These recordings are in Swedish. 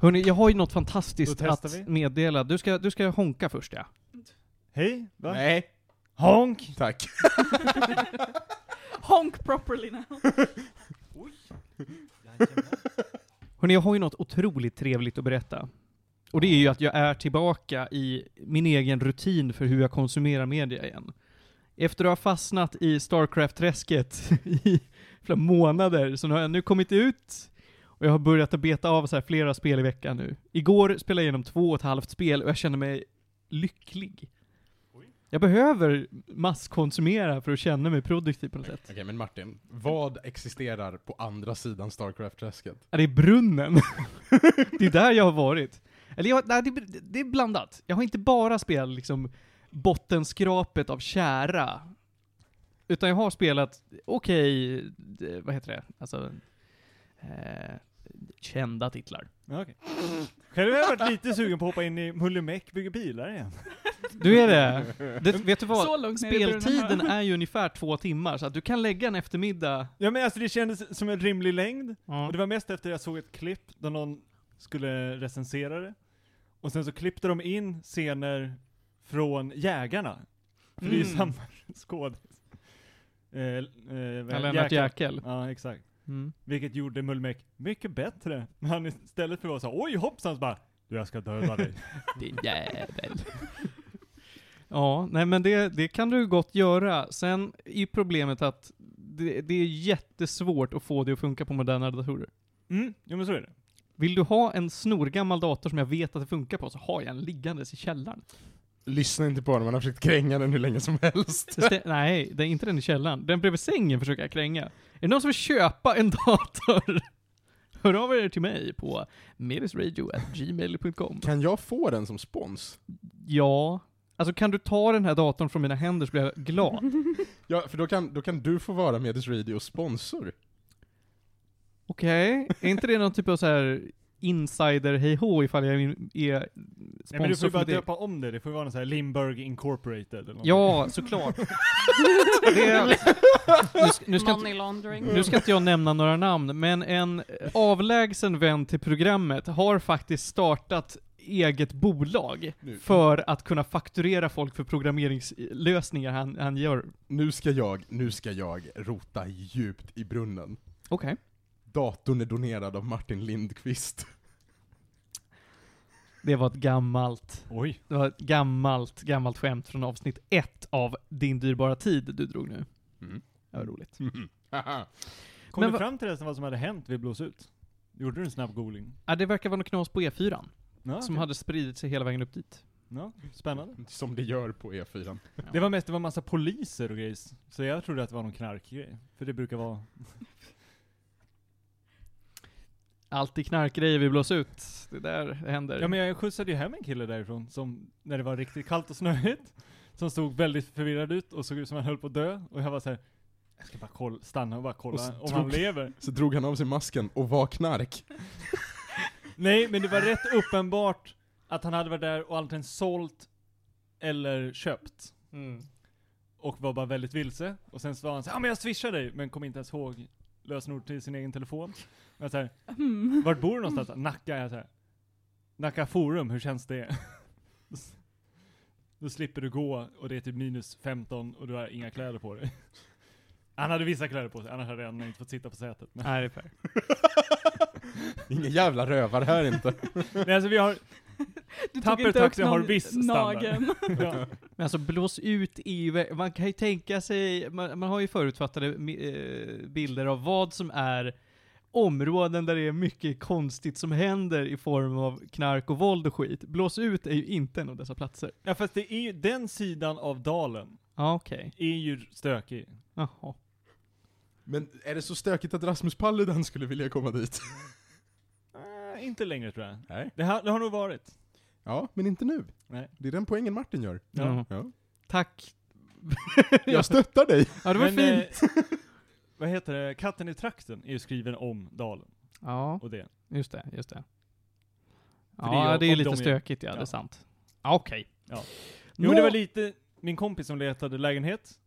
Hörni, jag har ju något fantastiskt Då testar att vi. meddela. Du ska, du ska honka först ja. Hej, va? Nej, Honk! tack. Honk properly now. Hörni, jag har ju något otroligt trevligt att berätta. Och det är ju att jag är tillbaka i min egen rutin för hur jag konsumerar media igen. Efter att ha fastnat i Starcraft-träsket i flera månader, så nu har jag nu kommit ut och jag har börjat att beta av så här flera spel i veckan nu. Igår spelade jag igenom två och ett halvt spel och jag känner mig lycklig. Jag behöver masskonsumera för att känna mig produktiv på något sätt. Okej, men Martin, vad existerar på andra sidan Starcraft-träsket? Ja, det är brunnen. det är där jag har varit. Eller jag, nej, det, det är blandat. Jag har inte bara spelat liksom bottenskrapet av kära. Utan jag har spelat, okej, det- vad heter det? Alltså, eh, kända titlar. Okej. Själv har jag varit lite sugen på att hoppa in i Mullemäck bygger bilar igen. Du är det? det vet du Så vad? Speltiden är ju ungefär två timmar, så att du kan lägga en eftermiddag. Ja men alltså det kändes som en rimlig längd, Ja. och det var mest efter jag såg ett klipp där någon skulle recensera det. Och sen så klippte de in scener från Jägarna. För det är ju Mm. samma skådis. Eh, eh, Lennart Jäkel. Ja, exakt. Mm. Vilket gjorde Mullemäck mycket bättre. När han istället för att vara så oj hoppsan så bara du jag ska döda dig. Din jävel. ja, nej men det, det kan du gott göra. Sen är problemet att det, det är jättesvårt att få det att funka på moderna datorer. Mm, jo men så är det. Vill du ha en snorgammal dator som jag vet att det funkar på, så har jag en liggandes i källaren. Lyssna inte på den, man har försökt kränga den hur länge som helst. Det nej, det är inte den i källaren. Den bredvid sängen försöker jag kränga. Är det någon som vill köpa en dator? Hör av er till mig på medisradio.gmail.com. Kan jag få den som spons? Ja. Alltså kan du ta den här datorn från mina händer så blir jag glad. Ja, för då kan, då kan du få vara Medis Radio sponsor. Okej, är inte det någon typ av så här insider hej hå ifall jag är, är Nej sponsor men du får ju bara det? döpa om det, det får ju vara någon sån här Limburg Incorporated eller något. Ja, såklart. det, nu, ska- nu, ska inte, Money laundering. nu ska inte jag nämna några namn, men en avlägsen vän till programmet har faktiskt startat eget bolag Nu. för att kunna fakturera folk för programmeringslösningar han, han gör. Nu ska jag, nu ska jag rota djupt i brunnen. Okej. Datorn är donerad av Martin Lindqvist. Det var ett gammalt, Oj. det var ett gammalt, gammalt skämt från avsnitt ett av Din dyrbara tid du drog nu. Mm. Det var roligt. Haha. Kom Men du va- fram till resten vad som hade hänt vid Blås ut? Gjorde du en snabb googling? Ja, det verkar vara något knas på E4, Ja, som okej. hade spridit sig hela vägen upp dit. Ja, spännande. Som det gör på E E4. Det var mest, det var massa poliser och grejer, så jag trodde att det var någon knarkgrej. För det brukar vara... Alltid knarkgrejer vi blås ut. Det är där det händer. Ja men jag skjutsade ju hem en kille därifrån, som, när det var riktigt kallt och snöigt, som stod väldigt förvirrad ut och såg ut som han höll på att dö, och jag var så här. jag ska bara kolla, stanna och bara kolla Och om drog- han lever. Så drog han av sig masken och var knark. Nej, men det var rätt uppenbart att han hade varit där och antingen sålt eller köpt. Mm. Och var bara väldigt vilse. Och sen så var han så ja men jag swishar dig, men kom inte ens ihåg lösenord till sin egen telefon. Och jag så här, Hmm. vart bor du någonstans? Nacka, jag så här. Nacka forum, hur känns det? Då slipper du gå och det är typ minus 15 och du har inga kläder på dig. Han hade vissa kläder på sig, annars hade han inte fått sitta på sätet. Men, Nej, det är fair. Ingen jävla rövar här inte. men alltså vi har, Du Tapper tog inte taxi upp har någon viss nageln. ja, Men alltså blås ut är man kan ju tänka sig, man, man har ju förutfattade eh, bilder av vad som är områden där det är mycket konstigt som händer i form av knark och våld och skit. Blås ut är ju inte en av dessa platser. ja fast det är ju, den sidan av dalen Ja, okej. är ju stökig. Jaha. Men är det så stökigt att Rasmus Paludan skulle vilja komma dit? Inte längre tror jag. Nej. Det har, det har nog varit. Ja, men inte nu. Nej. Det är den poängen Martin gör. Ja. Ja. Ja. Tack. Jag stöttar dig! Ja, det var Men, fint. eh, vad heter det? Katten i trakten är ju skriven om dalen Ja, och det. just det, just det. För det är Ja, det är ju om lite de är- stökigt, ja, det är ja. sant. Ja, Okej. Jo men det var lite, min kompis som letade lägenhet,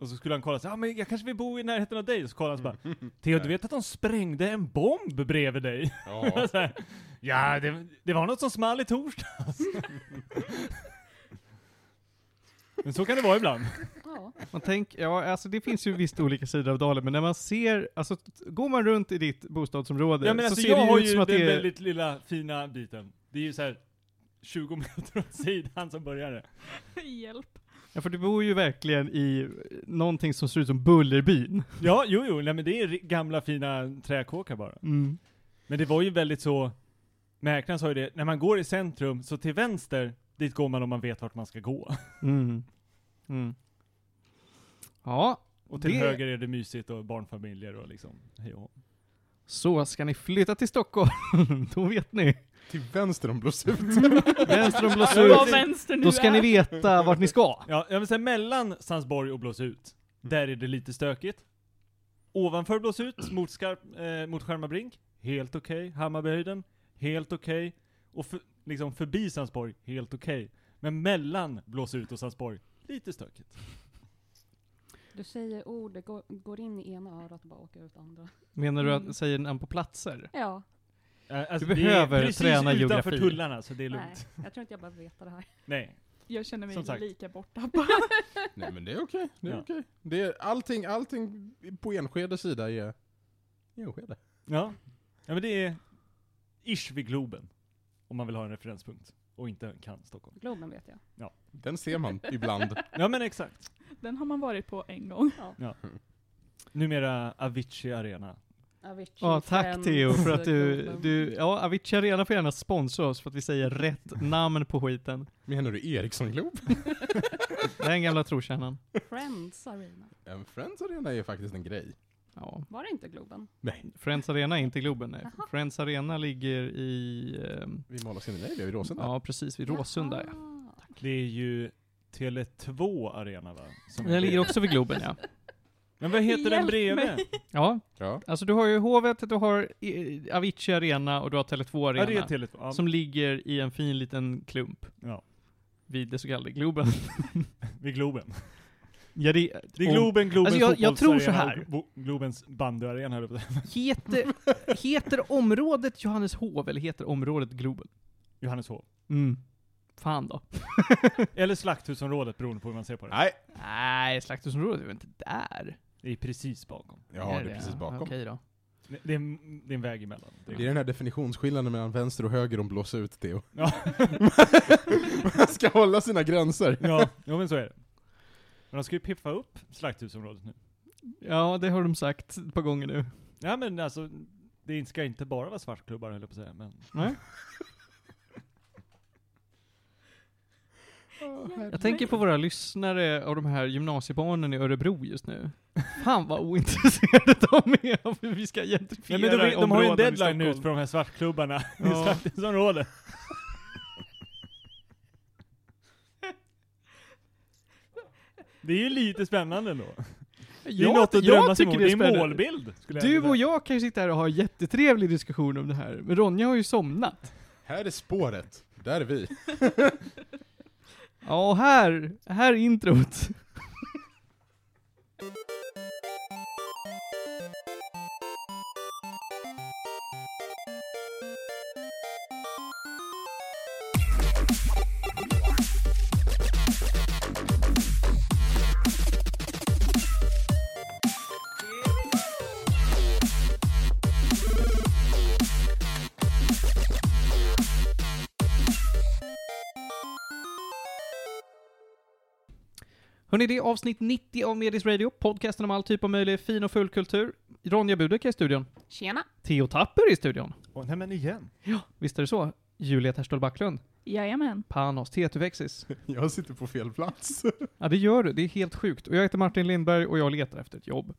och så skulle han kolla så ja ah, men jag kanske vill bo i närheten av dig, och så kollade han så bara Theo du vet att de sprängde en bomb bredvid dig? Ja. här, Ja, det, det var något som small i torsdags. Men så kan det vara ibland. Ja. Man tänk, ja, alltså det finns ju visst olika sidor av dalen, men när man ser, alltså går man runt i ditt bostadsområde Ja men så alltså ser jag det har ju ut ju som att den det är... väldigt lilla fina biten. Det är ju så här 20 meter åt sidan som börjar det. Hjälp. Ja, för du bor ju verkligen i någonting som ser ut som Bullerbyn. Ja, jo, jo, nej men det är gamla fina träkåkar bara. Mm. Men det var ju väldigt så, mäklaren sa ju det, när man går i centrum, så till vänster, dit går man om man vet vart man ska gå. Mm. Mm. Ja, Och till Det- höger är det mysigt och barnfamiljer och liksom, hej och. Så ska ni flytta till Stockholm, då vet ni. Till vänster om Blåsut. Vänster om Blåsut, vänster nu då ska är. ni veta vart ni ska. Ja, jag vill säga mellan Sandsborg och Blåsut, där är det lite stökigt. Ovanför Blåsut, mot, skarp, eh, mot Skärmarbrink, helt okej. Hammarbyhöjden, helt okej. Och för, liksom förbi Sandsborg, helt okej. Men mellan Blåsut och Sandsborg, lite stökigt. Du säger ord, det går, går in i ena örat och bara åker ut andra. Menar du Mm. att säger namn på platser? Ja, alltså, Du det behöver är precis träna utanför geografi. tullarna, så det är nej, lugnt. jag tror inte jag behöver veta det här. Nej. Jag känner mig Som sagt. lika borttappad. Nej men det är okej, det är Ja. okej. Det är allting, allting på Enskedes sida är Enskede. Ja. Ja men det är ish vid Globen. Om man vill ha en referenspunkt. Och inte kan Stockholm. Globen vet jag. Den ser man ibland. Ja men exakt. Den har man varit på en gång. Ja. Numera Avicii Arena. Avicii, Ja, tack Friends, Theo för att du, Globen. du, ja Avicii Arena får gärna sponsra oss för att vi säger rätt namn på skiten. Menar du Ericsson Glob? Det är den gamla trotjänaren. Friends Arena. En Friends Arena är faktiskt en grej. Ja. Var det inte Globen? Nej. Friends Arena är inte Globen, nej. Jaha. Friends Arena ligger i, ehm, Vi målar sin nej, vi är i Råsunda. ja precis vid Råsunda ja. Det är ju Tele2 Arena va? Som Den ligger bredvid. också vid Globen ja. Men vad heter den Hjälp bredvid? mig. Ja, Ja. alltså du har ju Hovet, du har eh, Avicii Arena och du har Tele2 Ja det är Arena. Tele2. Ja. Som ligger i en fin liten klump ja. vid det så kallade Globen. Vid Globen. Ja, det, Det är Globen, Globens Alltså, jag- jag tror så här. Globens bandyarena höll jag. Heter, heter området Johanneshov eller heter området Globen? Johanneshov. Mm. Fan då. Eller Slakthusområdet beroende på hur man ser på det. Nej. Nej, slakthusområdet är väl inte där? Det är precis bakom. Ja, det är precis bakom. Okej då. Det, det, är, en- det är en väg emellan. Det är, Det är den här definitionsskillnaden mellan vänster och höger om blåsa ut Theo. Ja. Man ska hålla sina gränser. ja, jo men så är det. Men de ska ju piffa upp Slakthusområdet nu. Ja, det har de sagt ett par gånger nu. Ja men alltså, det ska inte bara vara svartklubbar höll jag på att säga, men Nej? Jag tänker på våra lyssnare av de här gymnasiebarnen i Örebro just nu. Fan vad ointresserade de är av hur vi ska gentrifiera Nej, men de, de har ju en i deadline Stockholm. för de här svartklubbarna i Ja. Slakthusområdet. Det är ju lite spännande ändå. Det är något att jag drömma sig tycker mot. det är en målbild. Jag Du och jag kan ju sitta här och ha en jättetrevlig diskussion om det här, men Ronja har ju somnat. Här är spåret. Där är vi. Ja, och här, här är introt. Hörni, det är avsnitt 90 av Medis Radio, podcasten om all typ av möjlig fin och full kultur. Ronja Budek är i studion. Tjena! Theo Tapper är i studion. Åh, nej men igen. Visst är det så? Julia Terstol Backlund. Jajamän. Panos Tetuvexis. Jag sitter på fel plats. Ja, det gör du. Det är helt sjukt. Och jag heter Martin Lindberg och jag letar efter ett jobb.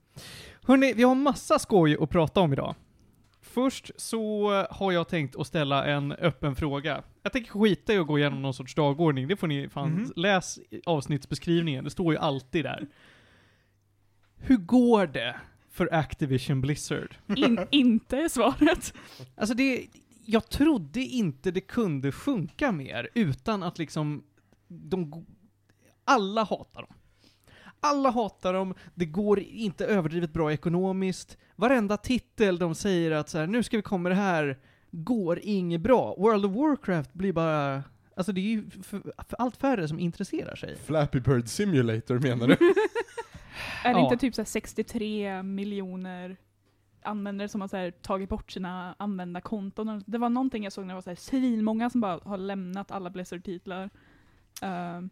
Hörni, vi har massa skoj att prata om idag. Först så har jag tänkt att ställa en öppen fråga. Jag tänker skita i att gå igenom någon sorts dagordning. Det får ni fan, Mhm. läs i avsnittsbeskrivningen. Det står ju alltid där. Hur går det för Activision Blizzard? In, inte är svaret. Alltså det, jag trodde inte det kunde funka mer utan att liksom, de, alla hatar dem. Alla hatar dem, det går inte överdrivet bra ekonomiskt. Varenda titel de säger att så här, nu ska vi komma med det här, går inget bra. World of Warcraft blir bara, alltså det är ju för, för allt färre som intresserar sig. Flappy Bird Simulator menar du? Är det Ja. inte typ så här 63 miljoner användare som har så här tagit bort sina användarkonton? Det var någonting jag såg när det var så här svinmånga som bara har lämnat alla Blizzard-titlar. ehm,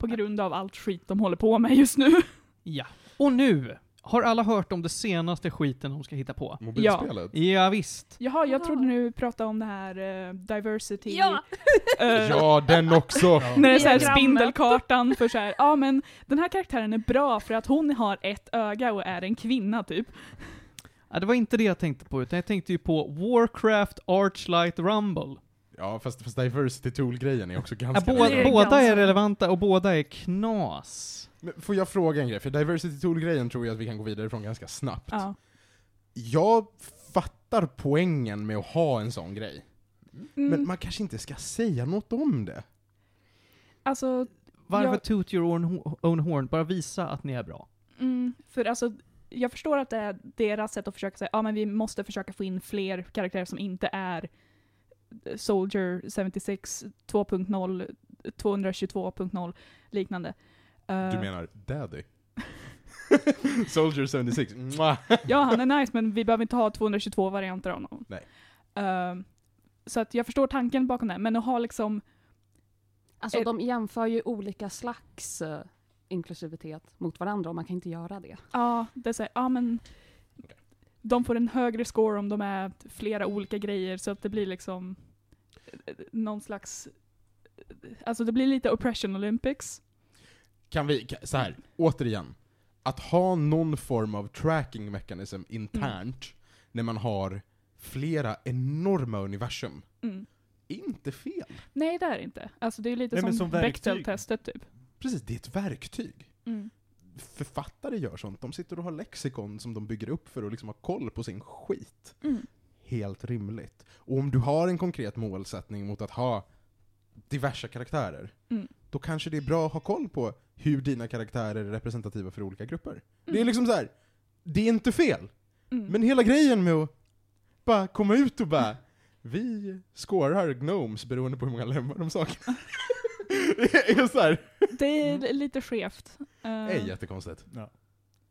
på grund av allt skit de håller på med just nu. Ja. Och nu, har alla hört om det senaste skiten de ska hitta på? Mobilspelet? Ja, visst. Jaha, jag trodde nu pratade om det här eh, diversity. Ja. eh, Ja, den också! När det är så här spindelkartan för så här, ja men den här karaktären är bra för att hon har ett öga och är en kvinna typ. Ja, det var inte det jag tänkte på, utan jag tänkte ju på Warcraft Archlight Rumble. Ja, fast, fast Diversity Tool-grejen är också Ja, ganska... båda, Det är båda är relevanta och båda är knas. Men får jag fråga en grej? För Diversity Tool-grejen tror jag att vi kan gå vidare från ganska snabbt. Ja. Jag fattar poängen med att ha en sån grej. Men Mm, man kanske inte ska säga något om det. alltså, Varför Jag- toot your own, own horn? Bara visa att ni är bra. mm, för alltså, jag förstår att det är deras sätt att försöka säga, ja men vi måste försöka få in fler karaktärer som inte är Soldier 76 2.0, 222.0 liknande. Eh, Du menar Daddy? Soldier 76, Mwah. Ja, han är nice, men vi behöver inte ha 222 varianter av honom. Nej. Ehm, så att jag förstår tanken bakom det, men att ha liksom, Alltså Eh. de jämför ju olika slags eh, inklusivitet mot varandra och man kan inte göra det. ja, det är såhär, ja men de får en högre score om de är flera olika grejer, så att det blir liksom eh, någon slags, alltså det blir lite oppression olympics. Kan vi, så här, återigen. Att ha någon form av tracking mechanism internt när man har flera enorma universum, Mm. inte fel. Nej, det är inte. Alltså det är lite Nej, som, som verktyg. Bechdel-testet typ. Precis, det är ett verktyg. Mm. Författare gör sånt, de sitter och har lexikon som de bygger upp för att liksom ha koll på sin skit. Mm. Helt rimligt. Och om du har en konkret målsättning mot att ha diverse karaktärer, Mm. då kanske det är bra att ha koll på hur dina karaktärer är representativa för olika grupper. Det är Mm. liksom så här. det är inte fel. Mm. Men hela grejen med att bara komma ut och bara vi skårar gnomes beroende på hur många lemmar de saknar. det är så här. Det är lite skevt. Eh, Det är jättekonstigt.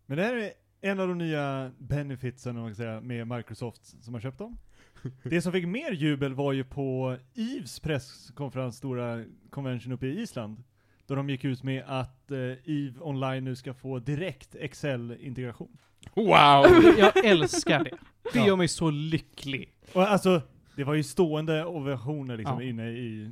Men det här är en av de nya benefitsen om man kan säga, med Microsoft som har köpt dem. Det som fick mer jubel var ju på Eves presskonferens, stora convention uppe i Island. Då de gick ut med att eh, Eve Online nu ska få direkt Excel-integration. Wow! Jag älskar det. Det Ja. gör mig så lycklig. Och alltså, det var ju stående ovationer liksom Ja. inne i,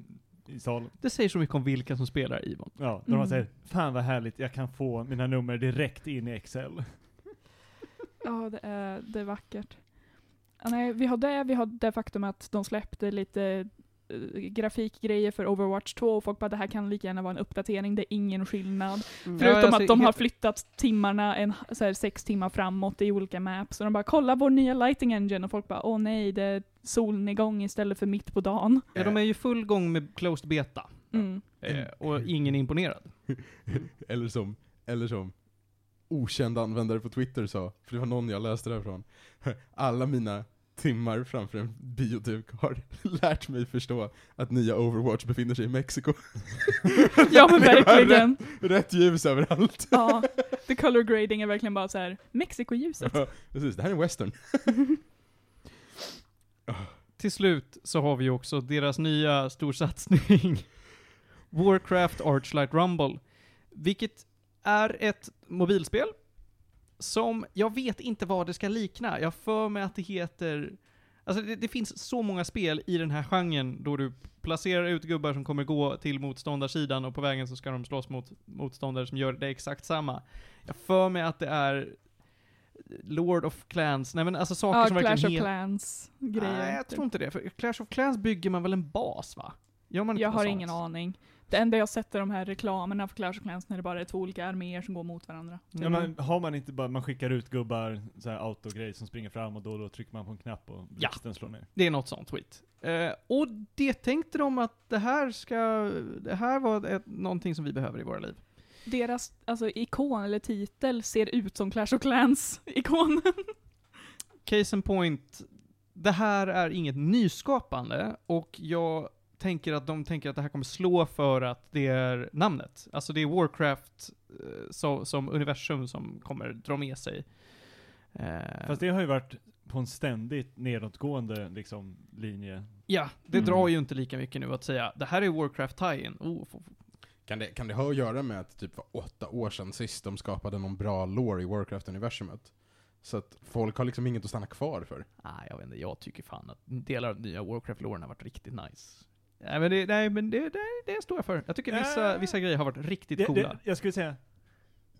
i salen. Det säger så mycket om vilka som spelar Ivon. Ja, där Mm. man säger, fan vad härligt, jag kan få mina nummer direkt in i Excel. Ja, det är, det är vackert. Ja, nej, vi har det, vi har det faktum att de släppte lite grafikgrejer för Overwatch 2 och folk bara det här kan lika gärna vara en uppdatering, det är ingen skillnad. Mm. Ja, Förutom alltså, att de har flyttat timmarna en, så här, sex timmar framåt i olika maps. Och de bara kolla vår nya lighting engine och folk bara åh nej, det är solnedgång istället för mitt på dagen. Ja, de är ju full gång med closed beta. Mm. Eh, och ingen är imponerad. eller som, eller som okänd användare på Twitter sa, för det var någon jag läste det här från. Alla mina timmar framför en bioduk har lärt mig förstå att nya Overwatch befinner sig i Mexiko. Ja men verkligen. Rätt, rätt ljus överallt. Ja, the color grading är verkligen bara så här Mexiko-ljuset. Ja, Precis, det här är en western. Till slut så har vi också deras nya storsatsning. Warcraft Archlight Rumble. Vilket är ett mobilspel som, jag vet inte vad det ska likna. Jag för mig att det heter... Alltså det, det finns så många spel i den här genren då du placerar ut gubbar som kommer gå till motståndarsidan och på vägen så ska de slåss mot motståndare som gör det exakt samma. Jag för mig att det är Lord of Clans, nej men alltså saker Ja, som Clash verkligen of het- Clans grejer. Nej, jag tror inte det. För Clash of Clans bygger man väl en bas, va? Gör man inte Jag har sånt? ingen aning. Det enda jag sett är de här reklamerna för Clash of Clans när det bara är två olika arméer som går mot varandra. Ja, Mm. men har man inte bara, man skickar ut gubbar, så här autogrej som springer fram och då och då trycker man på en knapp och Ja. blixten slår ner. Det är något sånt skit. Eh, och det tänkte de att det här ska, det här var ett, någonting som vi behöver i våra liv. Deras alltså, ikon eller titel ser ut som Clash of Clans-ikonen. Case in point, det här är inget nyskapande, och jag tänker att de tänker att det här kommer slå för att det är namnet. Alltså det är Warcraft eh, så, som universum som kommer dra med sig. Eh, Fast det har ju varit på en ständigt nedåtgående liksom, linje. Ja, det Mm. drar ju inte lika mycket nu att säga det här är Warcraft tie-in. Oh, Kan det, kan det ha att göra med att typ var åtta år sedan sist de skapade någon bra lore i Warcraft-universumet? Så att folk har liksom inget att stanna kvar för. nej, jag vet inte, jag tycker fan att delar av nya Warcraft-loren har varit riktigt nice. Nej men det, nej, men det, det, det står jag för. Jag tycker vissa, vissa grejer har varit riktigt Det, coola. det, jag skulle säga,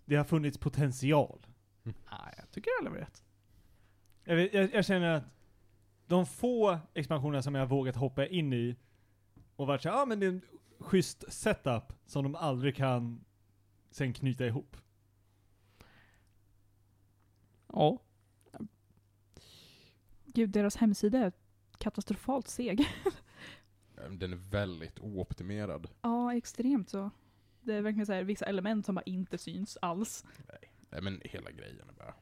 det har funnits potential. Nej, jag tycker alla var rätt. Jag, vet, jag, jag känner att de få expansionerna som jag har vågat hoppa in i och varit såhär, ja ah, men det är en schysst setup som de aldrig kan sen knyta ihop. Ja. Gud, deras hemsida är katastrofalt seg. Den är väldigt ooptimerad. ja, extremt så. Det är verkligen så här, vissa element som bara inte syns alls. Nej men hela grejen är bara...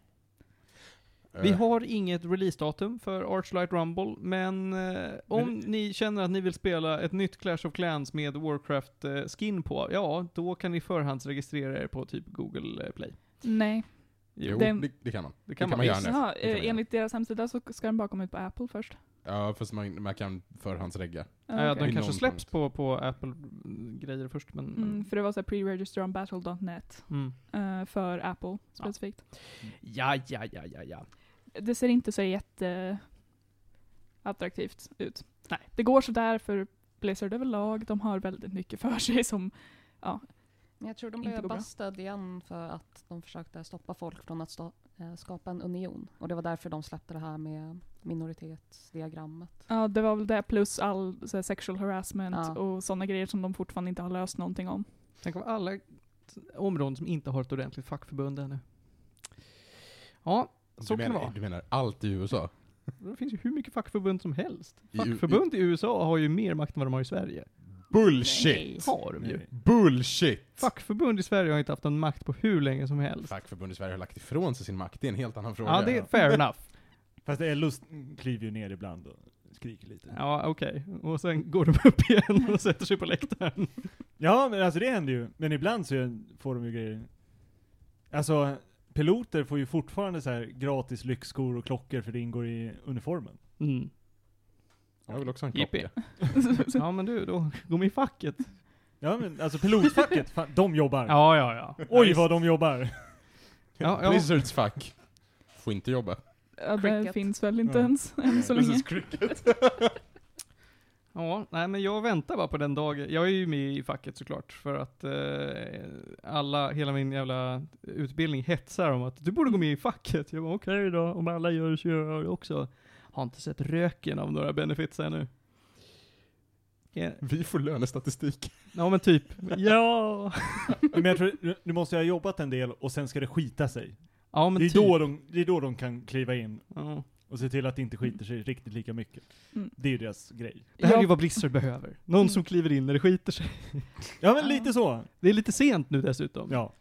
Vi Eh, har inget releasedatum för Archlight Rumble, men eh, om Men- ni känner att ni vill spela ett nytt Clash of Clans med Warcraft-skin på, ja, då kan ni förhandsregistrera er på typ Google eh, Play. Nej. Jo, den- det, det kan man. Det kan, kan man man visst. göra nu. Ja, det kan man eh, enligt deras hemsida så ska den bara komma ut på Apple först. Ja, fast man, man kan förhandsregga. Ja, okej. den kanske släpps på, på Apple-grejer först, men... men- Mm, för det var så här pre-register on battle.net Mm. eh, för Apple specifikt. Ja, ja, ja, ja, ja. Det ser inte så jätte attraktivt ut. Nej. Det går sådär för Blizzard överlag. De har väldigt mycket för sig som, ja, jag tror de blev bastade igen för att de försökte stoppa folk från att sta- eh, skapa en union. Och det var därför de släppte det här med minoritetsdiagrammet. ja det var väl det plus all så här, sexual harassment Ja. och sådana grejer som de fortfarande inte har löst någonting om. Tänk om alla områden som inte har ett ordentligt fackförbund ännu. Ja, så du, kan det menar, vara. du menar allt i USA? Det finns ju hur mycket fackförbund som helst. I U- Fackförbund i USA har ju mer makt än vad de har i Sverige. Bullshit! Har de ju. Bullshit! Fackförbund i Sverige har inte haft någon makt på hur länge som helst. Fackförbund i Sverige har lagt ifrån sig sin makt, det är en helt annan fråga. Ja, det är fair enough. Fast LO kliver ju ner ibland och skriker lite. Ja, okej. Och sen går de upp igen och sätter sig på läktaren. Ja, men alltså det händer ju. Men ibland så får de ju grejer. Alltså, piloter får ju fortfarande så här gratis lyxskor och klockor för det ingår i uniformen. Mm. Jag vill också ha en Jippi. klocka. Ja, men du, då gå med i facket. Ja men alltså pilotfacket, fan, de jobbar. Ja, ja, ja. Oj vad de jobbar. Ja, ja. Blizzards fack. Får inte jobba. Ja, det Cricket. finns väl inte Ja. ens än så länge. cricket. Ja, nej men jag väntar bara på den dagen. Jag är ju med i facket såklart, för att eh, alla, hela min jävla utbildning hetsar om att du borde gå med i facket. Jag bara okej då, om alla gör det så gör jag det också. Har inte sett röken av några benefits ännu. Ja, Vi får lönestatistik. ja men typ, ja. Men jag tror, du- måste ju ha jobbat en del och sen ska det skita sig. Ja men Det är, typ. då de, det är då de kan kliva in Ja. och se till att det inte skiter sig riktigt lika mycket. Mm. Det är ju deras grej. Det här är ju Ja. vad Blizzard behöver. Någon som kliver in när det skiter sig. Ja men Ja. lite så. Det är lite sent nu dessutom. Ja.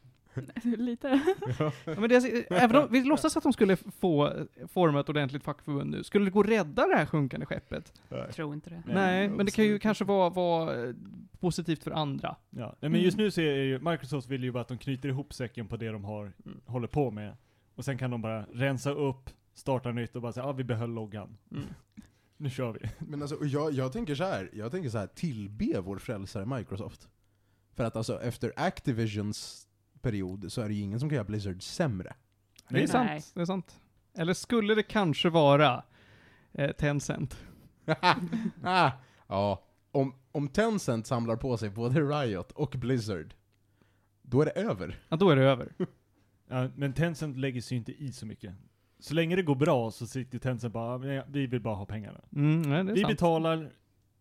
Lite. Ja, men det, är- även om vi låtsas att de skulle få forma ett ordentligt fackförbund nu, skulle det gå att rädda det här sjunkande skeppet? Jag tror inte det. Nej, Nej, men det kan ju kanske vara, vara eh, positivt för andra. Ja. Nej, men just nu så är ju, Microsoft vill ju bara att de knyter ihop säcken på det de har, Mm. håller på med. Och sen kan de bara rensa upp, starta nytt och bara säga ja ah, vi behöll loggan. Mm. Nu kör vi. Men alltså, jag, jag tänker så här. jag tänker så här, tillbe vår frälsare Microsoft. För att alltså, efter Activisions period så är det ju ingen som kan göra Blizzard sämre. Det är Nej. sant, Nej. det är sant. Eller skulle det kanske vara eh, Tencent? ah, ja, om, om Tencent samlar på sig både Riot och Blizzard, då är det över. Ja, då är det över. Ja, men Tencent lägger sig ju inte i så mycket. Så länge det går bra så sitter Tencent bara, "Ja, men vi vill bara ha pengarna. Mm, nej, det är Vi sant. betalar,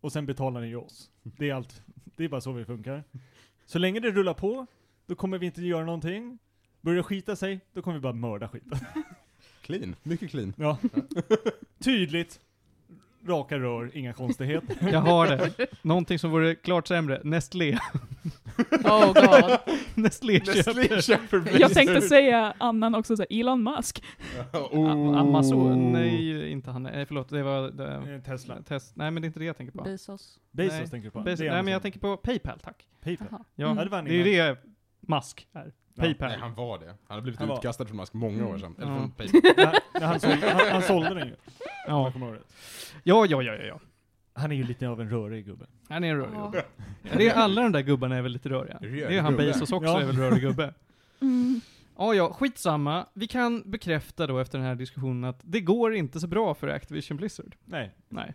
och sen betalar ni oss. Det är allt. Det är bara så vi funkar. Så länge det rullar på, då kommer vi inte göra någonting. Börjar det skita sig, då kommer vi bara mörda skiten. Clean, mycket clean. Ja. Tydligt. Raka rör, inga konstigheter. Jag har det. Någonting som vore klart sämre. Nestlé. Oh god. Nestlé Nestlé köper. köper Jag tänkte säga annan också, så här, Elon Musk. oh. Amazon, nej inte han, nej förlåt, det var det, Tesla. test, nej men det är inte det jag tänker på. Bezos. Bezos Nej. tänker du på? Är nej men jag tänker på Paypal, tack. Paypal. Ja, Mm. Det är det Musk är. Ja. Paypal. Nej, han var det. Han hade blivit Han var- utkastad från Musk många år sedan. Eller Ja. från Paypal. Han, sålde, han, han sålde den ju. Ja. Jag kommer ihåg det. ja, ja, ja, ja, ja. Han är ju lite av en rörig gubbe. Han är en rörig gubbe. Ja, det är alla de där gubbarna är väl lite röriga. Rörig Det är han gubbe. Bezos också Ja. är väl rörig gubbe. Mm. Ja, ja, skitsamma. Vi kan bekräfta då efter den här diskussionen att det går inte så bra för Activision Blizzard. Nej. Nej.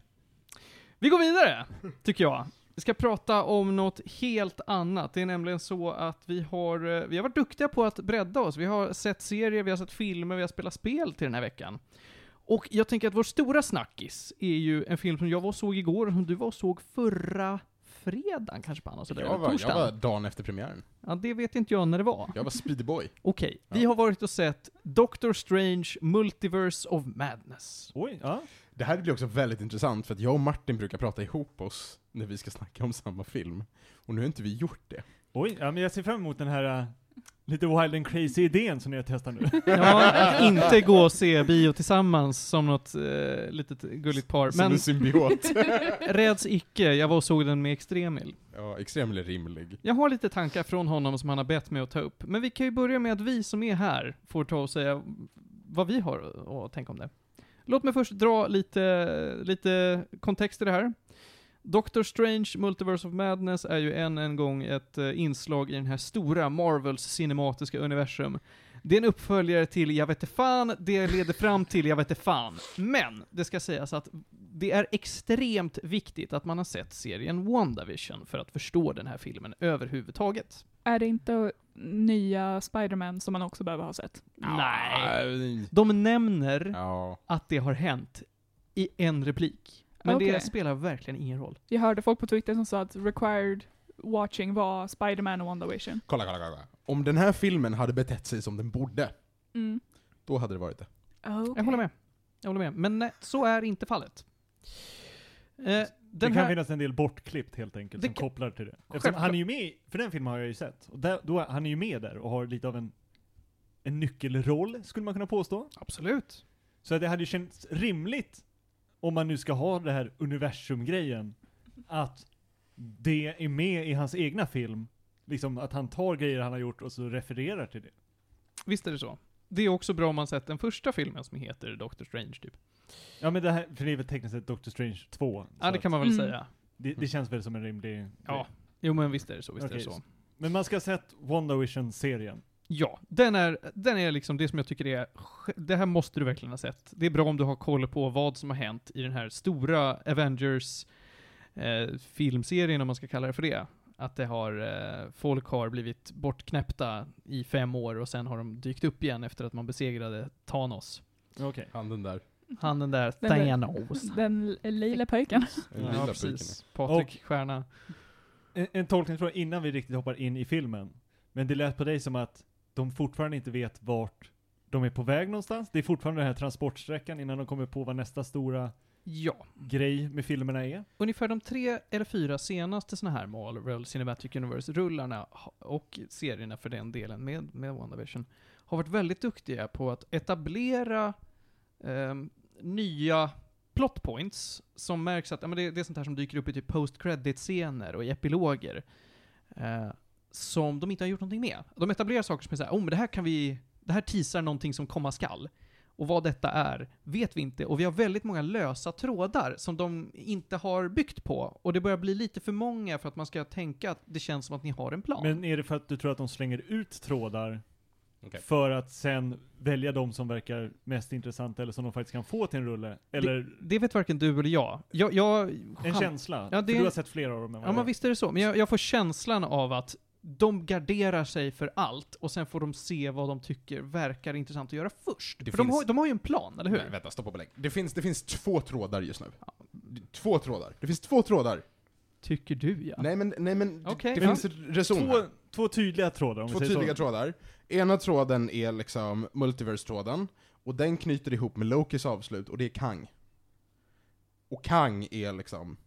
Vi går vidare, tycker jag. Vi ska prata om något helt annat. Det är nämligen så att vi har, eh, vi har varit duktiga på att bredda oss. Vi har sett serier, vi har sett filmer, vi har spelat spel till den här veckan. Och jag tänker att vår stora snackis är ju en film som jag var och såg igår och som du var och såg förra fredagen kanske på sådär, Jag var, jag torsdagen. var dagen efter premiären. Ja, det vet inte jag när det var. Jag var speedboy. Okej, vi Ja. har varit och sett Doctor Strange Multiverse of Madness. Oj, ja. Det här blir också väldigt intressant för att jag och Martin brukar prata ihop oss när vi ska snacka om samma film. Och nu har inte vi gjort det. Oj, ja men jag ser fram emot den här uh, lite wild and crazy idén som ni har testat nu. Ja, att inte gå och se bio tillsammans som något eh, litet gulligt par. Som Men en symbiot. räds icke, jag var och såg den med Extremil. ja, extremt rimlig. Jag har lite tankar från honom som han har bett mig att ta upp. Men vi kan ju börja med att vi som är här får ta och säga vad vi har att tänka om det. Låt mig först dra lite, lite kontext i det här. Doctor Strange Multiverse of Madness är ju än en gång ett eh, inslag i den här stora Marvels cinematiska universum. Det är en uppföljare till Jag vet fan, det leder fram till Jag vet fan. Men, det ska sägas att det är extremt viktigt att man har sett serien WandaVision för att förstå den här filmen överhuvudtaget. Är det inte nya Spider-Man som man också behöver ha sett? Nej. De nämner Ja. att det har hänt i en replik. Men det Okej. spelar verkligen ingen roll. Jag hörde folk på Twitter som sa att required watching var Spider-Man och WandaVision. Kolla, kolla, kolla. Om den här filmen hade betett sig som den borde, Mm. då hade det varit det. Jag håller med. Jag håller med. Men nej, så är inte fallet. Eh, det kan här, finnas en del bortklipp helt enkelt Det som kan- kopplar till det. Eftersom Självklart. han är ju med, för den filmen har jag ju sett. Och där, då, han är ju med där och har lite av en, en nyckelroll, skulle man kunna påstå. Absolut. Så det hade ju känts rimligt, om man nu ska ha det här universum-grejen, att det är med i hans egna film. Liksom att han tar grejer han har gjort och så refererar till det. Visst är det så. Det är också bra om man sett den första filmen som heter Doctor Strange, typ. Ja men det här, för det är väl tekniskt sett Doctor Strange 2. Ja, det kan man väl Mm. säga. det, det känns väl som en rimlig Ja, jo men visst är det så, visst är Okej, det så. Men man ska ha sett WandaVision-serien. Ja, den är, den är liksom det som jag tycker är, det här måste du verkligen ha sett. Det är bra om du har koll på vad som har hänt i den här stora Avengers eh, filmserien, om man ska kalla det för det. Att det har, eh, folk har blivit bortknäppta i fem år och sen har de dykt upp igen efter att man besegrade Thanos. Okej. Han den där. Han den där Den Thanos. Den lila pojken. Den Ja, precis. Patrik Stjärna. En, en tolkningsfråga innan vi riktigt hoppar in i filmen. Men det lät på dig som att de fortfarande inte vet vart de är på väg någonstans. Det är fortfarande den här transportsträckan innan de kommer på vad nästa stora Ja, grej med filmerna är. ungefär de tre eller fyra senaste såna här Marvel Cinematic Universe-rullarna och serierna för den delen med, med WandaVision har varit väldigt duktiga på att etablera ehm, nya plot points som märks att ja, men det, det är sånt här som dyker upp i typ post-credit-scener och i epiloger. eh, som de inte har gjort någonting med. De etablerar saker som är såhär, oh men det här kan vi, det här teasar någonting som komma skall. Och vad detta är vet vi inte. Och vi har väldigt många lösa trådar som de inte har byggt på. Och det börjar bli lite för många för att man ska tänka att det känns som att ni har en plan. Men är det för att du tror att de slänger ut trådar Okej. för att sen välja de som verkar mest intressanta eller som de faktiskt kan få till en rulle? Eller det vet varken du eller jag. Jag, jag en känsla? Ja, det- För du har sett flera av dem än Ja, men jag. visst är det så. Men jag, jag får känslan av att de garderar sig för allt och sen får de se vad de tycker verkar intressant att göra först. Det för de, finns- har, de har ju en plan, eller hur? Nej, vänta, stoppa belägg. Det finns, det finns två trådar just nu. Två trådar. Det finns två trådar. Tycker du ja. Nej men, nej men, det- Okej, det ja. finns reson Två, två tydliga trådar om Två vi säger tydliga så. trådar. Ena tråden är liksom multiverse-tråden, och den knyter ihop med Lokis avslut, och det är Kang. Och Kang är liksom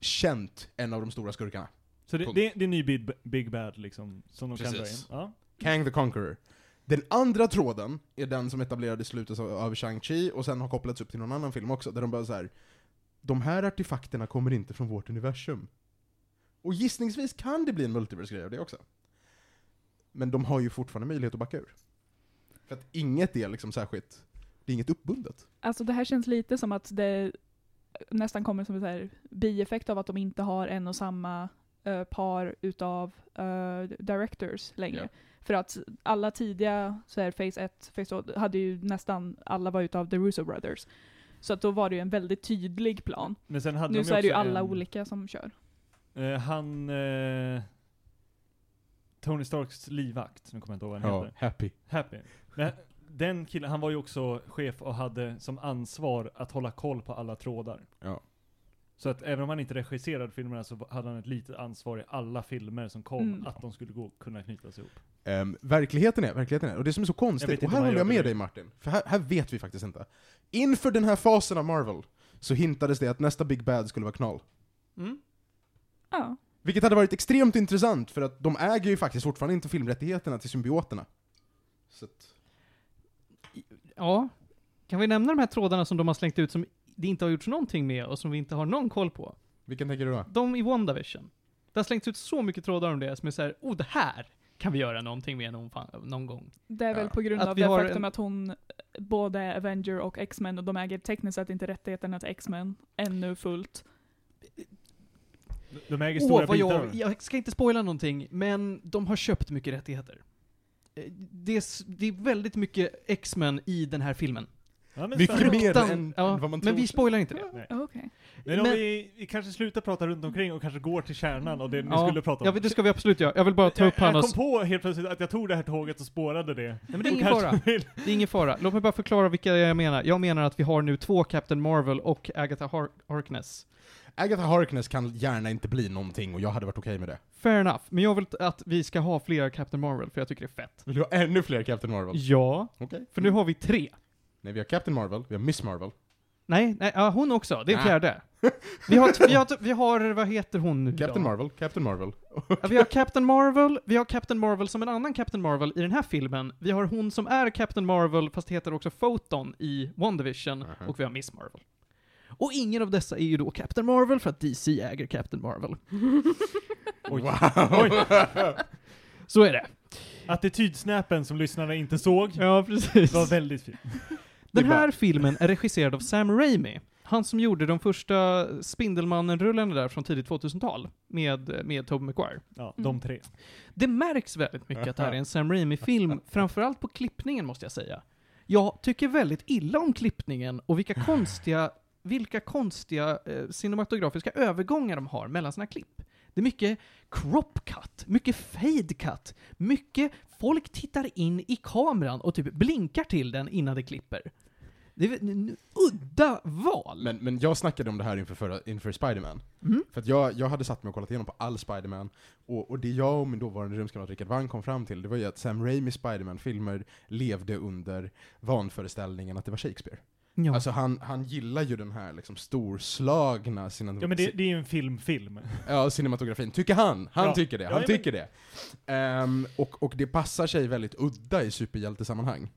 känt en av de stora skurkarna Så det, Punkt. det, det är en ny big, big bad liksom, som de kan dra in. Precis. Ja. Kang the Conqueror. Den andra tråden är den som etablerades i slutet av, av Shang-Chi och sen har kopplats upp till någon annan film också, där de bara så här. De här artefakterna kommer inte från vårt universum. Och gissningsvis kan det bli en multiverse-grej av det också. Men de har ju fortfarande möjlighet att backa ur. För att inget är liksom särskilt, det är inget uppbundet. Alltså det här känns lite som att det nästan kommer som en så här bieffekt av att de inte har en och samma eh, par utav eh, directors längre. Ja. För att alla tidiga så här Phase 1, Phase 2, hade ju nästan alla var utav The Russo Brothers. Så att då var det ju en väldigt tydlig plan. Men sen hade Nu de så är det ju alla en, olika som kör. Eh, han... Eh, Tony Starks livvakt, nu kommer jag inte ihåg vad han Ja, heter. happy. Happy. Men den killen, han var ju också chef och hade som ansvar att hålla koll på alla trådar. Ja. Så att även om han inte regisserade filmerna så hade han ett litet ansvar i alla filmer som kom, Mm. att de skulle gå, kunna knytas ihop. Ehm, verkligheten är, verkligheten är, och det som är så konstigt, och här håller jag med det. dig Martin, för här, här vet vi faktiskt inte. Inför den här fasen av Marvel så hintades det att nästa Big Bad skulle vara Knall. Mm. Ja. Vilket hade varit extremt intressant, för att de äger ju faktiskt fortfarande inte filmrättigheterna till symbioterna. Så att, Ja. Kan vi nämna de här trådarna som de har slängt ut som det inte har gjorts någonting med och som vi inte har någon koll på? vilken tänker du då? De i WandaVision. Det har slängts ut så mycket trådar om det som är såhär, oh det här kan vi göra någonting med någon, fan, någon gång. Det är väl Ja. på grund Att av vi det har faktum en- att hon både Avenger och X-Men och de äger tekniskt sett inte rättigheterna till X-Men ännu fullt. De äger stora vad bitar. jag, jag ska inte spoila någonting, men de har köpt mycket rättigheter. Eh, Det är, det är väldigt mycket X-Men i den här filmen. Ja, men Mycket mer än, ja, än vad man Men tror. vi spoilar inte det. Nej. Okej. Men om Men- vi, vi kanske slutar prata runt omkring och kanske går till kärnan och det ni Ja, skulle prata om. Ja, det ska vi absolut göra. Jag vill bara ta jag, upp jag Hannas... kom på helt plötsligt att jag tog det här tåget och spårade det. Nej, men det är ingen fara. vill- Det är ingen fara. Låt mig bara förklara vilka jag menar. Jag menar att vi har nu två Captain Marvel och Agatha Har- Harkness. Agatha Harkness kan gärna inte bli någonting, och jag hade varit okej med det. Fair enough. Men jag vill att vi ska ha flera Captain Marvel, för jag tycker det är fett. Vill du ha ännu fler Captain Marvel? Ja, Okej. för nu har vi tre. Nej, vi har Captain Marvel, vi har Miss Marvel. Nej, nej, ja, hon också. Det är Ah. fjärde. Vi har, vi, har, vi har, vad heter hon nu Captain då? Marvel, Captain Marvel. Ja, vi har Captain Marvel, vi har Captain Marvel som en annan Captain Marvel i den här filmen. Vi har hon som är Captain Marvel, fast heter också Photon i WandaVision. Mhm. Och vi har Miss Marvel. Och ingen av dessa är ju då Captain Marvel, för att DC äger Captain Marvel. Oj. Wow! Så är det. Attitydsnäpen som lyssnarna inte såg Ja, precis. var väldigt fin. Den Det är här filmen är regisserad av Sam Raimi. Han som gjorde de första Spindelmannen-rullarna där från tidigt 2000-tal. Med, med Tobey Maguire. Ja, Mm. de tre. Det märks väldigt mycket att det här är en Sam Raimi-film, framförallt på klippningen måste jag säga. Jag tycker väldigt illa om klippningen och vilka konstiga, vilka konstiga eh, cinematografiska övergångar de har mellan sina klipp. Det är mycket crop cut, mycket fade cut, mycket folk tittar in i kameran och typ blinkar till den innan det klipper. Det är en udda val. Men, men jag snackade om det här inför, förra, inför Spider-Man. Mm. För att jag, jag hade satt mig och kollat igenom på all Spider-Man, och, och det jag och min dåvarande rumskamrat Richard Wang kom fram till, det var ju att Sam Raimis Spider-Man-filmer levde under vanföreställningen att det var Shakespeare. Ja. Alltså han, han gillar ju den här liksom storslagna cinemat- Ja men det, det är ju en filmfilm. ja, cinematografin, tycker han. Han Ja. tycker det, han Ja, men- tycker det. Ehm, och, och det passar sig väldigt udda i superhjältesammanhang.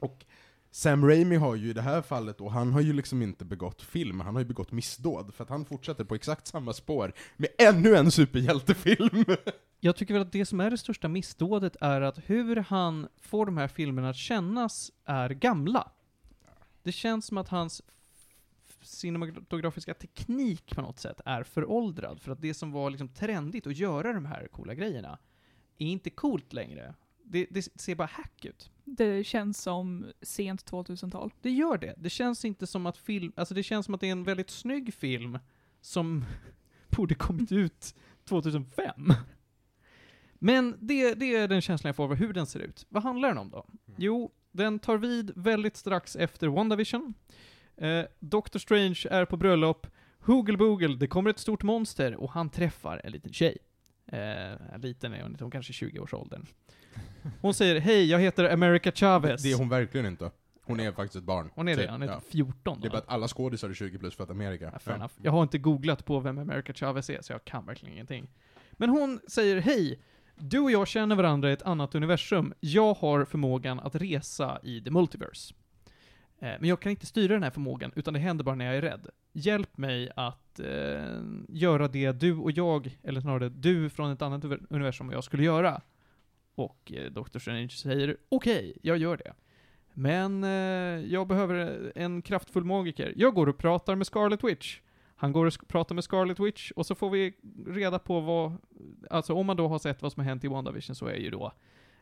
Och Sam Raimi har ju i det här fallet då, han har ju liksom inte begått film, han har ju begått missdåd, för att han fortsätter på exakt samma spår med ännu en superhjältefilm. Jag tycker väl att det som är det största missdådet är att hur han får de här filmerna att kännas är gamla. Det känns som att hans cinematografiska teknik på något sätt är föråldrad, för att det som var liksom trendigt att göra de här coola grejerna är inte coolt längre. Det, det ser bara hack ut. Det känns som sent 2000-tal. Det gör det. Det känns inte som att film, alltså det känns som att det är en väldigt snygg film som borde kommit ut 2005. Men det, det är den känslan jag får över hur den ser ut. Vad handlar den om då? Jo, den tar vid väldigt strax efter WandaVision. Eh, Doctor Strange är på bröllop. Hoogle Boogle, det kommer ett stort monster och han träffar en liten tjej. Eh, liten är hon inte, hon kanske är 20-årsåldern. Hon säger hej, jag heter America Chavez. Det är hon verkligen inte. Hon är faktiskt ett barn. Hon är det, hon är ja. typ 14 Det är då. bara att alla skådisar är 20 plus för att Amerika. Ja. Jag har inte googlat på vem America Chavez är, så jag kan verkligen ingenting. Men hon säger hej, du och jag känner varandra i ett annat universum. Jag har förmågan att resa i the multiverse. Eh, men jag kan inte styra den här förmågan, utan det händer bara när jag är rädd. Hjälp mig att eh, göra det du och jag, eller snarare du från ett annat universum och jag skulle göra. Och eh, Dr. Strange säger okej, jag gör det. Men eh, jag behöver en kraftfull magiker. Jag går och pratar med Scarlet Witch. Han går och pratar med Scarlet Witch och så får vi reda på vad, alltså om man då har sett vad som har hänt i WandaVision så är ju då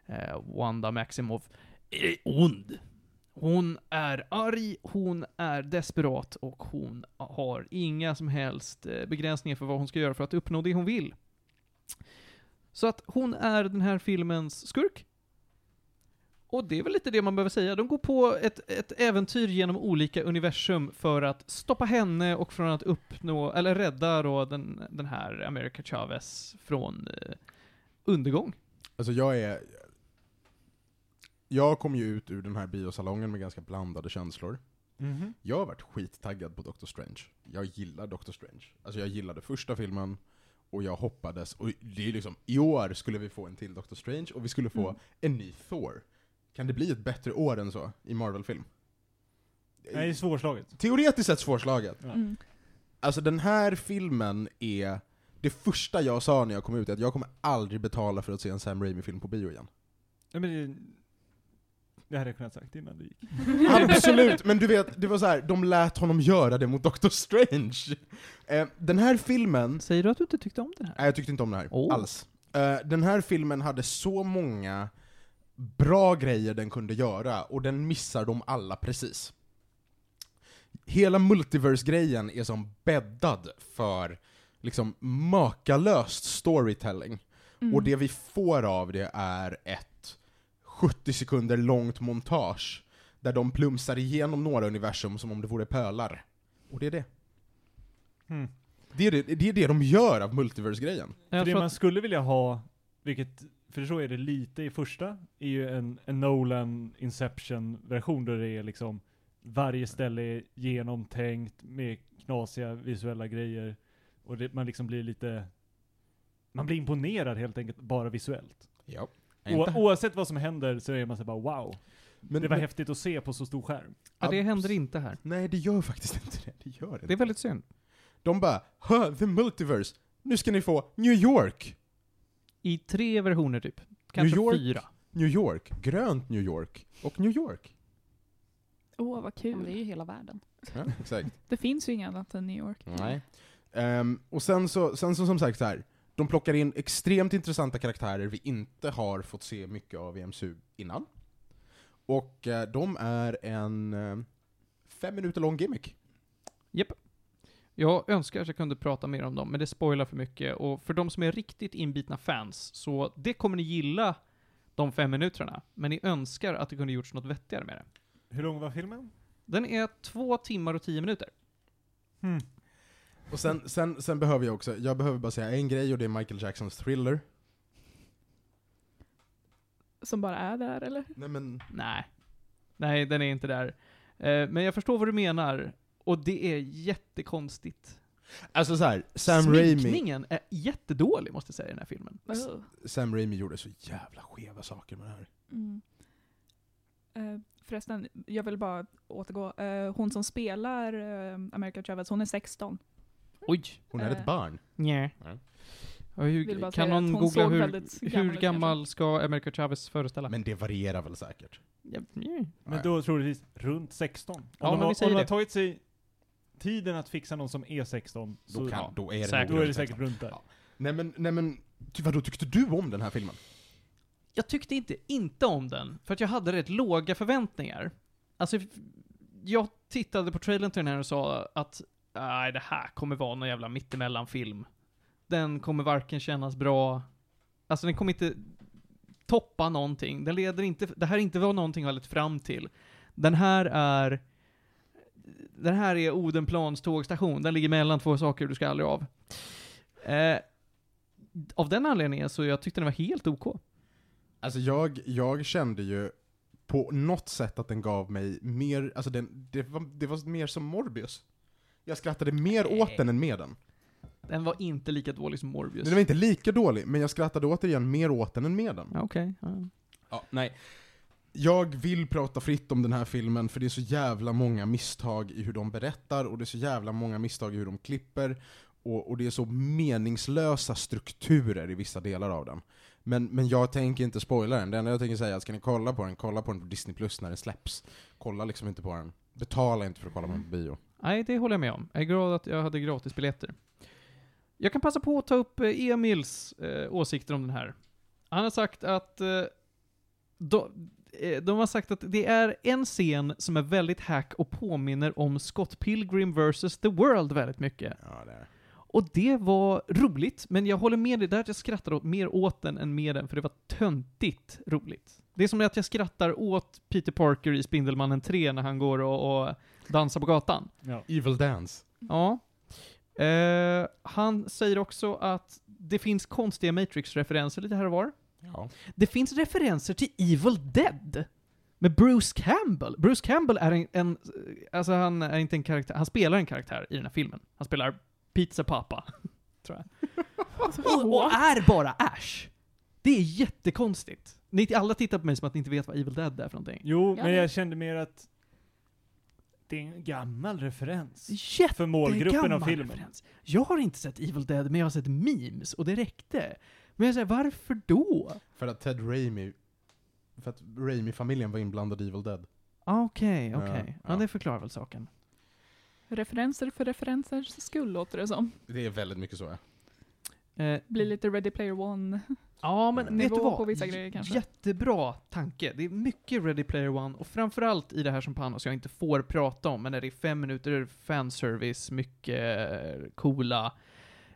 eh, Wanda Maximoff eh, ond. Hon är arg, hon är desperat och hon har inga som helst eh, begränsningar för vad hon ska göra för att uppnå det hon vill. Så att hon är den här filmens skurk. Och det är väl lite det man behöver säga. De går på ett, ett äventyr genom olika universum för att stoppa henne och från att uppnå, eller rädda då den, den här America Chavez från eh, undergång. Alltså jag är... Jag kom ju ut ur den här biosalongen med ganska blandade känslor. Mhm. Jag har varit skittaggad på Doctor Strange. Jag gillar Doctor Strange. Alltså jag gillade första filmen, och jag hoppades, och det är liksom, i år skulle vi få en till Doctor Strange, och vi skulle få Mm. en ny Thor. Kan det bli ett bättre år än så, i Marvel-film? Nej, det är svårslaget. Teoretiskt sett svårslaget. Ja. Mm. Alltså den här filmen är, det första jag sa när jag kom ut är att jag kommer aldrig betala för att se en Sam Raimi-film på bio igen. Nej, men det, det hade jag kunnat sagt innan du gick. Absolut, men du vet, det var så här, de lät honom göra det mot Doctor Strange. Eh, den här filmen, Säger du att du inte tyckte om den här? nej jag tyckte inte om den här, Oh. alls. Eh, den här filmen hade så många bra grejer den kunde göra, och den missar dem alla precis. Hela multiverse-grejen är som bäddad för liksom makalöst storytelling. Mm. Och det vi får av det är ett 70 sekunder långt montage där de plumsar igenom några universum som om det vore pölar. Och det är det. Hmm. Det är det, det, är det de gör av multiverse-grejen. Jag det tror man skulle vilja ha, vilket, för så är det lite i första, är ju en, en Nolan Inception-version där det är liksom varje ställe är genomtänkt med knasiga visuella grejer. Och det, man liksom blir lite, man blir imponerad helt enkelt bara visuellt. Ja. O, oavsett vad som händer så är man så bara wow. Men, det var men, häftigt att se på så stor skärm. ja, det händer inte här. Nej, det gör faktiskt inte det. Det gör inte Det är väldigt synd. De bara "Huh, the multiverse, nu ska ni få New York! I tre versioner typ. Kanske York? fyra. New York, grönt New York, och New York. Åh, vad Ja, men det är kul. ju hela världen. Ja, exakt. Det finns ju inget annat än New York. Nej. Ehm, och sen så, sen så som sagt så här. de plockar in extremt intressanta karaktärer vi inte har fått se mycket av i MCU innan. Och eh, de är en eh, fem minuter lång gimmick. Jag önskar att jag kunde prata mer om dem, men det spoilar för mycket. Och för de som är riktigt inbitna fans, så det kommer ni gilla de fem minuterna. Men ni önskar att det kunde gjorts något vettigare med det. Hur lång var filmen? Den är två timmar och tio minuter. Hmm. Och sen, sen, sen behöver jag också, jag behöver bara säga en grej och det är Michael Jacksons Thriller. Som bara är där, eller? Nej men, Nej. Nej, den är inte där. Eh, men jag förstår vad du menar. Och det är jättekonstigt. alltså så här, Sam Raimi, Sminkningen är jättedålig, måste jag säga, i den här filmen. Oh. Sam Raimi gjorde så jävla skeva saker med det här. Mm. Eh, förresten, jag vill bara återgå. Eh, hon som spelar uh, America Chavez, hon är 16. Oj. Hon är ett barn. Och Vill hur, kan någon googla hur, gammal hur gammal ska America Chavez föreställa? Men det varierar väl säkert. Ja. Men då troligtvis runt 16. Om Ja, de, men vi har, säger om de har tagit sig tiden att fixa någon som är 16, Då, så kan, ja, då är det säkert. då är det runt säkert 16. runt där. Ja. Nej men, nej men, ty, vadå, tyckte du om den här filmen? Jag tyckte inte, inte om den, för att jag hade rätt låga förväntningar. Alltså, jag tittade på trailern till den här och sa att nej, det här kommer vara någon jävla mittemellan-film. Den kommer varken kännas bra, alltså den kommer inte toppa någonting. Den leder inte, det här är inte vad någonting har lett fram till. Den här är, den här är Odenplans tågstation, den ligger mellan två saker du ska aldrig av. Eh, av den anledningen så jag tyckte den var helt OK. Alltså jag, jag kände ju på något sätt att den gav mig mer, alltså den, det, var, det var mer som Morbius. Jag skrattade mer Nej. åt den än med den. Den var inte lika dålig som Morbius. Den var inte lika dålig, men jag skrattade återigen mer åt den än med den. Okej. ja. Ja, nej. Jag vill prata fritt om den här filmen för det är så jävla många misstag i hur de berättar och det är så jävla många misstag i hur de klipper och, och det är så meningslösa strukturer i vissa delar av den. Men, men jag tänker inte spoila den, det enda jag tänker säga är att ska ni kolla på den, kolla på den på Disney Plus när den släpps. Kolla liksom inte på den. Betala inte för att kolla på den på bio. Nej, det håller jag med om. Jag är glad att jag hade gratisbiljetter. Jag kan passa på att ta upp eh, Emils eh, åsikter om den här. Han har sagt att eh, eh, de har sagt att det är en scen som är väldigt hack och påminner om Scott Pilgrim vs. The World väldigt mycket. Ja, det är. Och det var roligt, men jag håller med dig där att jag skrattar åt, mer åt den än med den, för det var töntigt roligt. Det är som att jag skrattar åt Peter Parker i Spindelmannen 3 när han går och, och dansar på gatan. Ja. Evil Dance. Ja. Eh, han säger också att det finns konstiga Matrix-referenser lite här och var. Ja. Det finns referenser till Evil Dead. Med Bruce Campbell. Bruce Campbell är en, en alltså han är inte en karaktär, han spelar en karaktär i den här filmen. Han spelar Pizza Papa, tror jag. och, och är bara Ash. Det är jättekonstigt. Ni alla tittar på mig som att ni inte vet vad Evil Dead är för någonting. Jo, Ja, men jag kände mer att det är en gammal referens. Jätte För målgruppen av gammal filmen. referens. Jag har inte sett Evil Dead, men jag har sett memes, och det räckte. Men jag säger, varför då? För att Ted Raimi, för att Raimi-familjen var inblandad i Evil Dead. Ah, Okej, Ja, okej. Ja, ja. det förklarar väl saken. Referenser för referensers skull låter det som. Det är väldigt mycket så ja. Eh, Blir lite Ready Player One. ja, men Mm. vet du vad? på vissa grejer kanske. Jättebra tanke. Det är mycket Ready Player One, och framförallt i det här som Panos jag inte får prata om, men när det är fem minuter fanservice, mycket eh, coola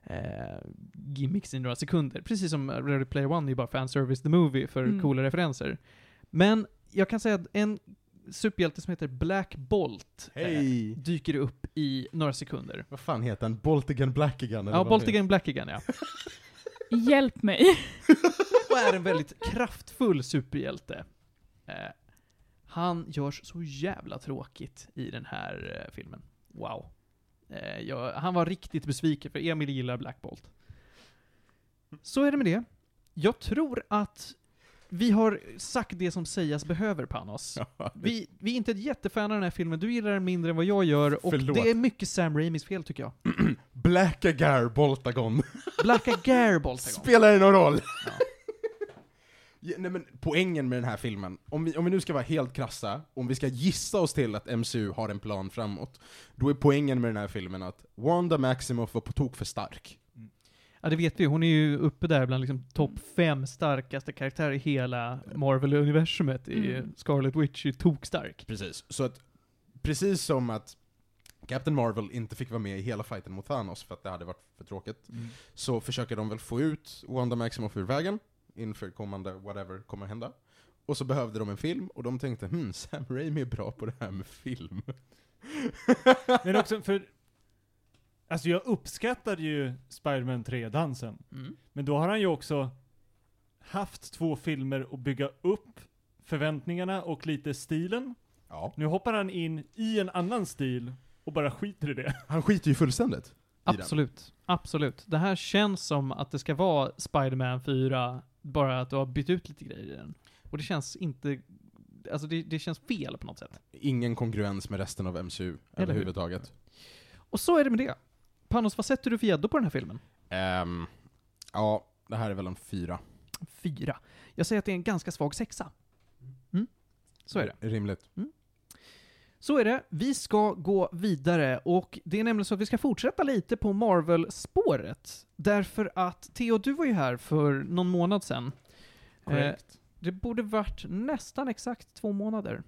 eh, gimmicks i några sekunder. Precis som Ready Player One är ju bara fanservice the movie för Mm. coola referenser. Men jag kan säga att en superhjälte som heter Black Bolt eh, Hej! dyker upp i några sekunder. Vad fan heter han? Boltigan Blackigan? eller Ja, vad Bolt det är? again, Black again, ja. Hjälp mig! och är en väldigt kraftfull superhjälte. Eh, han görs så jävla tråkigt i den här eh, filmen. Wow. Eh, jag, han var riktigt besviken, för Emil gillar Black Bolt. Så är det med det. Jag tror att vi har sagt det som sägas behöver, Panos. Ja, Vi, vi är inte ett jättefan av den här filmen, du gillar den mindre än vad jag gör, och Förlåt. det är mycket Sam Raimis fel tycker jag. Blackagar Boltagon. Blacka Gare Boltagon. Spelar det någon roll? Ja. Ja, nej men poängen med den här filmen, om vi, om vi nu ska vara helt krassa, om vi ska gissa oss till att MCU har en plan framåt, då är poängen med den här filmen att Wanda Maximoff var på tok för stark. Ja, det vet vi. Hon är ju uppe där bland liksom topp fem starkaste karaktärer i hela Marvel-universumet. I Mm. Scarlet Witch är tokstark. Precis. Så att, precis som att Captain Marvel inte fick vara med i hela fighten mot Thanos för att det hade varit för tråkigt, så försöker de väl få ut Wanda Maximoff ur vägen inför kommande whatever kommer hända. Och så behövde de en film, och de tänkte hmm, Sam Raimi är bra på det här med film. Men också för... Alltså jag uppskattade ju Spider-Man 3-dansen. Mm. Men då har han ju också haft två filmer att bygga upp förväntningarna och lite stilen. Ja. Nu hoppar han in i en annan stil och bara skiter i det. Han skiter ju fullständigt. i den. Absolut. Absolut. Det här känns som att det ska vara Spider-Man 4, bara att du har bytt ut lite grejer i den. Och det känns inte... Alltså det, det känns fel på något sätt. Ingen kongruens med resten av MCU hur? överhuvudtaget. Och så är det med det. Panos, vad sätter du för gäddor på den här filmen? Ehm, ja, det här är väl en fyra. Fyra. Jag säger att det är en ganska svag sexa. Mm. Så är det. Rimligt. Så är det. Vi ska gå vidare och det är nämligen så att vi ska fortsätta lite på Marvel-spåret. Därför att, Theo, du var ju här för någon månad sedan. Eh, Korrekt. det borde varit nästan exakt två månader.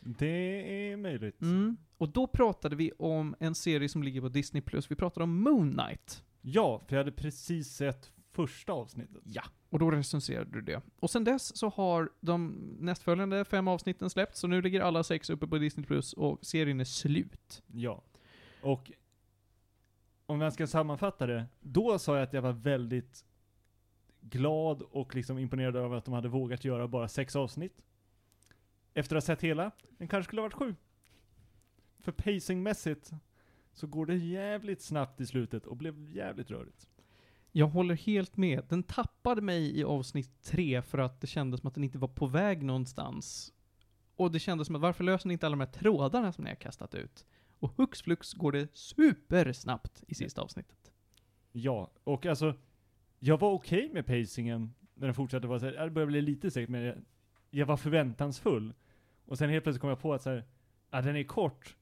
Det är möjligt. Mm. Och då pratade vi om en serie som ligger på Disney+. Vi pratade om Moon Knight. Ja, för jag hade precis sett första avsnittet. Ja. Och då recenserade du det. Och sen dess så har de nästföljande fem avsnitten släppts, så nu ligger alla sex uppe på Disney+, och serien är slut. Ja. Och om jag ska sammanfatta det, då sa jag att jag var väldigt glad och liksom imponerad över att de hade vågat göra bara sex avsnitt. efter att ha sett hela, den kanske skulle ha varit sju. För pacingmässigt så går det jävligt snabbt i slutet och blev jävligt rörigt. Jag håller helt med. Den tappade mig i avsnitt tre för att det kändes som att den inte var på väg någonstans. Och det kändes som att varför löser ni inte alla de här trådarna som ni har kastat ut? Och hux flux går det supersnabbt i sista avsnittet. Ja, och alltså, jag var okej med pacingen när den fortsatte vara såhär, det började bli lite segt, men jag, jag var förväntansfull. Och sen helt plötsligt kom jag på att så här, ja, den är kort.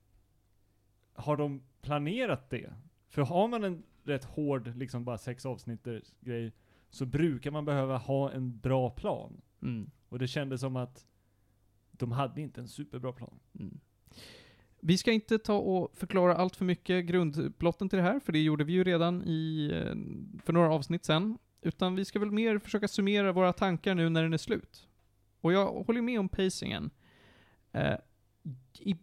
Har de planerat det? För har man en rätt hård, liksom bara sex avsnitters grej, så brukar man behöva ha en bra plan. Mm. Och det kändes som att de hade inte en superbra plan. Mm. Vi ska inte ta och förklara allt för mycket grundplotten till det här, för det gjorde vi ju redan i, eh, för några avsnitt sen. Utan vi ska väl mer försöka summera våra tankar nu när den är slut. Och jag håller med om pacingen. Eh, i,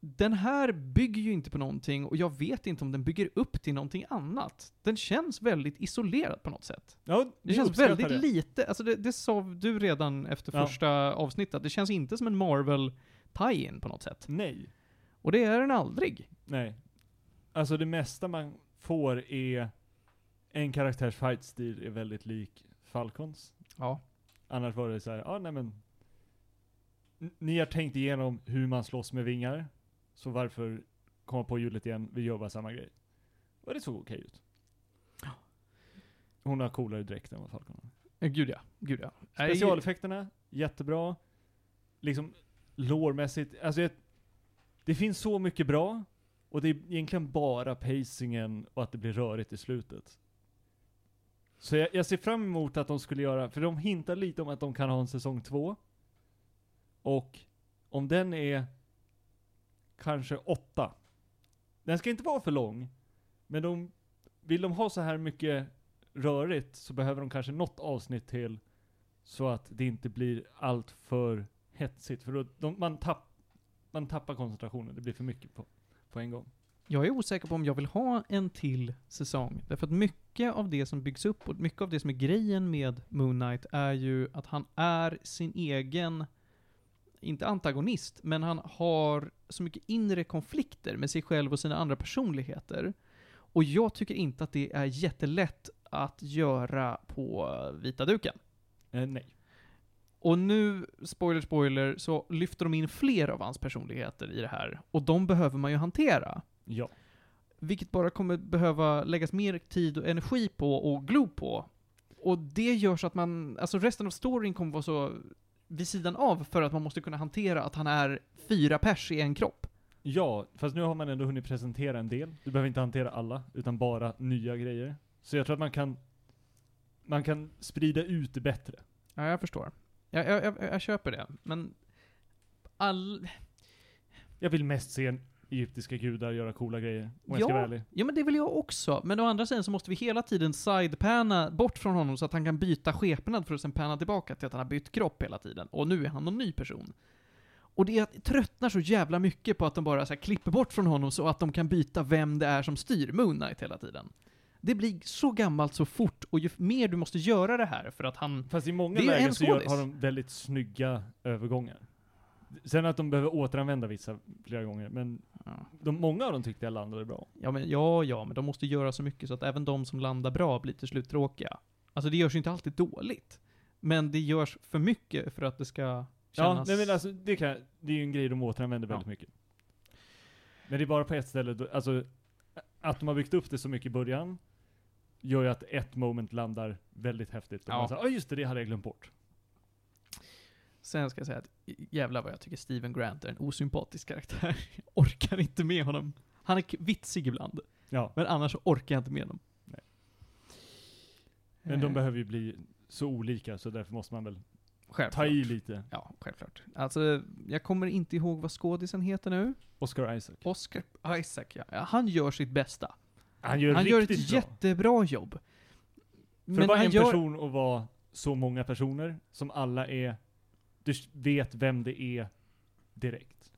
den här bygger ju inte på någonting, och jag vet inte om den bygger upp till någonting annat. Den känns väldigt isolerad på något sätt. Ja, Det känns väldigt det. lite, alltså det, det sa du redan efter Ja. första avsnittet, det känns inte som en Marvel tie-in på något sätt. Nej. Och det är den aldrig. Nej. Alltså det mesta man får är en karaktärs fightstil är väldigt lik Falcons. Ja. Annars var det så här, ja nej men Ni har tänkt igenom hur man slåss med vingar, så varför komma på hjulet igen, vi gör bara samma grej. Och det såg okej ut. Hon har coolare dräkt än vad Falcon har. Eh, Gud ja, gud ja. Specialeffekterna, jättebra. Liksom, lårmässigt, alltså jag, det finns så mycket bra, och det är egentligen bara pacingen och att det blir rörigt i slutet. Så jag, jag ser fram emot att de skulle göra, för de hintar lite om att de kan ha en säsong två. Och om den är kanske åtta. Den ska inte vara för lång, men de, vill de ha så här mycket rörigt så behöver de kanske något avsnitt till så att det inte blir allt för hetsigt. För då, de, man, tapp, man tappar koncentrationen, det blir för mycket på, på en gång. Jag är osäker på om jag vill ha en till säsong. Därför att mycket av det som byggs upp och mycket av det som är grejen med Moon Knight är ju att han är sin egen, inte antagonist, men han har så mycket inre konflikter med sig själv och sina andra personligheter. Och jag tycker inte att det är jättelätt att göra på vita duken. Eh, nej. Och nu, spoiler spoiler, så lyfter de in fler av hans personligheter i det här. Och de behöver man ju hantera. Ja. Vilket bara kommer behöva läggas mer tid och energi på och glo på. Och det gör så att man, alltså resten av storyn kommer vara så vid sidan av för att man måste kunna hantera att han är fyra pers i en kropp. Ja, fast nu har man ändå hunnit presentera en del. Du behöver inte hantera alla, utan bara nya grejer. Så jag tror att man kan, man kan sprida ut det bättre. Ja, jag förstår. Jag, jag, jag, jag köper det, men all... Jag vill mest se egyptiska gudar göra coola grejer, om jag ska vara ärlig. Ja, men det vill jag också. Men å andra sidan så måste vi hela tiden sidepanna bort från honom så att han kan byta skepnad för att sen panna tillbaka till att han har bytt kropp hela tiden. Och nu är han någon ny person. Och det är att jag tröttnar så jävla mycket på att de bara så klipper bort från honom så att de kan byta vem det är som styr Moon Knight hela tiden. Det blir så gammalt så fort, och ju mer du måste göra det här för att han... Fast i många lägen en så gör, har de väldigt snygga övergångar. Sen att de behöver återanvända vissa flera gånger, men Ja. de, många av dem tyckte jag landade bra. Ja, men, ja, ja, men de måste göra så mycket så att även de som landar bra blir till slut tråkiga. Alltså det görs ju inte alltid dåligt. Men det görs för mycket för att det ska kännas... Ja, nej men alltså, det, kan, det är ju en grej de återanvänder väldigt Ja. mycket. Men det är bara på ett ställe, då, alltså att de har byggt upp det så mycket i början, gör ju att ett moment landar väldigt häftigt. Och Ja. man säger, ja just det, det hade jag glömt bort. Sen ska jag säga att jävlar vad jag tycker Steven Grant är en osympatisk karaktär. Jag orkar inte med honom. Han är vitsig ibland, Ja, men annars orkar jag inte med honom. Nej. men de Eh, behöver ju bli så olika, så därför måste man väl ta Självklart. i lite. Ja, självklart. Alltså, jag kommer inte ihåg vad skådisen heter nu. Oscar Isaac. Oscar Isaac, ja. Han gör sitt bästa. Han gör han gör ett bra. jättebra jobb. För att vara en gör- person och vara så många personer, som alla är, du vet vem det är direkt.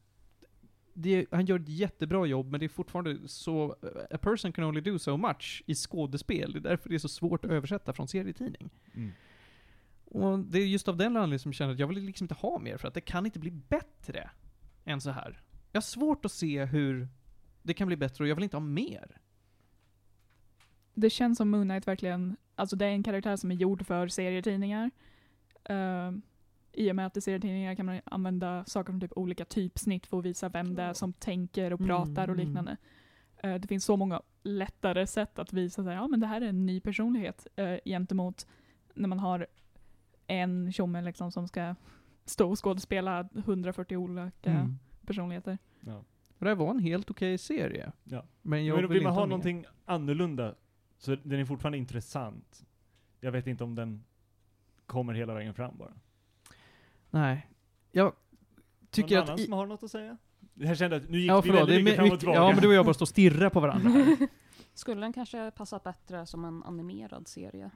det, han gör ett jättebra jobb, men det är fortfarande så, a person can only do so much i skådespel. Det är därför det är så svårt att översätta från serietidning. Mm. Och det är just av den anledningen som jag känner att jag vill liksom inte ha mer, för att det kan inte bli bättre än så här. Jag har svårt att se hur det kan bli bättre och jag vill inte ha mer. Det känns som Moon Knight verkligen, alltså det är en karaktär som är gjord för serietidningar. Uh, I och med att i serietidningar kan man använda saker från typ olika typsnitt för att visa vem det är som tänker och Mm, pratar och mm. liknande. Eh, det finns så många lättare sätt att visa att ja, men det här är en ny personlighet uh, gentemot när man har en tjomme liksom som ska stå och skådespela 140 olika Mm. personligheter. Ja. Och det var en helt okej serie. Ja. Men jag Men vill, vill man ha mer. någonting annorlunda, så den är fortfarande intressant. Jag vet inte om den kommer hela vägen fram bara. Nej. Jag tycker Någon att... annan I... som har något att säga? Jag kände att nu gick Ja vi förlåt, det är väldigt mycket fram och mycket, tillbaka. ja men du och jag bara står och stirrar på varandra. här. Skulle den kanske passat bättre som en animerad serie?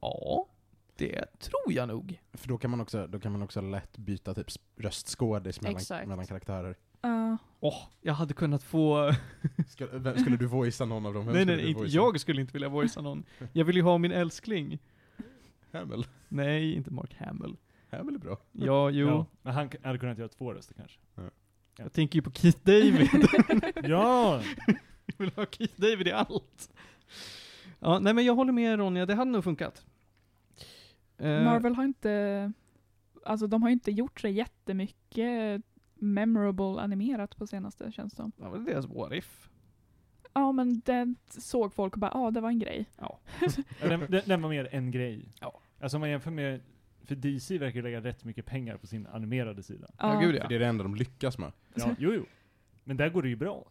ja, det tror jag nog. För då kan man också, då kan man också lätt byta typ röstskådis mellan, Exakt. mellan karaktärer. Uh, Åh, jag hade kunnat få... Ska, vem, skulle du voicea någon av dem? Vem nej skulle nej, du inte, voicea? jag skulle inte vilja voicea någon. Jag vill ju ha min älskling. Hamill. Nej, inte Mark Hamill. Hamill är bra. Ja, jo. Ja, men han hade kunnat göra två röster kanske. Jag tänker ju på Keith David. ja! jag vill ha Keith David i allt. Ja, nej men jag håller med Ronja, det hade nog funkat. Eh, Marvel har inte, alltså de har ju inte gjort så jättemycket memorable animerat på senaste känns det som. Ja, men det är deras what if. Ja men det såg folk och bara, ja det var en grej. Ja, den, den, den var mer en grej. Ja. Alltså om man jämför med, för DC verkar lägga rätt mycket pengar på sin animerade sida. Ja, gud För det ja. är det enda de lyckas med. Ja, jo jo. Men där går det ju bra.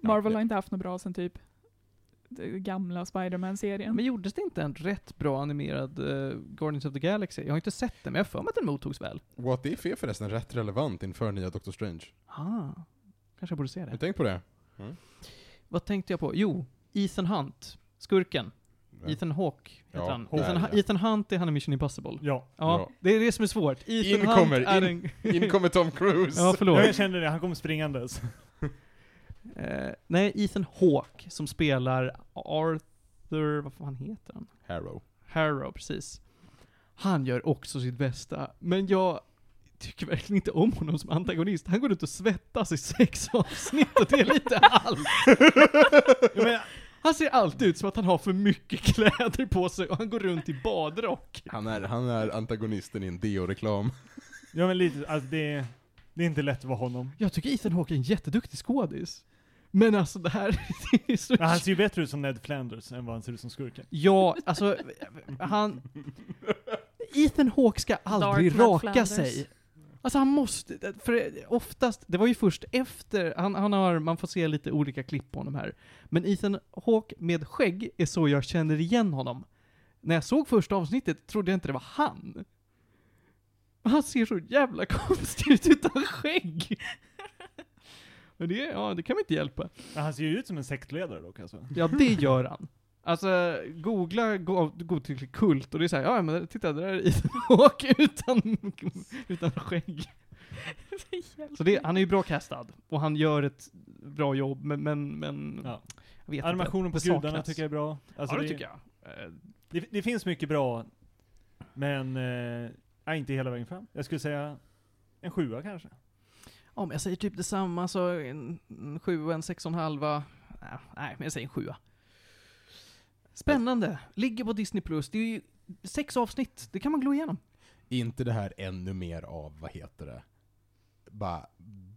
Marvel Ja, har inte haft något bra sen typ den gamla Spiderman-serien. Men gjordes det inte en rätt bra animerad eh, Guardians of the Galaxy? Jag har inte sett den, men jag har för mig att den mottogs väl. What If är förresten rätt relevant inför nya Doctor Strange. Ah, kanske jag borde se det. du tänkt på det? Vad tänkte jag på? Jo, Ethan Hunt, skurken. Ethan Hawke heter Ja, han. där, Ethan, ja. Ethan Hunt är han i Mission Impossible. Ja, Ja. Det är det som är svårt. Ethan In Hunt kommer- är in- en... In kommer Tom Cruise! ja, förlåt. Jag kände det, han kom springandes. Eh, nej, Ethan Hawke som spelar Arthur, vad fan heter han? Harrow. Harrow, precis. Han gör också sitt bästa, men jag tycker verkligen inte om honom som antagonist. Han går ut och svettas i sex avsnitt och det är lite allt. Men, Han ser alltid ut som att han har för mycket kläder på sig och han går runt i badrock. Han är, han är antagonisten i en deo-reklam. ja men lite, alltså det, det är inte lätt att vara honom. Jag tycker Ethan Hawke är en jätteduktig skådis. Men alltså det här det är så... Men han ser ju bättre ut som Ned Flanders än vad han ser ut som skurken. Ja, alltså han... Ethan Hawke ska aldrig Dark raka sig. Alltså han måste, för oftast, det var ju först efter, han, han har, man får se lite olika klipp på honom här. Men Ethan Hawke med skägg är så jag känner igen honom. När jag såg första avsnittet trodde jag inte det var han. Han ser så jävla konstig ut utan skägg. Men det, ja, det kan man inte hjälpa. Men han ser ju ut som en sektledare dock alltså. Ja, det gör han. Alltså, googla go- godtycklig kult och det är såhär, ja men titta, där är Ethan Hawke utan, utan skägg. Så det, han är ju bra castad, och han gör ett bra jobb, men, men, men Ja. jag vet Animationen på inte. Det gudarna saknas. tycker jag är bra. Alltså ja, det tycker jag. Eh, Det, det finns mycket bra, men eh, inte hela vägen fram. Jag skulle säga en sjua kanske. Ja, men jag säger typ detsamma, så en, en sjua, en sex och en halva. Nej, men jag säger en sjua. Spännande. Ligger på Disney+. Plus. Det är ju sex avsnitt, det kan man glo igenom. inte det här ännu mer av, vad heter det? Bara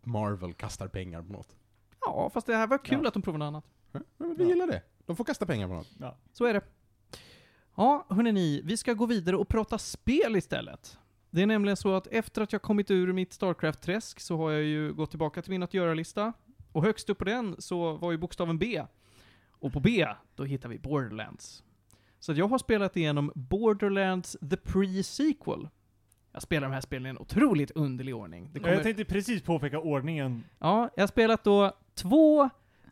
Marvel kastar pengar på något. Ja, fast det här var kul Ja. att de provade något annat. Ja, men vi Ja. gillar det. De får kasta pengar på något. Ja. Så är det. Ja, hörni ni, vi ska gå vidare och prata spel istället. Det är nämligen så att efter att jag kommit ur mitt Starcraft-träsk så har jag ju gått tillbaka till min att göra-lista. Och högst upp på den så var ju bokstaven B. Och på B, då hittar vi Borderlands. Så att jag har spelat igenom Borderlands The Pre-Sequel. Jag spelar de här spelen i en otroligt underlig ordning. Det kommer, Jag tänkte precis påpeka ordningen. Ja, jag har spelat då 2,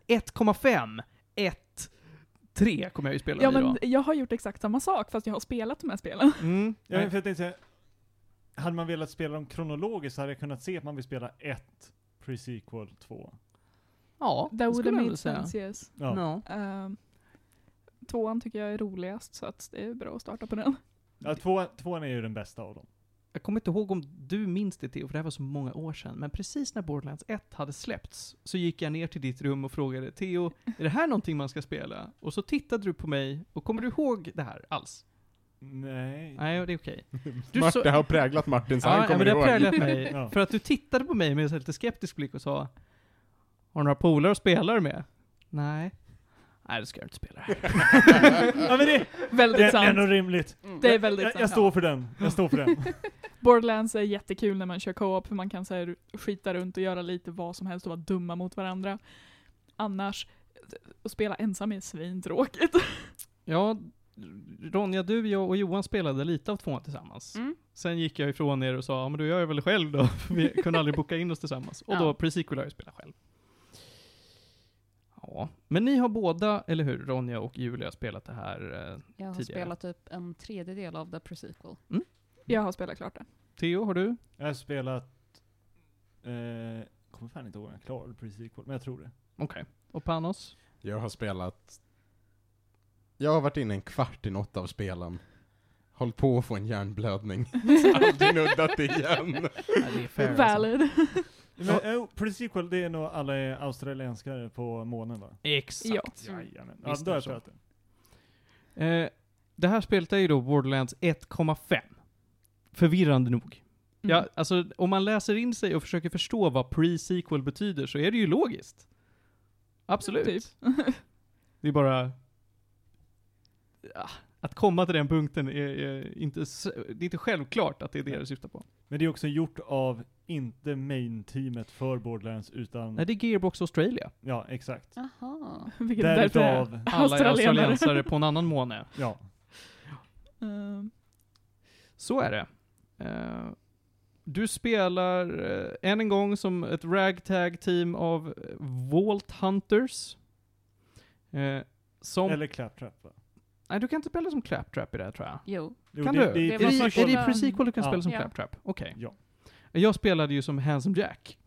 1,5, 1, 3 kommer jag ju spela Ja men då. jag har gjort exakt samma sak fast jag har spelat de här spelen. Mm. Ja, för jag tänkte säga, hade man velat spela dem kronologiskt hade jag kunnat se att man vill spela ett pre-sequel 2. Ja, That det would skulle have jag made väl säga. sense yes. Ja. Ja. Ehm, Tvåan tycker jag är roligast, så att det är bra att starta på den. Ja, tvåan, tvåan är ju den bästa av dem. Jag kommer inte ihåg om du minns det Theo, för det här var så många år sedan. Men precis när Borderlands 1 hade släppts, så gick jag ner till ditt rum och frågade Theo, är det här någonting man ska spela? Och så tittade du på mig, och kommer du ihåg det här alls? Nej. Nej, det är okej. Du Martin så- har präglat Martin, så Ja, han ja, kommer men det har ihåg. präglat mig. Ja. För att du tittade på mig med en lite skeptisk blick och sa, har du några polare att spela med? Nej. Nej, det ska jag inte spela. ja, men det, Väldigt det är ändå rimligt. Det är väldigt Jag, sant. jag står för den. Jag står för den. Borderlands är jättekul när man kör co-op, för man kan så här, skita runt och göra lite vad som helst och vara dumma mot varandra. Annars, att spela ensam är svintråkigt. Ja, Ronja, du, jag och Johan spelade lite av tvåan tillsammans. Mm. Sen gick jag ifrån er och sa, ja men då gör jag väl själv då, vi kunde aldrig boka in oss tillsammans. Och Ja. då, pre-sequel har jag spelat själv. Ja, men ni har båda, eller hur, Ronja och Julia spelat det här. eh, Jag har Tidigare. spelat typ en tredjedel av The Pre-Sequel. Jag har spelat klart det. Theo, har du? Jag har spelat... Eh, kommer fan inte ihåg om jag klarade pre-sequel, men jag tror det. Okej. Och Panos? Jag har spelat... Jag har varit inne en kvart i något av spelen. Hållit på att få en hjärnblödning. Aldrig nuddat igen. Nej, det är fair alltså. Men, oh, pre-sequel, det är nog alla australienskare på månen va? Exakt. Ja. Jajamän. Ja, Visst då är har det jag det. Eh, det här spelet är ju då Borderlands 1,5. Förvirrande nog. Mm. Ja, alltså om man läser in sig och försöker förstå vad pre-sequel betyder så är det ju logiskt. Absolut. Typ. Det är bara... Ja, att komma till den punkten är, är inte, det är inte självklart att det är det det syftar på. Men det är också gjort av, inte main-teamet för Borderlands, utan... Nej, det är Gearbox Australia. Ja, exakt. Jaha. Vilket därför är Alla är australiensare på en annan måne. ja. Ehm, Så är det. Eh, du spelar uh, än en gång som ett ragtag-team av eh, Vault Hunters. Eh, som... Eller Claptrap va? Nej, du kan inte spela som Claptrap i det här tror jag. Jo. Jo, kan det, du? Det, Det är, det, första- är det i pre-sequel du kan Ja. spela som Ja. Claptrap? Okej. Ja. Jag spelade ju som Handsome Jack.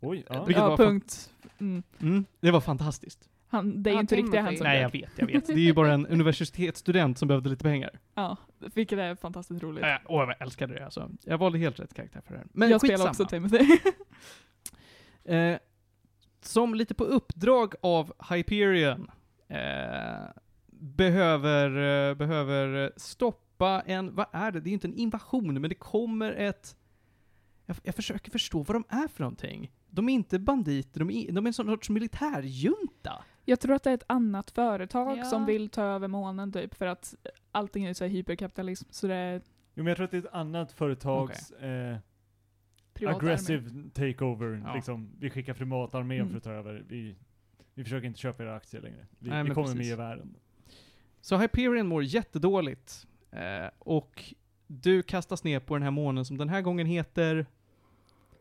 Oj, ja. Vilket ja, var punkt. Mm. Mm, det var fantastiskt. Han, det är ju inte riktigt han som Nej, jag vet, jag vet. Det är ju bara en universitetsstudent som behövde lite pengar. Ja, vilket är fantastiskt roligt. Äh, åh, jag älskade det alltså. Jag valde helt rätt karaktär för det här. Men jag skitsamma. spelar också Timothy. Eh, som lite på uppdrag av Hyperion eh, behöver, eh, behöver stoppa en, vad är det? Det är inte en invasion, men det kommer ett... Jag, jag försöker förstå vad de är för någonting. De är inte banditer, de är, de är en sån sorts militärjunta. Jag tror att det är ett annat företag Ja. som vill ta över månen typ, för att allting är så här hyperkapitalism, så det är Jo, men jag tror att det är ett annat företags eh, privat aggressive takeover. Ja. Liksom, vi skickar privatarmén Mm. för att ta över. Vi, vi försöker inte köpa era aktier längre. Vi, Nej, vi kommer med precis. i världen. Så Hyperion mår jättedåligt. Eh, och du kastas ner på den här månen som den här gången heter...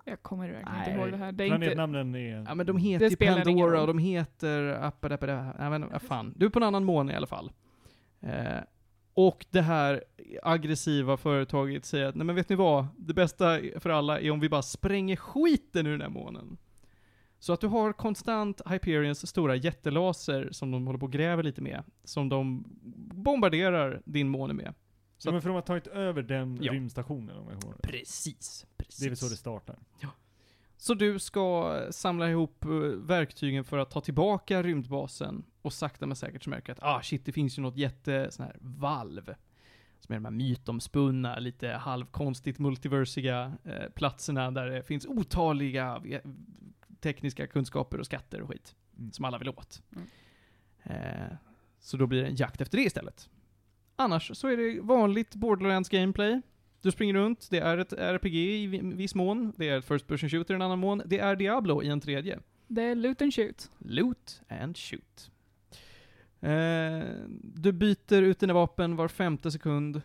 Jag kommer verkligen Nej. inte ihåg det här. Det är inte, Planetnamnen är... Ja men de heter ju Pandora och de heter... Appadappada, ja men vad fan. Du är på en annan måne i alla fall. Eh, och det här aggressiva företaget säger att, nej men vet ni vad? Det bästa för alla är om vi bara spränger skiten ur den här månen. Så att du har konstant Hyperions stora jättelaser som de håller på och gräver lite med. Som de bombarderar din måne med. Så Ja, men för de har tagit över den Ja. rymdstationen om jag kommer ihåg. Precis, precis. Det är väl så det startar. Så du ska samla ihop eh, verktygen för att ta tillbaka rymdbasen och sakta men säkert så märker att ah shit, det finns ju något jätte sån här valv. Som är de här mytomspunna, lite halvkonstigt multiversiga eh, platserna där det finns otaliga ve- tekniska kunskaper och skatter och skit. Mm. Som alla vill åt. Mm. Eh, så då blir det en jakt efter det istället. Annars så är det vanligt Borderlands gameplay. Du springer runt, det är ett RPG i vi- viss mån, det är ett First Person Shooter i en annan mån, det är Diablo i en tredje. det är loot and shoot. Loot and shoot. Eh, du byter ut dina vapen var femte sekund.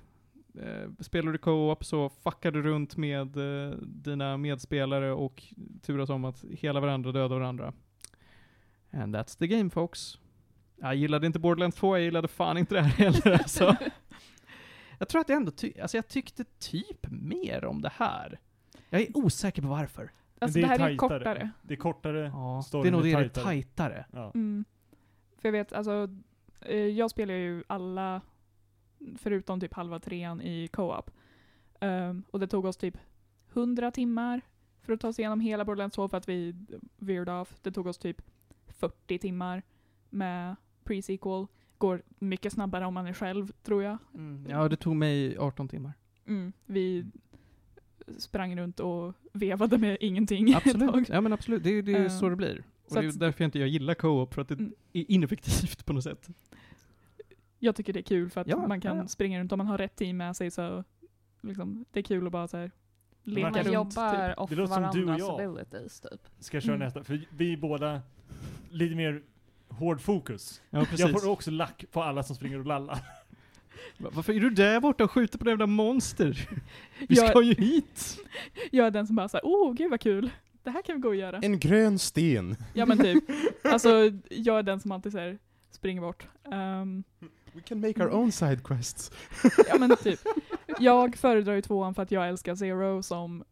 Eh, spelar du co-op så fuckar du runt med eh, dina medspelare och turas om att hela varandra döda varandra. And that's the game folks. Jag gillade inte Borderlands 2, jag gillade fan inte det här heller alltså. Jag tror att jag ändå ty- alltså jag tyckte typ mer om det här. Jag är osäker på varför. Alltså det, här är ju kortare. Det är kortare. Ja, det storyn är nog är det, det är tajtare. Ja. Mm. För jag vet, alltså, Eh, Jag spelar ju alla, förutom typ halva trean i co-op. Ehm, och det tog oss typ 100 timmar för att ta oss igenom hela Borderlands 2 för att vi veered off. Det tog oss typ 40 timmar med pre-sequel. Går mycket snabbare om man är själv, tror jag. Mm. Ja, det tog mig 18 timmar. Mm. Vi sprang runt och vevade med ingenting Absolut. Ja men absolut, det, är- det är Eh, så det blir. Och så det är att- därför jag inte jag gillar co-op, för att det Mm. är ineffektivt på något sätt. Jag tycker det är kul för att Ja, man kan ja, ja. springa runt om man har rätt team med sig så liksom, det är kul att bara så här, leka Martin, Man runt. jobbar Typ. off Det låter som du och varandras jag. abilities typ. Ska jag köra Mm. nästa? För vi är båda lite mer hård fokus. Ja Jag får också lack på alla som springer och lallar. Va- Varför är du där borta och skjuter på det jävla monster? Vi Jag- ska ju hit! Jag är den som bara såhär, åh gud vad kul, det här kan vi gå och göra. En grön sten. Ja men typ, alltså jag är den som alltid säger springer bort. Ehm, We can make our own side quests. ja men typ. Jag föredrar ju tvåan för att jag älskar Zero som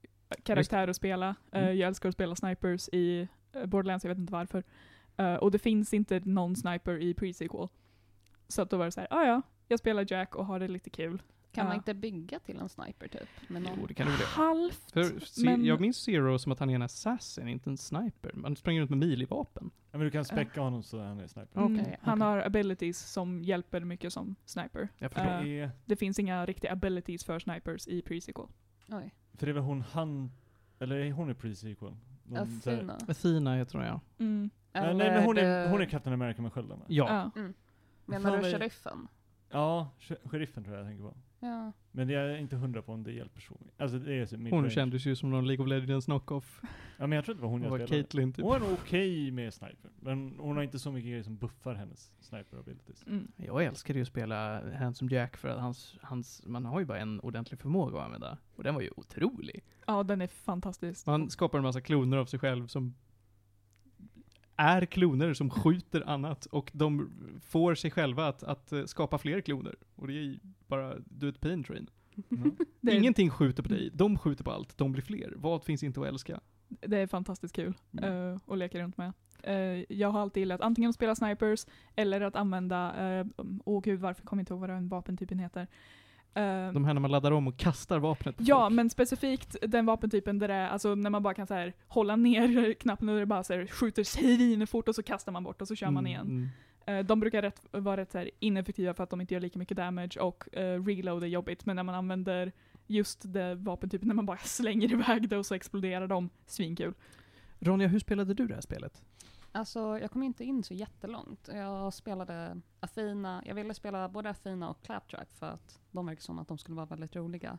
karaktär att spela. Mm. jag älskar att spela snipers i eh, Borderlands, jag vet inte varför. Eh, och det finns inte någon sniper i pre-sequel. Så att då var det såhär, ah, ja, jag spelar Jack och har det lite kul. Kan man Ja. inte bygga till en sniper typ? Med någon? Jo, det kan du väl. Halvt. För se, men- jag minns Zero som att han är en assassin, inte en sniper. Man springer runt med melee-vapen. Ja, men du kan späcka honom så han är sniper. Mm, Okej, Han okej. har abilities som hjälper mycket som sniper. Eh, Det är, Det finns inga riktiga abilities för snipers i pre-sequel. Oj. för det är väl hon han, eller är hon i pre-sequel? Så här- Athena. Athena heter hon ja. Mm. Nej men hon är, hon är Captain America med skölden? Ja. Ja. Menar Fan, du sheriffen? Ja, sh- sheriffen tror jag jag tänker på. Ja. Men jag är inte hundra på om det hjälper så. Alltså det är så Hon kändes ju som någon League of Legends knock-off. Ja men jag tror inte det var hon Hon jag var spelade. Caitlyn typ. Hon är okej med sniper. Men hon har inte så mycket grejer som buffar hennes sniper abilities. Mm. Jag älskade ju att spela Handsome Jack för att hans, hans, man har ju bara en ordentlig förmåga att använda. Och den var ju otrolig. ja, den är fantastisk. Man skapar en massa kloner av sig själv som är kloner som skjuter annat och de får sig själva att, att eh, skapa fler kloner. Och det är bara, du ett pain train. Mm. Är, Ingenting skjuter på dig, de skjuter på allt, de blir fler. Vad finns inte att älska? det är fantastiskt kul Mm. eh, att leka runt med. Eh, jag har alltid gillat antingen att spela snipers eller att använda, uh, åh gud varför kommer jag inte ihåg vad den vapentypen heter. Eh, De här när man laddar om och kastar vapnet på Ja, folk. men specifikt den vapentypen där det är, alltså när man bara kan så här, hålla ner knappen och det bara så här, skjuter svinfort och så kastar man bort och så kör man igen. Mm, Eh, de brukar rätt, vara rätt så här, ineffektiva för att de inte gör lika mycket damage och uh, reload är jobbigt, men när man använder just det vapentypen när man bara slänger iväg det och så exploderar de, svinkul. Ronja, hur spelade du det här spelet? Alltså, jag kom inte in så jättelångt. Jag spelade Athena, jag ville spela både Athena och Claptrap för att de verkar som att de skulle vara väldigt roliga.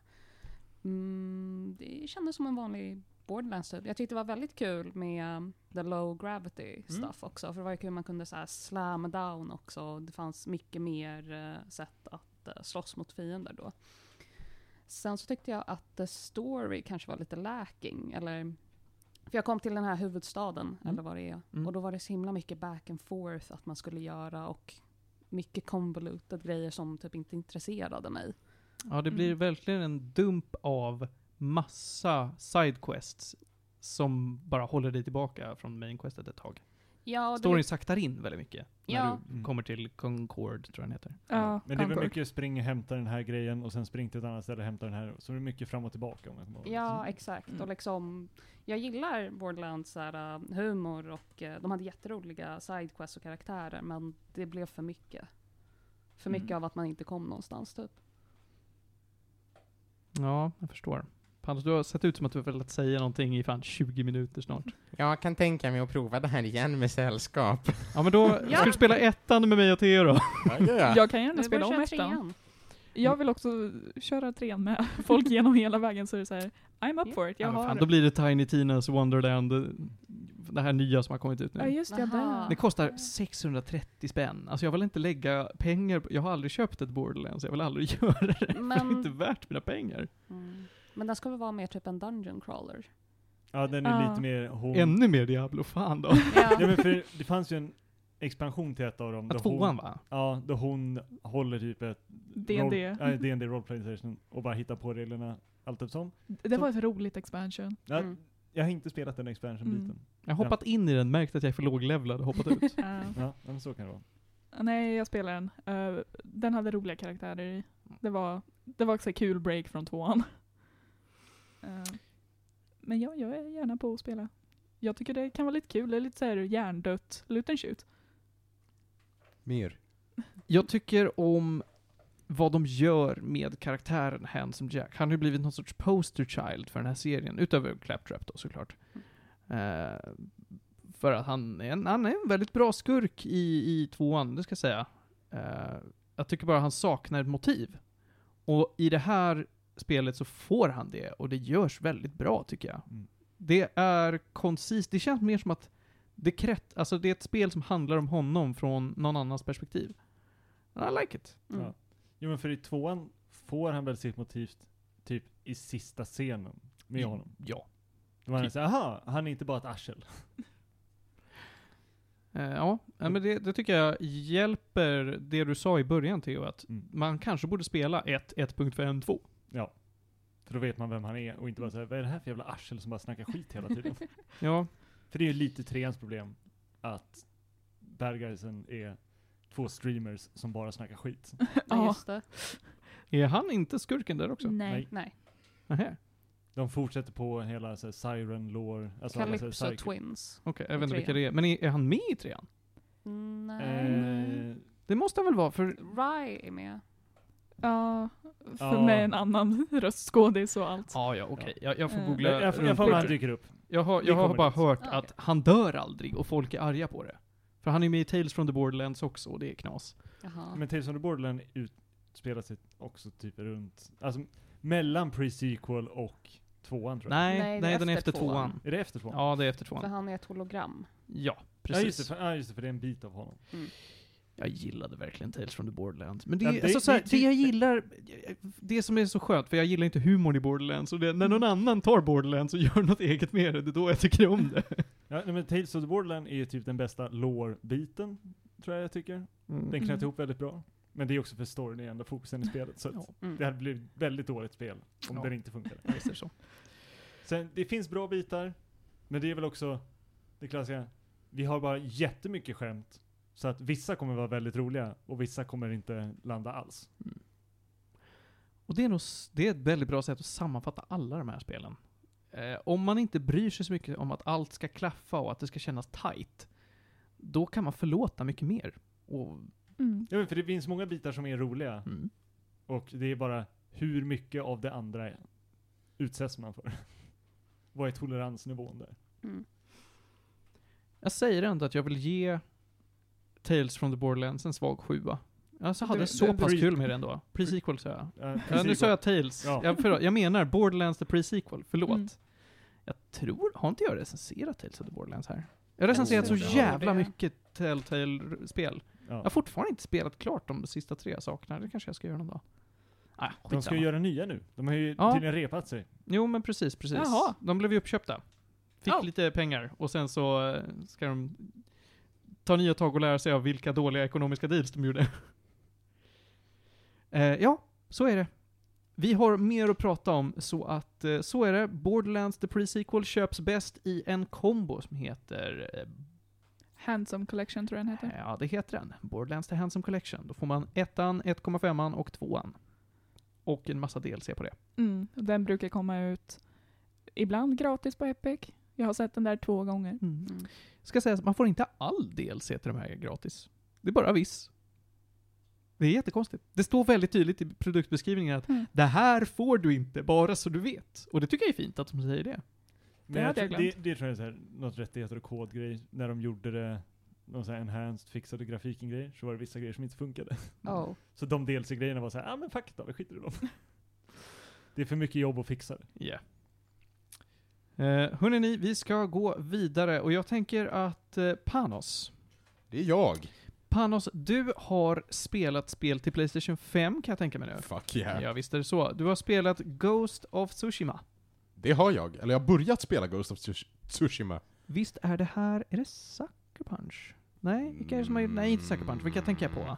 Mm, det kändes som en vanlig Borderlands typ. Jag tyckte det var väldigt kul med um, the low gravity stuff också. För det var ju kul, man kunde så här slam down också. Det fanns mycket mer eh, sätt att uh, slåss mot fiender då. Sen så tyckte jag att the story kanske var lite lacking, eller för jag kom till den här huvudstaden, Mm. eller vad det är. Mm. Och då var det så himla mycket back and forth att man skulle göra och mycket convoluted grejer som typ inte intresserade mig. Ja, det blir Mm. verkligen en dump av massa sidequests som bara håller dig tillbaka från mainquestet ett tag. Ja, det, Storyn saktar in väldigt mycket Ja. när du Mm. kommer till Concord, tror jag den heter. Ja, Men det är väl mycket spring och hämta den här grejen och sen spring till ett annat ställe och hämta den här. Så det är mycket fram och tillbaka om jag kommer ihåg rätt. ja exakt. Mm. Och liksom, jag gillar Borderlands så här, uh, humor och uh, de hade jätteroliga sidequests och karaktärer men det blev för mycket. För mycket Mm. av att man inte kom någonstans typ. Ja, jag förstår. Panos, du har sett ut som att du har velat säga någonting i fan 20 minuter snart. Jag kan tänka mig att prova det här igen med sällskap. Ja men då, Ja. ska du spela ettan med mig och Theo då? Ja, ja, ja. Jag kan gärna spela om ettan. Jag vill också köra trean med folk genom hela vägen så är det så här, I'm up Ja. for it, jag ja, men har... fan, då blir det Tiny Tinas Wonderland, det här nya som har kommit ut Ja nu. just det, Aha. Det kostar 630 spänn. Alltså jag vill inte lägga pengar på, jag har aldrig köpt ett Borderlands, jag vill aldrig göra det. Det är Men- inte värt mina pengar. Mm. Men den ska väl vara mer typ en dungeon crawler? Ja, den är Ja. lite mer hon... Ännu mer Diablo, fan då. Ja men för det fanns ju en expansion till ett av dem. Ja, där tvåan hon, va? Ja, då hon håller typ ett D&D. roll- ja, D&D roleplay session och bara hittar på reglerna allt eftersom. Det var ett roligt expansion. Ja, Mm. Jag har inte spelat den expansion-biten. Mm. Jag har hoppat in i den, märkt att jag är för låglevlad och hoppat ut. Ja. Ja, men så kan det vara. Nej, jag spelar den. Eh, den hade roliga karaktärer i. Det var, det var också en kul break från tvåan. Eh, men ja, jag är gärna på att spela. Jag tycker det kan vara lite kul. Det är lite så här hjärndött. And shoot. Mer. Jag tycker om vad de gör med karaktären Handsome Jack. Han har ju blivit någon sorts poster child för den här serien, utöver Claptrap då såklart. Eh, för att han är, en, han är en väldigt bra skurk i, i tvåan, det ska jag säga. Eh, jag tycker bara han saknar ett motiv. Och i det här spelet så får han det, och det görs väldigt bra tycker jag. Mm. Det är koncist, det känns mer som att det, krätt, alltså det är ett spel som handlar om honom från någon annans perspektiv. I like it. Mm. Ja. Jo men för i tvåan får han väl sitt motiv typ i sista scenen med honom. Ja. Då var han Typ. såhär, aha, han är inte bara ett arsel. Eh, ja, ja, men det, det tycker jag hjälper det du sa i början Theo, att Mm. man kanske borde spela 1, 1.5.2. Ja. För då vet man vem han är och inte bara såhär, vad är det här för jävla arsel som bara snackar skit hela tiden? Ja, för det är ju lite treans problem, att bad guysen är två streamers som bara snackar skit. Ja, just det. är han inte skurken där också? Nej. Nej. Nähä. De fortsätter på hela så här, siren lore, alltså alla, så här, Calypso Twins. Okej, jag vet inte vilka det är. Men är, är han med i trean? Nej. Eh, Det måste han väl vara, för... Rye är med. Ja, för Ja. med en annan röstskådis och allt. Ja, ja, okej. Jag, jag får Eh, googla jag, jag, jag runt får han dyker upp. Jag har, Vi jag har kommer bara dit. hört Ah, okej. att han dör aldrig och folk är arga på det. För han är med i Tales from the Borderlands också och det är knas. Jaha. Men Tales of the Borderland utspelar sig också typ runt, alltså mellan pre-sequel och tvåan tror jag. Nej, Nej, nej, det är den är efter efter tvåan. tvåan. Är det efter tvåan? Ja, det är efter För tvåan. han är ett hologram. Ja, Ja precis. just, det, för, ja just det, för det är en bit av honom. Jag gillade verkligen Tales from the Borderlands. Men det, Ja, är, det- alltså, det så här, är det, typ- jag gillar, det som är så skönt, för jag gillar inte humorn i Borderlands, och det, när någon annan tar Borderlands och gör något eget med det, det är då jag tycker om det. Ja, men Tales of the Borderland är ju typ den bästa lore-biten, tror jag jag tycker. Den knöt Mm. ihop väldigt bra. Men det är också för storyn är ändå fokusen i spelet, så Ja. Mm. det hade blivit väldigt dåligt spel om Ja. den inte funkade. Det så. Sen, det finns bra bitar, men det är väl också det klassiska, vi har bara jättemycket skämt, så att vissa kommer vara väldigt roliga, och vissa kommer inte landa alls. Och det är nog, det är ett väldigt bra sätt att sammanfatta alla de här spelen. Eh, om man inte bryr sig så mycket om att allt ska klaffa och att det ska kännas tight, då kan man förlåta mycket mer. Och, Mm. Ja, men för det finns många bitar som är roliga, mm. och det är bara hur mycket av det andra utsätts man för. Vad är toleransnivån där? Mm. Jag säger ändå att jag vill ge Tales from the Borderlands en svag sjua. Alltså, jag hade Du- så du- pass pre- kul med det ändå. Pre-sequel sa jag. Uh, Ja, nu sa jag Tales. Ja. Jag, förlåt, jag menar Borderlands the Pre-sequel, förlåt. Mm. Jag tror, har inte jag recenserat Tales of the Borderlands här? Jag har recenserat så Oh, det jävla det. mycket Telltale-spel. Jag har Ja. fortfarande inte spelat klart de sista tre sakerna, det kanske jag ska göra någon dag. Ah, De ska ju göra nya nu. De har ju Ja. tydligen repat sig. Jo men precis, precis. Jaha. De blev ju uppköpta. Fick Ja. lite pengar, och sen så eh, ska de ta nya tag och lära sig av vilka dåliga ekonomiska deals de gjorde. eh, ja, så är det. Vi har mer att prata om, så att eh, så är det. Borderlands The Pre-Sequel köps bäst i en kombo som heter eh, Handsome Collection tror jag den heter. Ja, det heter den. Borderlands The Handsome Collection. Då får man ettan, 1,5 och tvåan. Och en massa DLC på det. Mm. Den brukar komma ut ibland gratis på Epic. Jag har sett den där två gånger. Mm. Ska sägas, man får inte all DLC till de här gratis. Det är bara viss. Det är jättekonstigt. Det står väldigt tydligt i produktbeskrivningen att Mm. det här får du inte, bara så du vet. Och det tycker jag är fint att de säger det. Men jag hade jag tror- det, det tror jag är så här, något rättigheter och kodgrej. När de gjorde det, någon sån här enhanced, fixade grafiken grejer, så var det vissa grejer som inte funkade. Oh. Så de DLC-grejerna var så här, ja ah, men fuck då, vi skiter i dem. det är för mycket jobb att fixa det. Ja. Eh, hörrni ni, vi ska gå vidare och jag tänker att eh, Panos, Det är jag. Panos, du har spelat spel till Playstation 5 kan jag tänka mig nu. Fuck yeah. Ja, visst är det så. Du har spelat Ghost of Tsushima. Det har jag. Eller jag har börjat spela Ghost of Tsush- Tsushima. Visst är det här, är det Sucker Punch? Nej, vilka är det som har gjort, nej inte Sucker Punch, vilka tänker jag på?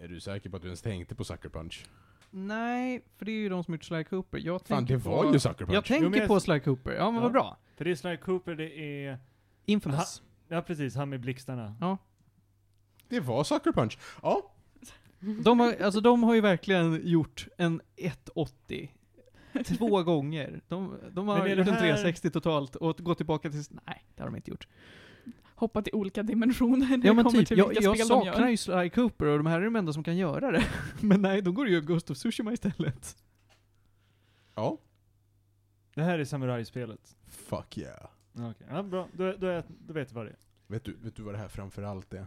Är du säker på att du ens tänkte på Sucker Punch? Nej, för det är ju de som gjort Sly Cooper. Jag Fan, tänker det var på... ju Sucker Punch. Jag tänker Jo, men jag- på Sly Cooper, ja men Ja. vad bra. För det är Sly Cooper, det är, Infamous. ja precis, han med blixtarna. Ja. Det var Sucker Punch. Ja, De har, alltså de har ju verkligen gjort en 180 två gånger. De, de har gjort en här- 360 totalt och gått tillbaka till... Nej, det har de inte gjort. Hoppa till olika dimensioner när Ja det men kommer typ, till jag, vilka jag spel de saknar gör. ju Sly Cooper och de här är de enda som kan göra det. Men nej, då går det ju Ghost of Tsushima istället. ja. Det här är samurajspelet. Fuck yeah. Ja, Okej, ja, bra. Då, då, är, då vet vi vad det är. Vet du, vet du vad det här framför allt är?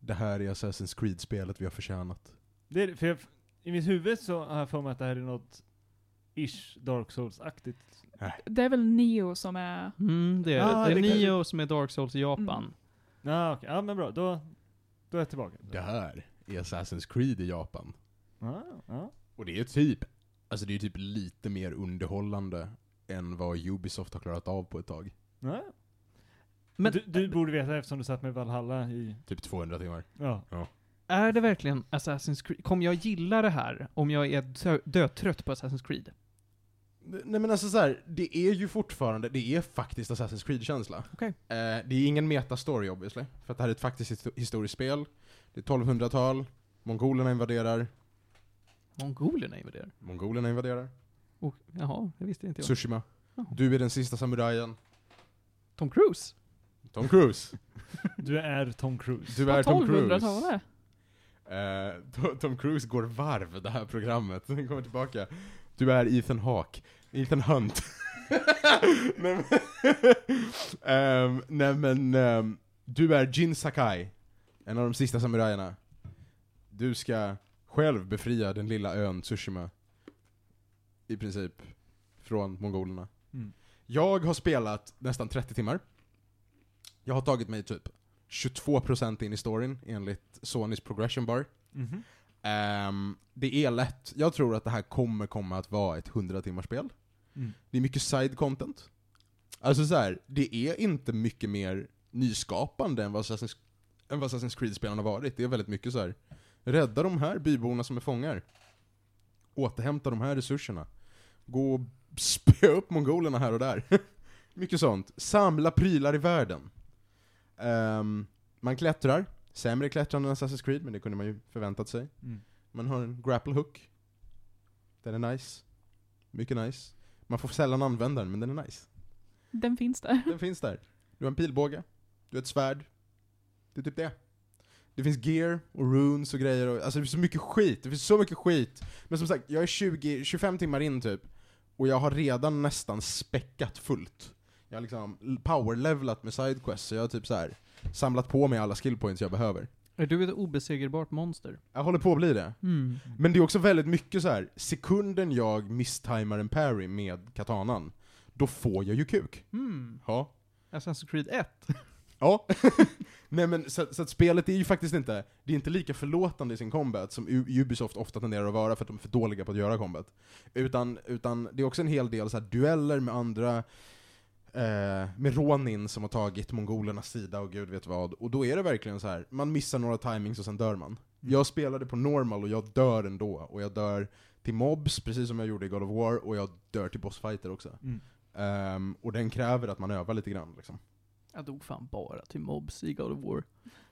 Det här är Assassin's Creed-spelet vi har förtjänat. det är, för jag, I mitt huvud så har jag för mig att det här är något ish Dark Souls-aktigt. Det är väl Neo som är... Mm, det är, Ja, det är det kan- Nio som är Dark Souls i Japan. Mm. Ja, okej. Ja, men bra. Då, då är jag tillbaka. Det här är Assassin's Creed i Japan. Ja, ja. Och det är typ, alltså det är typ lite mer underhållande än vad Ubisoft har klarat av på ett tag. ja. Men du, du borde veta eftersom du satt med Valhalla i... Typ 200 timmar. Ja. är det verkligen Assassin's Creed? Kommer jag gilla det här om jag är dö- dötrött på Assassin's Creed? Nej men alltså så här, det är ju fortfarande, det är faktiskt Assassin's Creed-känsla. Okej. Eh, det är ingen metastory obviously, för att det här är ett faktiskt histo- historiskt spel. Det är 1200-tal, mongolerna invaderar, Mongolerna invaderar. mongolerna invaderar, Och, jaha, det visste inte jag. Tsushima. Jaha. Du är den sista samurajen. Tom Cruise? Tom Cruise. Du är Tom Cruise. Du är Tom Cruise. 1200-talet. Eh, To- Tom Cruise går varv det här programmet. Den kommer tillbaka. Du är Ethan Hawke. Ethan Hunt. nej, men, Ehm, nej men, ehm, du är Jin Sakai. En av de sista samurajerna. Du ska själv befria den lilla ön Tsushima. I princip. Från mongolerna. Mm. Jag har spelat nästan 30 timmar. Jag har tagit mig typ 22% in i storyn enligt Sonys progression bar. Mhm. Ehm, det är lätt. Jag tror att det här kommer komma att vara ett 100 timmars spel. Mm. Det är mycket side content. Alltså så här, det är inte mycket mer nyskapande än vad Assassin's, än vad Assassin's Creed-spelen har varit. Det är väldigt mycket så här. rädda de här byborna som är fångar. Återhämta de här resurserna. Gå och spöa upp mongolerna här och där. mycket sånt. Samla prylar i världen. Ehm, man klättrar. Sämre klättrande än Assassin's Creed, men det kunde man ju förväntat sig. Mm. Man har en grapple hook. Den är nice. Mycket nice. Man får sällan använda den, men den är nice. Den finns där. Den finns där. Du har en pilbåge, du har ett svärd. Det är typ det. Det finns gear och runes och grejer och, alltså det finns så mycket skit, det finns så mycket skit. Men som sagt, jag är 20, 25 timmar in typ, och jag har redan nästan späckat fullt. Jag har liksom powerlevlat med sidequests, så jag har typ så här samlat på mig alla skillpoints jag behöver. Är du ett obesegerbart monster? Jag håller på att bli det. Mm. Men det är också väldigt mycket så här. sekunden jag misstimar en parry med katanan, då får jag ju kuk. Mm. Ja. Assassin's Creed 1? Ja. Nej men så, så att spelet är ju faktiskt inte, det är inte lika förlåtande i sin combat som U- Ubisoft ofta tenderar att vara för att de är för dåliga på att göra combat. Utan, utan det är också en hel del så här dueller med andra, eh, med Ronin som har tagit mongolernas sida och gud vet vad. Och då är det verkligen så här. man missar några timings och sen dör man. Jag spelade på normal och jag dör ändå. Och jag dör till mobs, precis som jag gjorde i God of War, och jag dör till bossfighter också. Mm. Ehm, och den kräver att man övar lite grann liksom. Jag dog fan bara till mobs i God of War.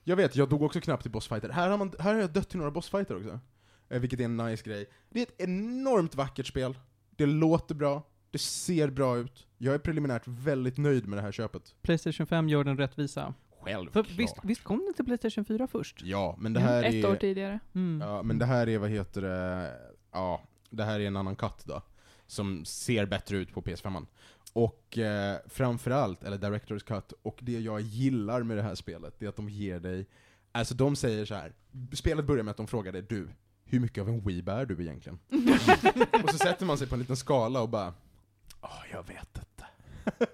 Jag vet, jag dog också knappt till bossfighter. Här har, man, här har jag dött till några bossfighter också. Eh, vilket är en nice grej. Det är ett enormt vackert spel. Det låter bra. Det ser bra ut. Jag är preliminärt väldigt nöjd med det här köpet. Playstation 5 gör den rättvisa. För Självklart. visst, visst kom det till Playstation 4 först? Ja, men det Mm, här Ett är... år tidigare. Mm. Ja, men det här är, vad heter det, ja, det här är en annan cut då. Som ser bättre ut på PS5. Och eh, framförallt, eller Directors Cut, och det jag gillar med det här spelet, det är att de ger dig, alltså de säger så här. spelet börjar med att de frågar dig, du, hur mycket av en weeb är du egentligen? och så sätter man sig på en liten skala och bara, åh, jag vet inte.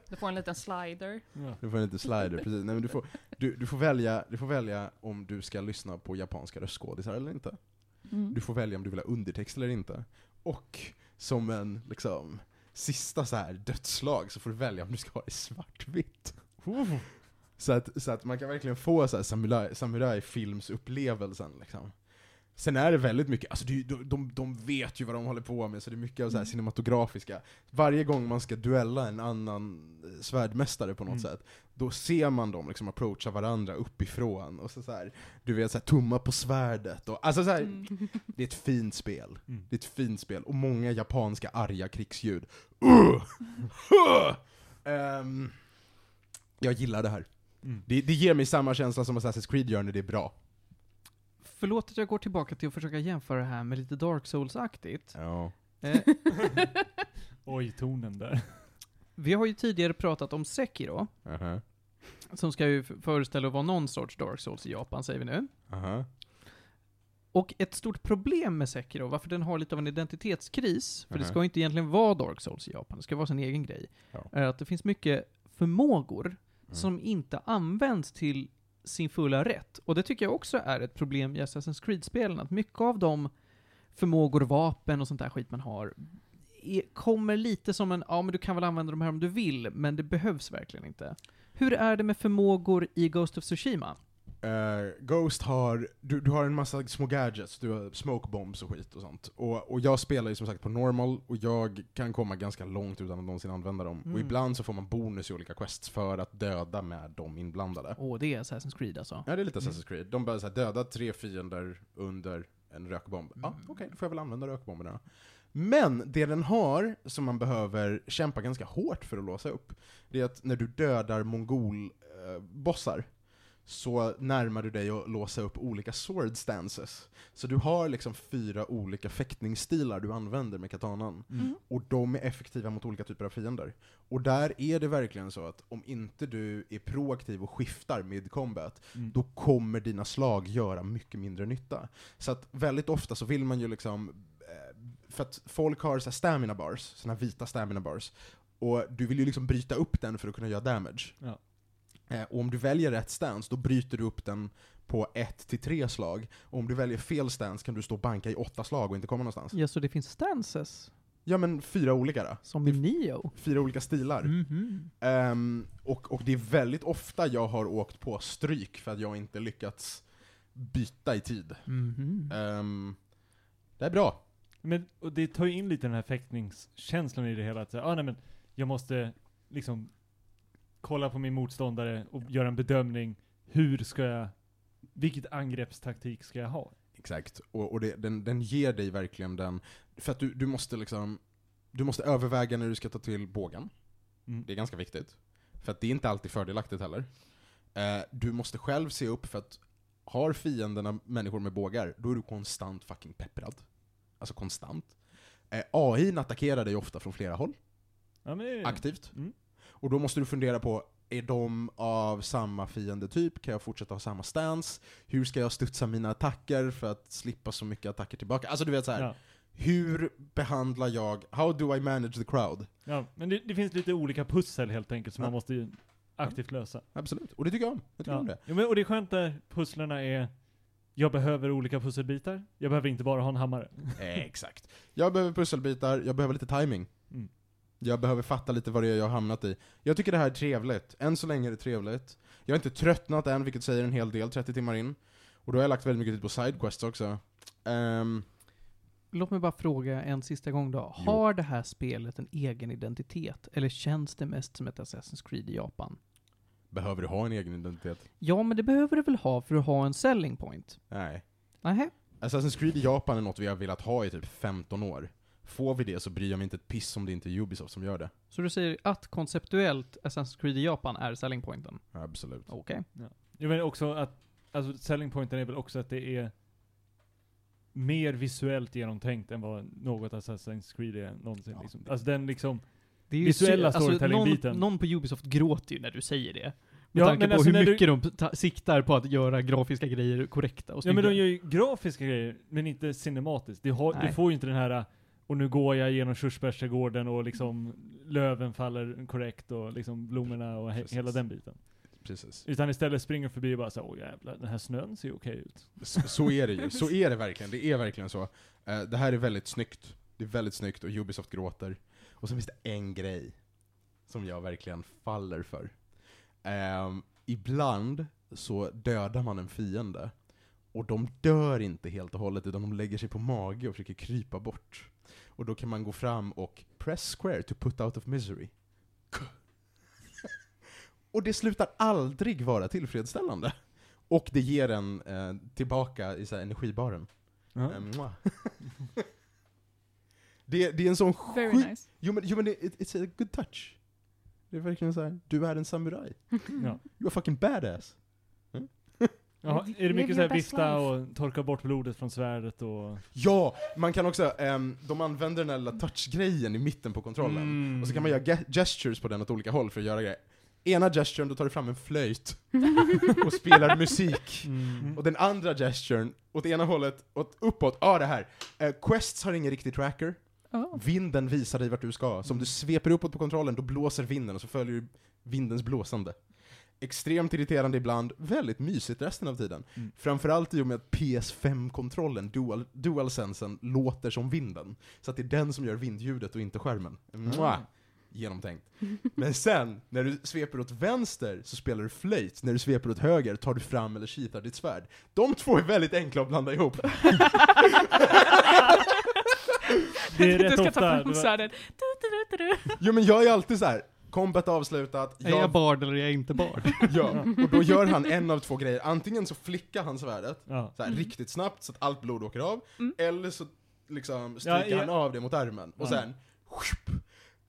Du får en liten slider. Ja. Du får inte slider, precis. Nej, men du, får, du, du, får välja, du får välja om du ska lyssna på japanska röstskådisar eller inte. Mm. Du får välja om du vill ha undertext eller inte. Och som en liksom sista så här dödslag så får du välja om du ska ha det svartvitt. Så att, så att man kan verkligen få så här samurai, samurajfilmsupplevelsen liksom. Sen är det väldigt mycket, alltså det, de, de, de vet ju vad de håller på med, så det är mycket av så här Mm. cinematografiska. Varje gång man ska duella en annan eh, svärdmästare på något Mm. sätt, då ser man dem liksom approacha varandra uppifrån, och så, så här, du vet så här, tumma på svärdet, och, alltså så här, Mm. det är ett fint spel. Mm. Det är ett fint spel, och många japanska arga krigsljud. Uh! Ehm, jag gillar det här. Mm. Det, det ger mig samma känsla som Assassin's Creed gör när det är bra. Förlåt att jag går tillbaka till att försöka jämföra det här med lite Dark Souls-aktigt. Ja. Eh, Oj, tonen där. vi har ju tidigare pratat om Sekiro, Aha. som ska ju föreställa att vara någon sorts Dark Souls i Japan, säger vi nu. Aha. Och ett stort problem med Sekiro, varför den har lite av en identitetskris, för det Mhm. ska ju inte egentligen vara Dark Souls i Japan, det ska vara sin egen grej, Ja. är att det finns mycket förmågor Mm. som inte används till sin fulla rätt. Och det tycker jag också är ett problem i Assassin's Creed-spelen, att mycket av de förmågor, vapen och sånt där skit man har, är, kommer lite som en, ja men du kan väl använda de här om du vill, men det behövs verkligen inte. Hur är det med förmågor i Ghost of Tsushima? Eh, Ghost har, du, du har en massa små gadgets, du har smoke bombs och skit och sånt. Och, och jag spelar ju som sagt på normal, och jag kan komma ganska långt utan att någonsin använda dem. Mm. Och ibland så får man bonus i olika quests för att döda med de inblandade. Åh, det är Assassin's Creed alltså. Ja, det är lite Assassin's Creed. De bara så här, döda tre fiender under en rökbomb. Ja, Mm. okej, då får jag väl använda rökbomberna. Men det den har, som man behöver kämpa ganska hårt för att låsa upp, det är att när du dödar mongol-bossar, så närmar du dig att låsa upp olika sword stances. Så du har liksom fyra olika fäktningsstilar du använder med katanan. Mm. Och de är effektiva mot olika typer av fiender. Och där är det verkligen så att om inte du är proaktiv och skiftar mid combat, Mm. då kommer dina slag göra mycket mindre nytta. Så att väldigt ofta så vill man ju liksom, eh, för att folk har så stamina bars, såna här vita stamina bars, och du vill ju liksom bryta upp den för att kunna göra damage. Ja. Eh, och om du väljer rätt stance, då bryter du upp den på ett till tre slag. Och om du väljer fel stance kan du stå och banka i åtta slag och inte komma någonstans. Ja, så det finns stances, Ja men fyra olika då. som i Neo. Fyra olika stilar. Mhm. Ehm, och, och det är väldigt ofta jag har åkt på stryk för att jag inte lyckats byta i tid. Mhm. Ehm, det är bra. Men och det tar ju in lite den här fäktningskänslan i det hela. Att säga, ah, nej men jag måste liksom kolla på min motståndare och göra en bedömning. Hur ska jag, vilket angreppstaktik ska jag ha? Exakt. Och, och det, den, den ger dig verkligen den, för att du, du måste liksom, du måste överväga när du ska ta till bågen. Mm. Det är ganska viktigt. För att det är inte alltid fördelaktigt heller. Eh, du måste själv se upp för att har fienderna människor med bågar, då är du konstant fucking pepprad. Alltså konstant. Eh, AI attackerar dig ofta från flera håll, Ja, men, aktivt. Mm. Och då måste du fundera på, är de av samma fiendetyp? Kan jag fortsätta ha samma stance? Hur ska jag studsa mina attacker för att slippa så mycket attacker tillbaka? Alltså du vet så här. Ja. hur behandlar jag, how do I manage the crowd? Ja, men det, det finns lite olika pussel helt enkelt som Ja. man måste aktivt lösa. Absolut, och det tycker jag om. Jag tycker Ja. om det. Ja, men, och det är skönt där pusslerna är, jag behöver olika pusselbitar, jag behöver inte bara ha en hammare. Exakt. Jag behöver pusselbitar, jag behöver lite timing. Jag behöver fatta lite vad det är jag har hamnat i. Jag tycker det här är trevligt. Än så länge är det trevligt. Jag har inte tröttnat än, vilket säger en hel del, 30 timmar in. Och då har jag lagt väldigt mycket tid på sidequests också. Ehm, Låt mig bara fråga en sista gång då. Jo. Har det här spelet en egen identitet? Eller känns det mest som ett Assassin's Creed i Japan? behöver du ha en egen identitet? Ja, men det behöver det väl ha för att ha en selling point? Nej. Nähä? Assassin's Creed i Japan är något vi har velat ha i typ 15 år. Får vi det så bryr jag mig inte ett piss om det inte är Ubisoft som gör det. Så du säger att konceptuellt Assassin's Creed i Japan är selling pointen? Absolut. Okej. Jag menar också att, alltså selling pointen är väl också att det är mer visuellt genomtänkt än vad något Assassin's Creed är någonsin. Ja. Liksom. Alltså den liksom, Det Visuella sy- alltså, storytelling-biten. någon, någon på Ubisoft gråter ju när du säger det. Med Ja, tanke men på alltså hur när du- mycket de ta- siktar på att göra grafiska grejer korrekta och ja men snygga. de gör ju grafiska grejer, men inte cinematiskt. Du, har, du Nej. får ju inte den här, och nu går jag genom körsbärsträdgården och liksom löven faller korrekt och liksom blommorna och he- Precis. hela den biten. Precis. Utan istället springer förbi och bara så åh jävlar, den här snön ser ju okej ut. Så, så är det ju. Så är det verkligen. Det är verkligen så. Eh, det här är väldigt snyggt. Det är väldigt snyggt och Ubisoft gråter. Och så finns det en grej som jag verkligen faller för. Ehm, ibland så dödar man en fiende Och de dör inte helt och hållet, utan de lägger sig på mage och försöker krypa bort. Och då kan man gå fram och press square to put out of misery. och det slutar aldrig vara tillfredsställande. Och det ger en eh, tillbaka i så här, energibaren. Ja. Eh, mwah. det, det är en sån Very nice. Jo men, jo, men it, it's a good touch. Det är verkligen så här. du är en samuraj. Ja. You are fucking badass. Jaha, är det mycket your så här best vifta life. och torka bort blodet från svärdet och... Ja! Man kan också, ehm, de använder den här lilla touch-grejen i mitten på kontrollen. Mm. Och så kan man göra ge- gestures på den åt olika håll för att göra grejer. Ena gesturen, då tar du fram en flöjt och spelar musik. Mm. Och den andra gesturen, åt ena hållet, åt uppåt, ja ah, det här. Eh, quests har ingen riktig tracker. Oh. Vinden visar dig vart du ska. Så om du sveper uppåt på kontrollen, då blåser vinden och så följer du vindens blåsande. Extremt irriterande ibland, väldigt mysigt resten av tiden. Mm. Framförallt i och med att PS5-kontrollen, dual, DualSensen, låter som vinden. Så att det är den som gör vindljudet och inte skärmen. Mwah! Genomtänkt. Men sen, när du sveper åt vänster så spelar du flöjt, när du sveper åt höger tar du fram eller kitar ditt svärd. De två är väldigt enkla att blanda ihop. Det är du rätt ska ofta... ta fram svärdet. Du, du, du, du. Jo men jag är alltid så här. Combat avslutat, Är jag jag, bard eller är jag inte bard? ja, och då gör han en av två grejer. Antingen så flickar han svärdet, Ja. så här, Mm. riktigt snabbt så att allt blod åker av, Mm. eller så liksom stryker Ja, ja. han av det mot armen, och Ja. sen.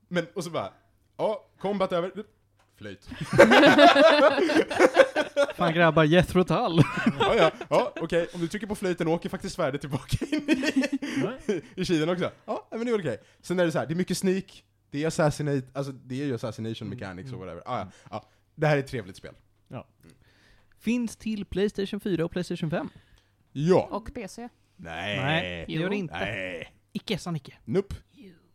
Men, och så bara, ja, combat över, flöjt. Fan grabbar, Jethro Tull. ja, ja, ja okej, om du trycker på flöjten åker faktiskt svärdet tillbaka in i, i kilen också. Ja, men det är okej. Sen är det så här, det är mycket sneak, det är assassinate, alltså det är ju assassination Mm, mechanics och mm. whatever. Ah, ja, ja. Det här är ett trevligt spel. Finns till Playstation 4 och Playstation 5. Ja. Och PC. Nej. Nej, det gör det inte. Nej. Icke sa Nicke. Nope.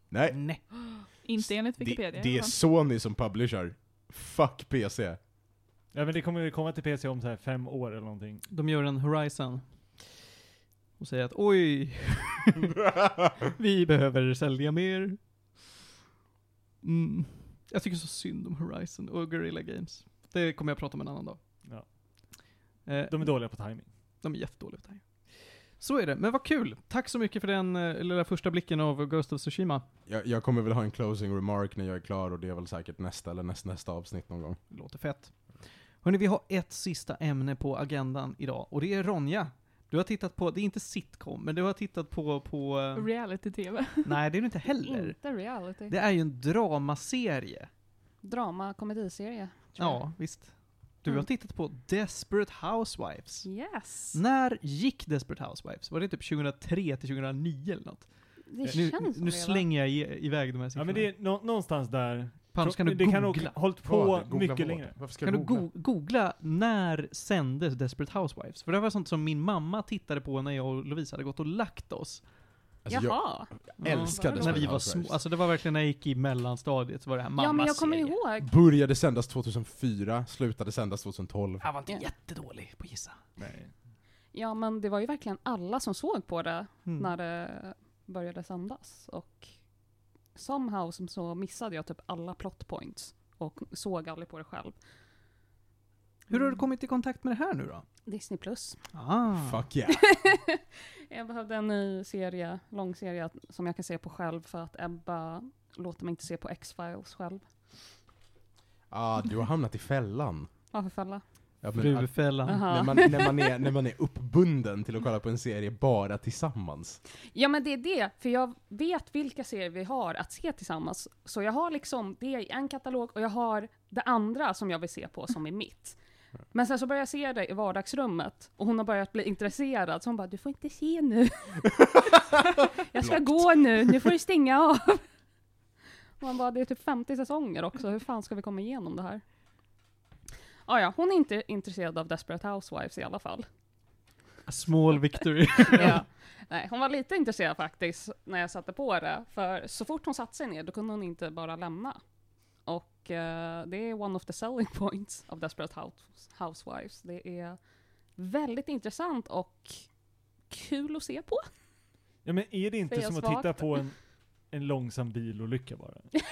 Nej. Nej. Inte enligt Det, Wikipedia. det i är. Sony som publisher. Fuck PC. ja men det kommer ju komma till PC om så här fem år eller någonting. De gör en Horizon. Och säger att oj, vi behöver sälja mer. Mm. Jag tycker så synd om Horizon och Guerrilla Games. Det kommer jag prata om en annan dag. Ja. Eh, De är dåliga på timing. De är jättedåliga på här. Så är det, men vad kul! Tack så mycket för den eh, lilla första blicken av Ghost of Tsushima. jag, jag kommer väl ha en closing remark när jag är klar och det är väl säkert nästa eller näst, nästa avsnitt någon gång. Låter fett. Hörni, vi har ett sista ämne på agendan idag, och det är Ronja. Du har tittat på, det är inte sitcom, men du har tittat på, på... eh, Reality-tv. nej, det är det inte heller. Inte reality. Det är ju en dramaserie. Drama, komediserie. Ja, visst. Du har Mm. tittat på Desperate Housewives. Yes. När gick Desperate Housewives? Var det typ 2003 till 2009 eller något? Det Nu, känns som nu det, va? slänger jag i, iväg de här Ja siffrorna. men det är nå- någonstans där. Pans, kan du det kan nog googla? hållit på Vad? Googla mycket vad? längre. Varför ska Kan du googla? go googla när sändes Desperate Housewives? För det var sånt som min mamma tittade på när jag och Lovisa hade gått och lagt oss. Alltså, jag Jaha. älskar När När vi var små. Alltså det var verkligen när jag gick i mellanstadiet så var det här Ja men jag kommer mammaserie. ihåg. Började sändas 2004, slutade sändas 2012. Jag var inte Ja. jättedålig på att gissa. Nej. Ja men det var ju verkligen alla som såg på det Mm. när det började sändas. Och somehow som så missade jag typ alla plot points. Och såg aldrig på det själv. Hur har du Mm. kommit i kontakt med det här nu då? Disney plus. Ah. Fuck yeah. jag behövde en ny serie, lång serie som jag kan se på själv för att Ebba låter mig inte se på X-Files själv. Ah, du har hamnat i fällan. Varför fälla? Ja, Frufällan. När, man, när, man är, när man är uppbunden till att kolla på en serie bara tillsammans. Ja men det är det, för jag vet vilka serier vi har att se tillsammans. Så jag har liksom det i en katalog och jag har det andra som jag vill se på som är mitt. Men sen så börjar jag se det i vardagsrummet och hon har börjat bli intresserad så hon bara du får inte se nu. jag ska gå nu, nu får du stänga av. Man bara det är typ 50 säsonger också, hur fan ska vi komma igenom det här? Ah, ja, hon är inte intresserad av Desperate Housewives i alla fall. A small victory. Ja. Nej, hon var lite intresserad faktiskt när jag satte på det. För så fort hon satte sig ner, då kunde hon inte bara lämna. Och eh, det är one of the selling points av Desperate House- Housewives. Det är väldigt intressant och kul att se på. Ja men är det inte som att titta på en, en långsam bilolycka bara?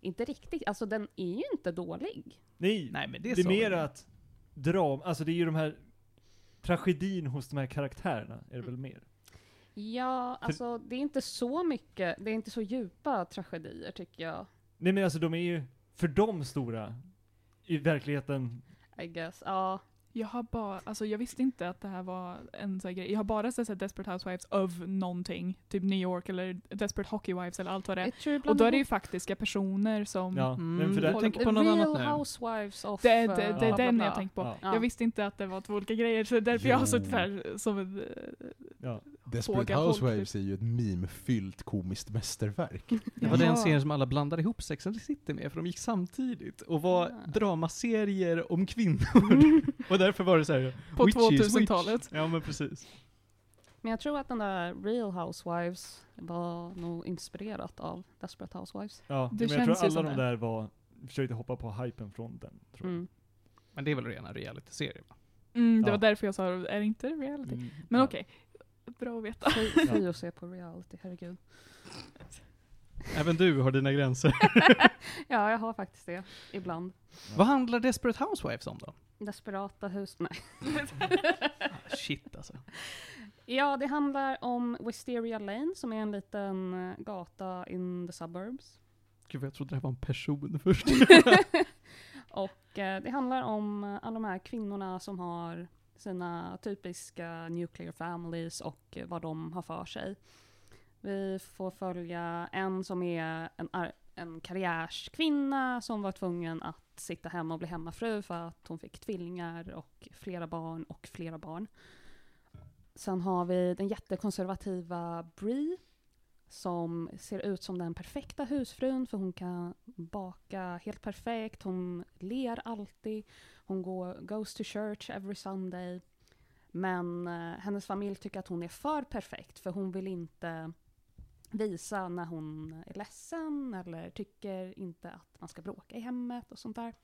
Inte riktigt. Alltså den är ju inte dålig. Nej, Nej men det, det är mer att dram, alltså det är ju de här tragedin hos de här karaktärerna, är det väl mer? Ja, alltså det är inte så mycket, det är inte så djupa tragedier tycker jag. Nej men alltså de är ju, för de stora, i verkligheten, I guess. Ja, Jag har bara, alltså jag visste inte att det här var en sån grej. Jag har bara sett Desperate Housewives of någonting. Typ New York eller Desperate Hockey Wives eller allt vad det är. Och då är det ju faktiska personer som... ja. Mm, men för jag det, tänker på Real annat nu. Housewives of... Det är, det, eh, det är bla, bla, den jag tänkt på. Ja. Ja. Jag visste inte att det var två olika grejer, så det är därför jag har Jo. suttit här som en... eh, ja. Desperate folk Housewives är ju ett meme-fyllt komiskt mästerverk. Det var den serien som alla blandade ihop Sex and the City med, för de gick samtidigt och var dramaserier om kvinnor. därför var det så här. På witch is witch. 2000-talet. Ja men precis. Men jag tror att den där Real Housewives var nog inspirerat av Desperate Housewives. ja. Det men jag tror ju alla de där var, försökte hoppa på hypen från den, tror jag. Mm. Men det är väl rena reality-serier va? Mm, det Ja. var därför jag sa, är det inte reality? Mm, Men ja. okej, bra att veta. Fy Ja. att se på reality, herregud. Även du har dina gränser. Ja, jag har faktiskt det. Ibland. Vad handlar Desperate Housewives om då? Desperata hus... Nej. Ah, shit alltså. Ja, det handlar om Wisteria Lane som är en liten eh, gata in the suburbs. Gud jag trodde det här var en person först. Och eh, det handlar om eh, alla de här kvinnorna som har sina typiska nuclear families och eh, vad de har för sig. Vi får följa en som är en, en karriärskvinna som var tvungen att sitta hemma och bli hemmafru för att hon fick tvillingar och flera barn och flera barn. Sen har vi den jättekonservativa Brie som ser ut som den perfekta husfrun för hon kan baka helt perfekt, hon ler alltid, hon går, goes to church every Sunday. Men eh, hennes familj tycker att hon är för perfekt för hon vill inte visa när hon är ledsen eller tycker inte att man ska bråka i hemmet och sånt där.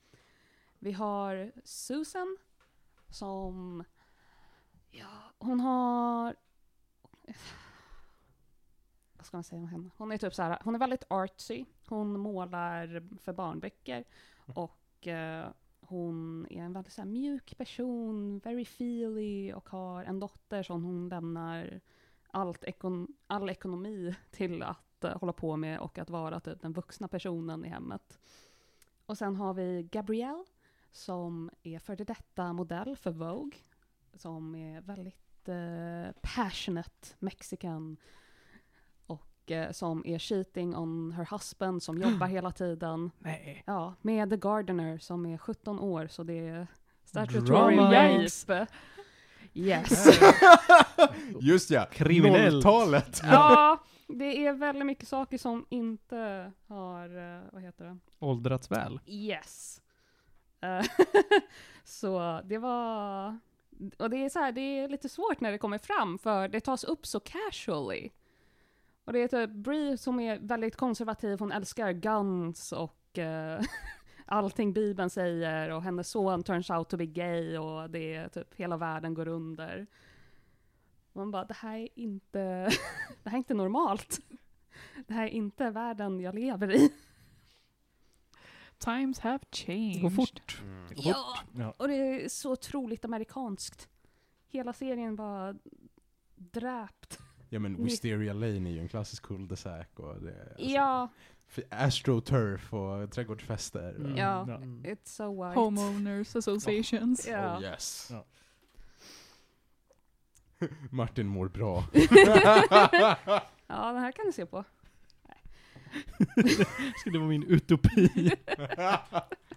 Vi har Susan som, ja, hon har vad ska man säga om henne? Hon är typ så här, hon är väldigt artsy. Hon målar för barnböcker och eh, hon är en väldigt så här mjuk person, very feely och har en dotter som hon lämnar allt ekon all ekonomi till att eh, hålla på med och att vara typ den vuxna personen i hemmet. Och sen har vi Gabrielle som är före detta modell för Vogue som är väldigt eh, passionate mexican och eh, som är cheating on her husband som jobbar hela tiden. Nej. Ja, med The Gardener som är 17 år så det är statutory rape. Yes. Just ja, Kriminellt. nolltalet! ja, det är väldigt mycket saker som inte har, eh, vad heter det? Åldrats väl. Yes. Eh, så det var, och det är så här, det är lite svårt när det kommer fram för det tas upp så casually. Och det är typ Brie som är väldigt konservativ, hon älskar guns och eh, allting Bibeln säger och hennes son turns out to be gay och det är typ hela världen går under. Man bara, det här är inte, det här är inte normalt. Det här är inte världen jag lever i. Times have changed. Det går fort. Mm. Det går fort. Ja, Ja. och det är så otroligt amerikanskt. Hela serien bara dräpt. Ja men Wisteria Lane är ju en klassisk cul-de-sac och det alltså, Ja, astroturf och trädgårdsfester. Mm. Ja. Ja. it's so white. Homeowners associations. Ja. Oh yes. Ja. Martin mår bra. ja, den här kan du se på. Skulle vara min utopi.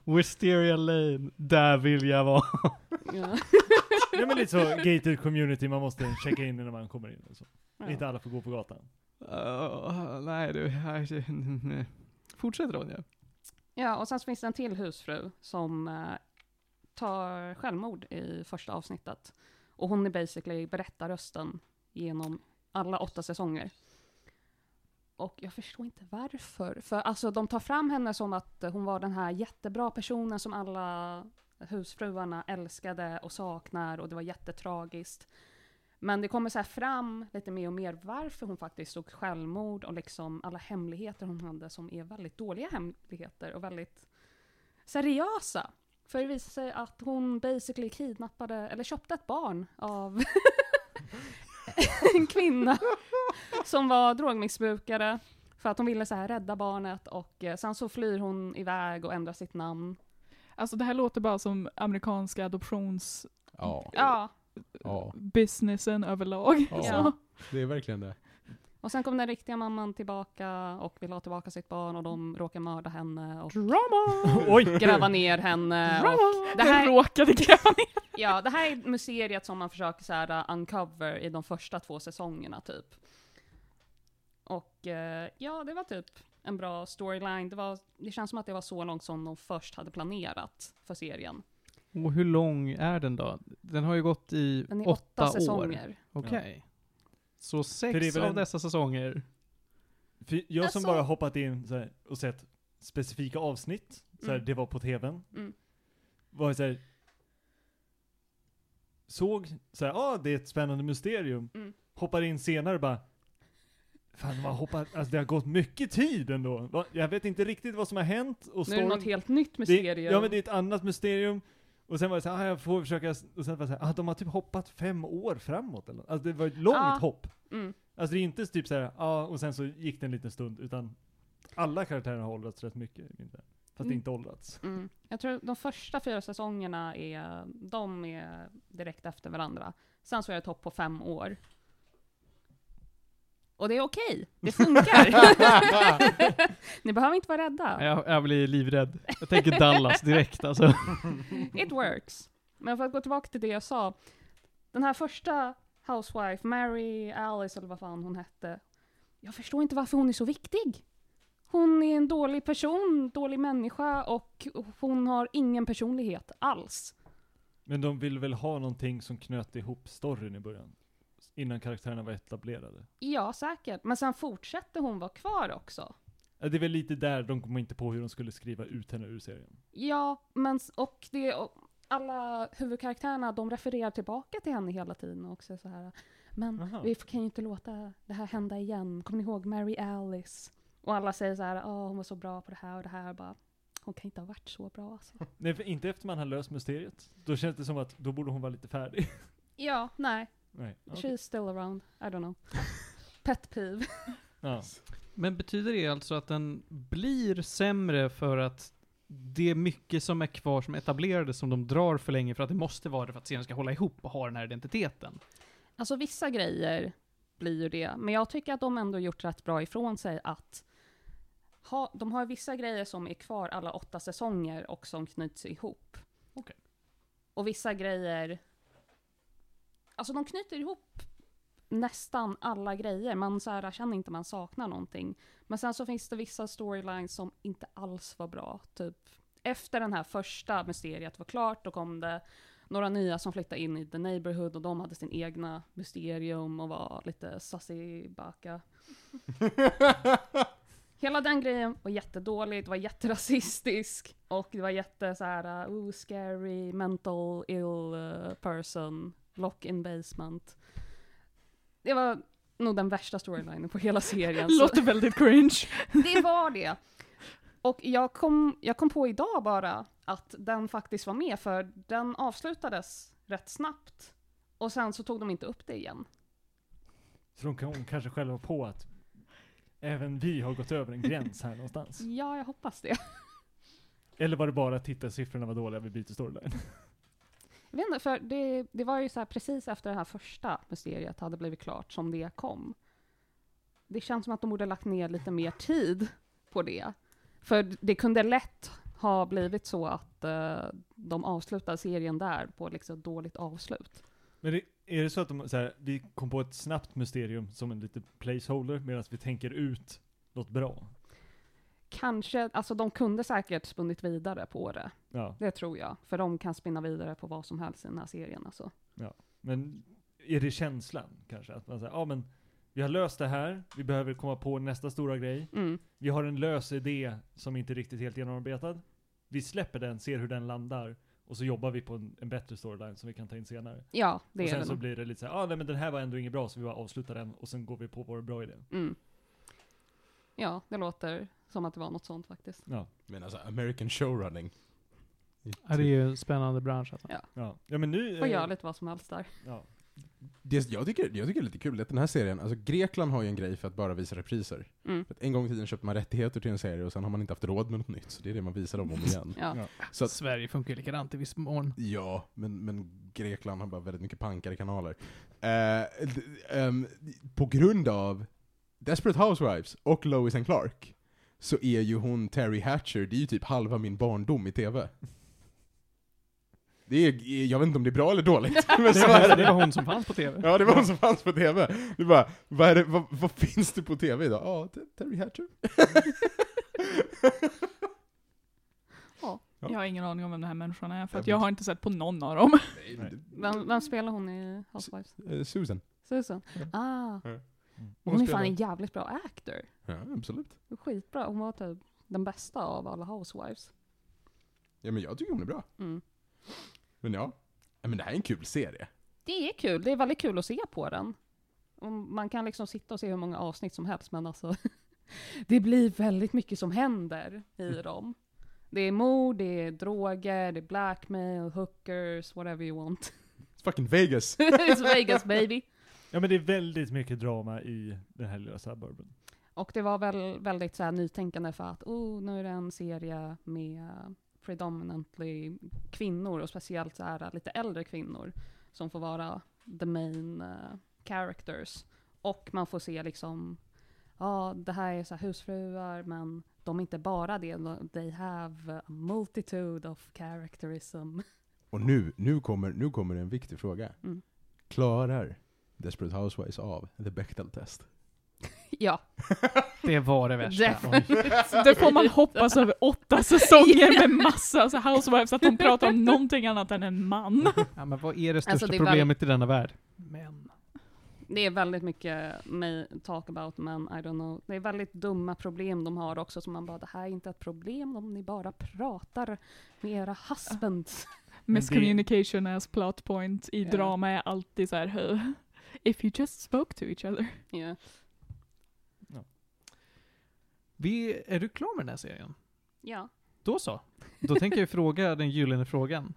Wisteria Lane, där vill jag vara. Ja. Det är men lite så gated community, man måste checka in innan man kommer in och så. Ja. Inte alla får gå på gatan. Uh, nej du, fortsätt Ronja. ja, och sen så finns det en till husfru som uh, tar självmord i första avsnittet. Och hon är basically berättarrösten genom alla åtta säsonger. Och jag förstår inte varför. För alltså de tar fram henne som att hon var den här jättebra personen som alla husfruarna älskade och saknar och det var jättetragiskt. Men det kommer så här fram lite mer och mer varför hon faktiskt tog självmord och liksom alla hemligheter hon hade som är väldigt dåliga hemligheter och väldigt seriösa. För det visade sig att hon basically kidnappade, eller köpte ett barn av en kvinna som var drogmissbrukare. För att hon ville så här rädda barnet och eh, sen så flyr hon iväg och ändrar sitt namn. Alltså det här låter bara som amerikanska adoptionsbusinessen Ja, Ja, ja, överlag. Ja. Så. det är verkligen det. och sen kom den riktiga mamman tillbaka och vill ha tillbaka sitt barn och de råkar mörda henne och Drama! Oj! gräva ner henne. Och, Drama! det här- råkade gräva ner. ja, det här är mysteriet som man försöker så här, uh, uncover i de första två säsongerna typ. Och eh, ja, det var typ en bra storyline. Det, var, det känns som att det var så långt som de först hade planerat för serien. Och hur lång är den då? Den har ju gått i Den är åtta, åtta, säsonger. Okej. Så För det sex är väl av en- dessa säsonger. För jag som Alltså- bara hoppat in så här, och sett specifika avsnitt, så här, Mm. det var på tvn, Mm. var så här, såg så här, ah, det är ett spännande mysterium, Mm. hoppar in senare och bara, fan man hoppar, alltså det har gått mycket tid ändå. Jag vet inte riktigt vad som har hänt och Nu är det något helt nytt det, mysterium. Ja men det är ett annat mysterium, och sen var det så här, ah, jag får försöka, och sen var det så här, ah, de har typ hoppat fem år framåt eller. Alltså det var ett långt Ja. hopp. Mm. Alltså det är inte typ såhär, ja och sen så gick det en liten stund, utan alla karaktärer har åldrats rätt mycket. Fast Mm. inte åldrats. Mm. Jag tror de första fyra säsongerna är, de är direkt efter varandra. Sen så är det ett hopp på fem år. Och det är okej, det funkar. Ni behöver inte vara rädda. Jag, jag blir livrädd. Jag tänker Dallas direkt alltså. It works. Men för att gå tillbaka till det jag sa. Den här första housewife, Mary Alice eller vad fan hon hette. Jag förstår inte varför hon är så viktig. Hon är en dålig person, dålig människa och hon har ingen personlighet alls. Men de vill väl ha någonting som knöt ihop storyn i början? Innan karaktärerna var etablerade. Ja, säkert. Men sen fortsätter hon vara kvar också. Det är väl lite där de kom inte på hur de skulle skriva ut henne ur serien. Ja, men och det och alla huvudkaraktärerna, de refererar tillbaka till henne hela tiden också så här. Men Aha. vi kan ju inte låta det här hända igen. Kommer ni ihåg Mary Alice? Och alla säger så här, ja hon var så bra på det här och det här. Bara, hon kan inte ha varit så bra alltså. Nej, för inte efter man har löst mysteriet. Då känns det som att då borde hon vara lite färdig. Ja, nej. Nej. okej. She's still around. I don't know. Pet peeve. Ja. Men betyder det alltså att den blir sämre för att det är mycket som är kvar som etablerade som de drar för länge för att det måste vara det för att serien ska hålla ihop och ha den här identiteten? Alltså vissa grejer blir ju det, men jag tycker att de ändå gjort rätt bra ifrån sig att ha, de har vissa grejer som är kvar alla åtta säsonger och som knyts ihop. Okej. Och vissa grejer, alltså de knyter ihop nästan alla grejer. Man så här, känner inte man saknar någonting. Men sen så finns det vissa storylines som inte alls var bra. Typ efter den här första mysteriet var klart, då kom det några nya som flyttade in i The Neighborhood och de hade sin egna mysterium och var lite sassy baka. Hela den grejen var jättedålig, det var jätterasistisk och det var jätte så här, ooh, scary, mental ill uh, person, lock in basement. Det var nog den värsta storylinen på hela serien. Låter väldigt cringe. det var det. Och jag kom, jag kom på idag bara att den faktiskt var med, för den avslutades rätt snabbt. Och sen så tog de inte upp det igen. Så de kom kanske själva på att även vi har gått över en gräns här någonstans. Ja, jag hoppas det. Eller var det bara att tittarsiffrorna var dåliga vid byter storyline? Jag vet inte, för det, det var ju så här precis efter det här första mysteriet hade blivit klart som det kom. Det känns som att de borde lagt ner lite mer tid på det. För det kunde lätt ha blivit så att eh, de avslutade serien där på liksom ett dåligt avslut. Men det, är det så att de, så här, vi kom på ett snabbt mysterium som en liten placeholder medan vi tänker ut något bra? Kanske, alltså de kunde säkert spunnit vidare på det. Ja, Det tror jag. För de kan spinna vidare på vad som helst i den här serien alltså. men är det känslan kanske? Att man säger, ja men vi har löst det här, vi behöver komma på nästa stora grej. Mm. Vi har en lös idé som inte är riktigt helt genomarbetad. Vi släpper den, ser hur den landar, och så jobbar vi på en, en bättre storyline som vi kan ta in senare. Ja, det och är sen det så nog. blir det lite såhär, ah, nej men den här var ändå inget bra, så vi bara avslutar den, och sen går vi på vår bra idé. Mm. Ja, det låter som att det var något sånt faktiskt. Ja. Men alltså, American showrunning. Ja, det är ju en spännande bransch alltså. Ja, ja men nu... Får eh, göra lite vad som helst där. Ja. Det, jag, tycker, jag tycker det är lite kul att den här serien, alltså Grekland har ju en grej för att bara visa repriser. Mm. För att en gång i tiden köpte man rättigheter till en serie och sen har man inte haft råd med något nytt, så det är det man visar om och om igen. Ja. Ja. Så att, Sverige funkar ju likadant i viss mån. ja, men, men Grekland har bara väldigt mycket pankade kanaler. Eh, d- ehm, på grund av Desperate Housewives och Lois and Clark så är ju hon Terry Hatcher, det är ju typ halva min barndom i TV. Det är, jag vet inte om det är bra eller dåligt, men Det så var, är det det. var hon som fanns på TV. Ja, det var hon som fanns på TV. Du bara, vad, är det, vad, vad finns det på TV idag? Ja, Te- Terry Hatcher. Ja. Jag har ingen aning om vem den här människan är, för Jag att jag har inte sett på någon av dem. Nej. Vem, vem spelar hon i Housewives? Eh, Susan. Susan? Ja. Ah. Mm. Hon är fan en jävligt bra actor. Ja, absolut. Skitbra. Hon var typ den bästa av alla Housewives. Ja, men jag tycker hon är bra. Mm. Men ja, ja men det här är en kul serie. Det är kul. Det är väldigt kul att se på den. Och Man kan liksom sitta och se hur många avsnitt som helst, men alltså det blir väldigt mycket som händer i dem. Det är mord, det är droger, det är blackmail, hookers, whatever you want. It's fucking Vegas. It's Vegas baby. Ja men det är väldigt mycket drama i den här lilla suburben. Och det var väl väldigt så här nytänkande för att oh, nu är det en serie med predominantly kvinnor och speciellt så här lite äldre kvinnor som får vara the main uh, characters. Och man får se liksom, ja det här är så här husfruar men de är inte bara det, they have a multitude of characterism. Och nu, nu kommer, nu kommer en viktig fråga. Mm. Klarar Desperate Housewives av the Bechdel-test? Ja, Det var det värsta. Det får man hoppas över åtta säsonger med massa alltså housewives, att de pratar om någonting annat än en man. Ja, men vad är det största Alltså, det är väl- problemet i denna värld? Men. Det är väldigt mycket med talk about men I don't know. Det är väldigt dumma problem de har också, som man bara, det här är inte ett problem om ni bara pratar med era husbands. Miscommunication as plot point i Ja. drama är alltid så här. "Huh, if you just spoke to each other. Ja. Vi, är du klar med den här serien? ja. Då så. Då tänker jag fråga den gyllene frågan.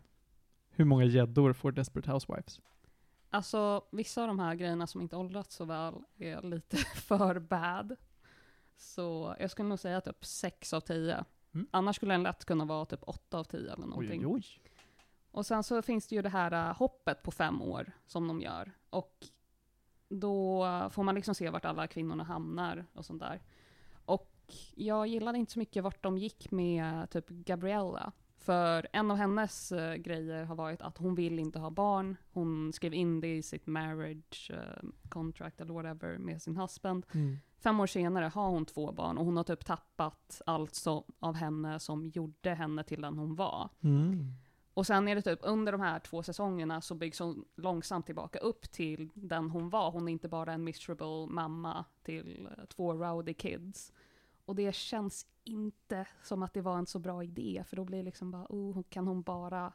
Hur många gäddor får Desperate Housewives? Alltså, vissa av de här grejerna som inte åldrats så väl är lite för bad. Så jag skulle nog säga typ 6 av 10. Mm. Annars skulle den lätt kunna vara typ 8 av 10 eller någonting. oj. Och sen så finns det ju det här äh, hoppet på fem år som de gör. Och då får man liksom se vart alla kvinnorna hamnar och sånt där. Och jag gillade inte så mycket vart de gick med typ Gabriella. För en av hennes eh, grejer har varit att hon vill inte ha barn. Hon skrev in det i sitt marriage eh, contract eller whatever med sin husband. Mm. Fem år senare har hon två barn och hon har typ tappat allt så, av henne som gjorde henne till den hon var. Mm. Och sen är det typ under de här två säsongerna så byggs hon långsamt tillbaka upp till den hon var. Hon är inte bara en miserable mamma till eh, två rowdy kids. Och det känns inte som att det var en så bra idé, för då blir det liksom bara, oh, kan hon bara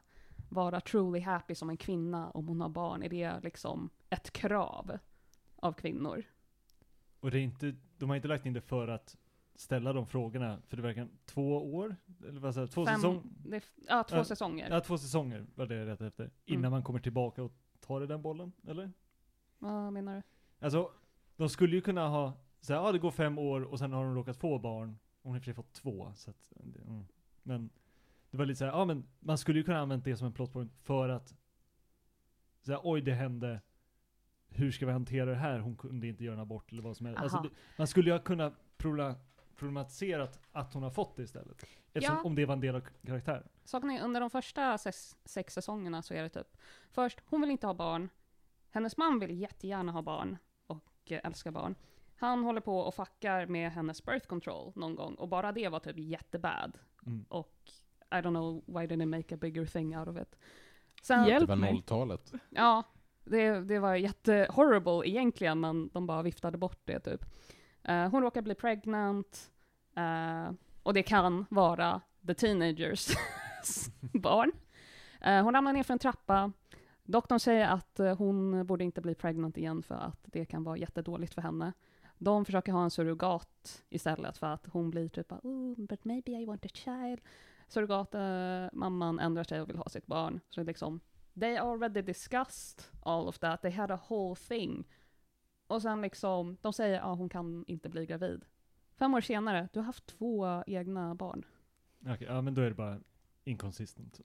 vara truly happy som en kvinna om hon har barn? Är det liksom ett krav av kvinnor? Och det är inte, de har inte lagt in det för att ställa de frågorna, för det verkar två år? Eller vad säger två säsonger? Ja, två säsonger. Ja, två säsonger var det jag rätt efter. Innan Mm. man kommer tillbaka och tar i den bollen, eller? Vad menar du? Alltså, de skulle ju kunna ha, så ja det går fem år och sen har de råkat få barn. Hon har i och för sig fått två, så att, det- mm. Men, det var lite så här, ja men man skulle ju kunna använt det som en plotpoint för att, så oj det hände, hur ska vi hantera det här? Hon kunde inte göra en abort eller vad som helst. Alltså, det, man skulle ju prola- problematiserat att hon har fått det istället. Eftersom, Ja. om det var en del av karaktären. Saken är, under de första sex, sex säsongerna så är det typ, först, hon vill inte ha barn. Hennes man vill jättegärna ha barn och eh, älskar barn. Han håller på och fuckar med hennes birth control någon gång och bara det var typ jättebad. Mm. Och I don't know why didn't they make a bigger thing out of it. Sen, Det Hjälp var mig. nolltalet. Ja, det, det var jättehorrible egentligen, men de bara viftade bort det typ. Uh, hon råkar bli pregnant, uh, och det kan vara the teenagers barn. Uh, hon ramlar ner för en trappa. Doktorn säger att hon borde inte bli pregnant igen för att det kan vara jättedåligt för henne. De försöker ha en surrogat istället för att hon blir typ bara, oh, but maybe I want a child. surrogatmamman ändrar sig och vill ha sitt barn. Så liksom, they already discussed all of that, they had a whole thing. Och sen liksom, de säger ja hon kan inte bli gravid. Fem år senare, du har haft två egna barn. Okej, ja men då är det bara inconsistent.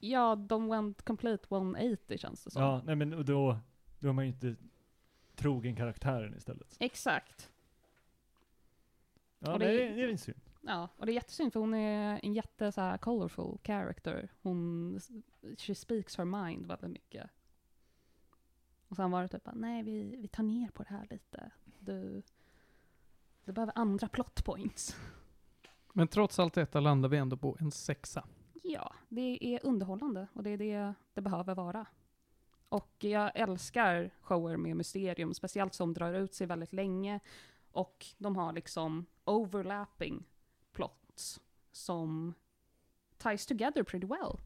Ja, de went complete 180 känns det som. Ja, nej men då, då är man ju inte trogen karaktären istället. Exakt. Ja, Och det- nej, det, är ju synd. Ja, och det är jättesynd för hon är en jätte så här colorful character. Hon, she speaks her mind väldigt mycket. Och sen var det typ bara, nej vi, vi tar ner på det här lite. Du, du behöver andra plot points. Men trots allt detta landar vi ändå på en sexa. Ja, det är underhållande och det är det det behöver vara. Och jag älskar shower med mysterium, speciellt som drar ut sig väldigt länge. Och de har liksom overlapping plots som ties together pretty well.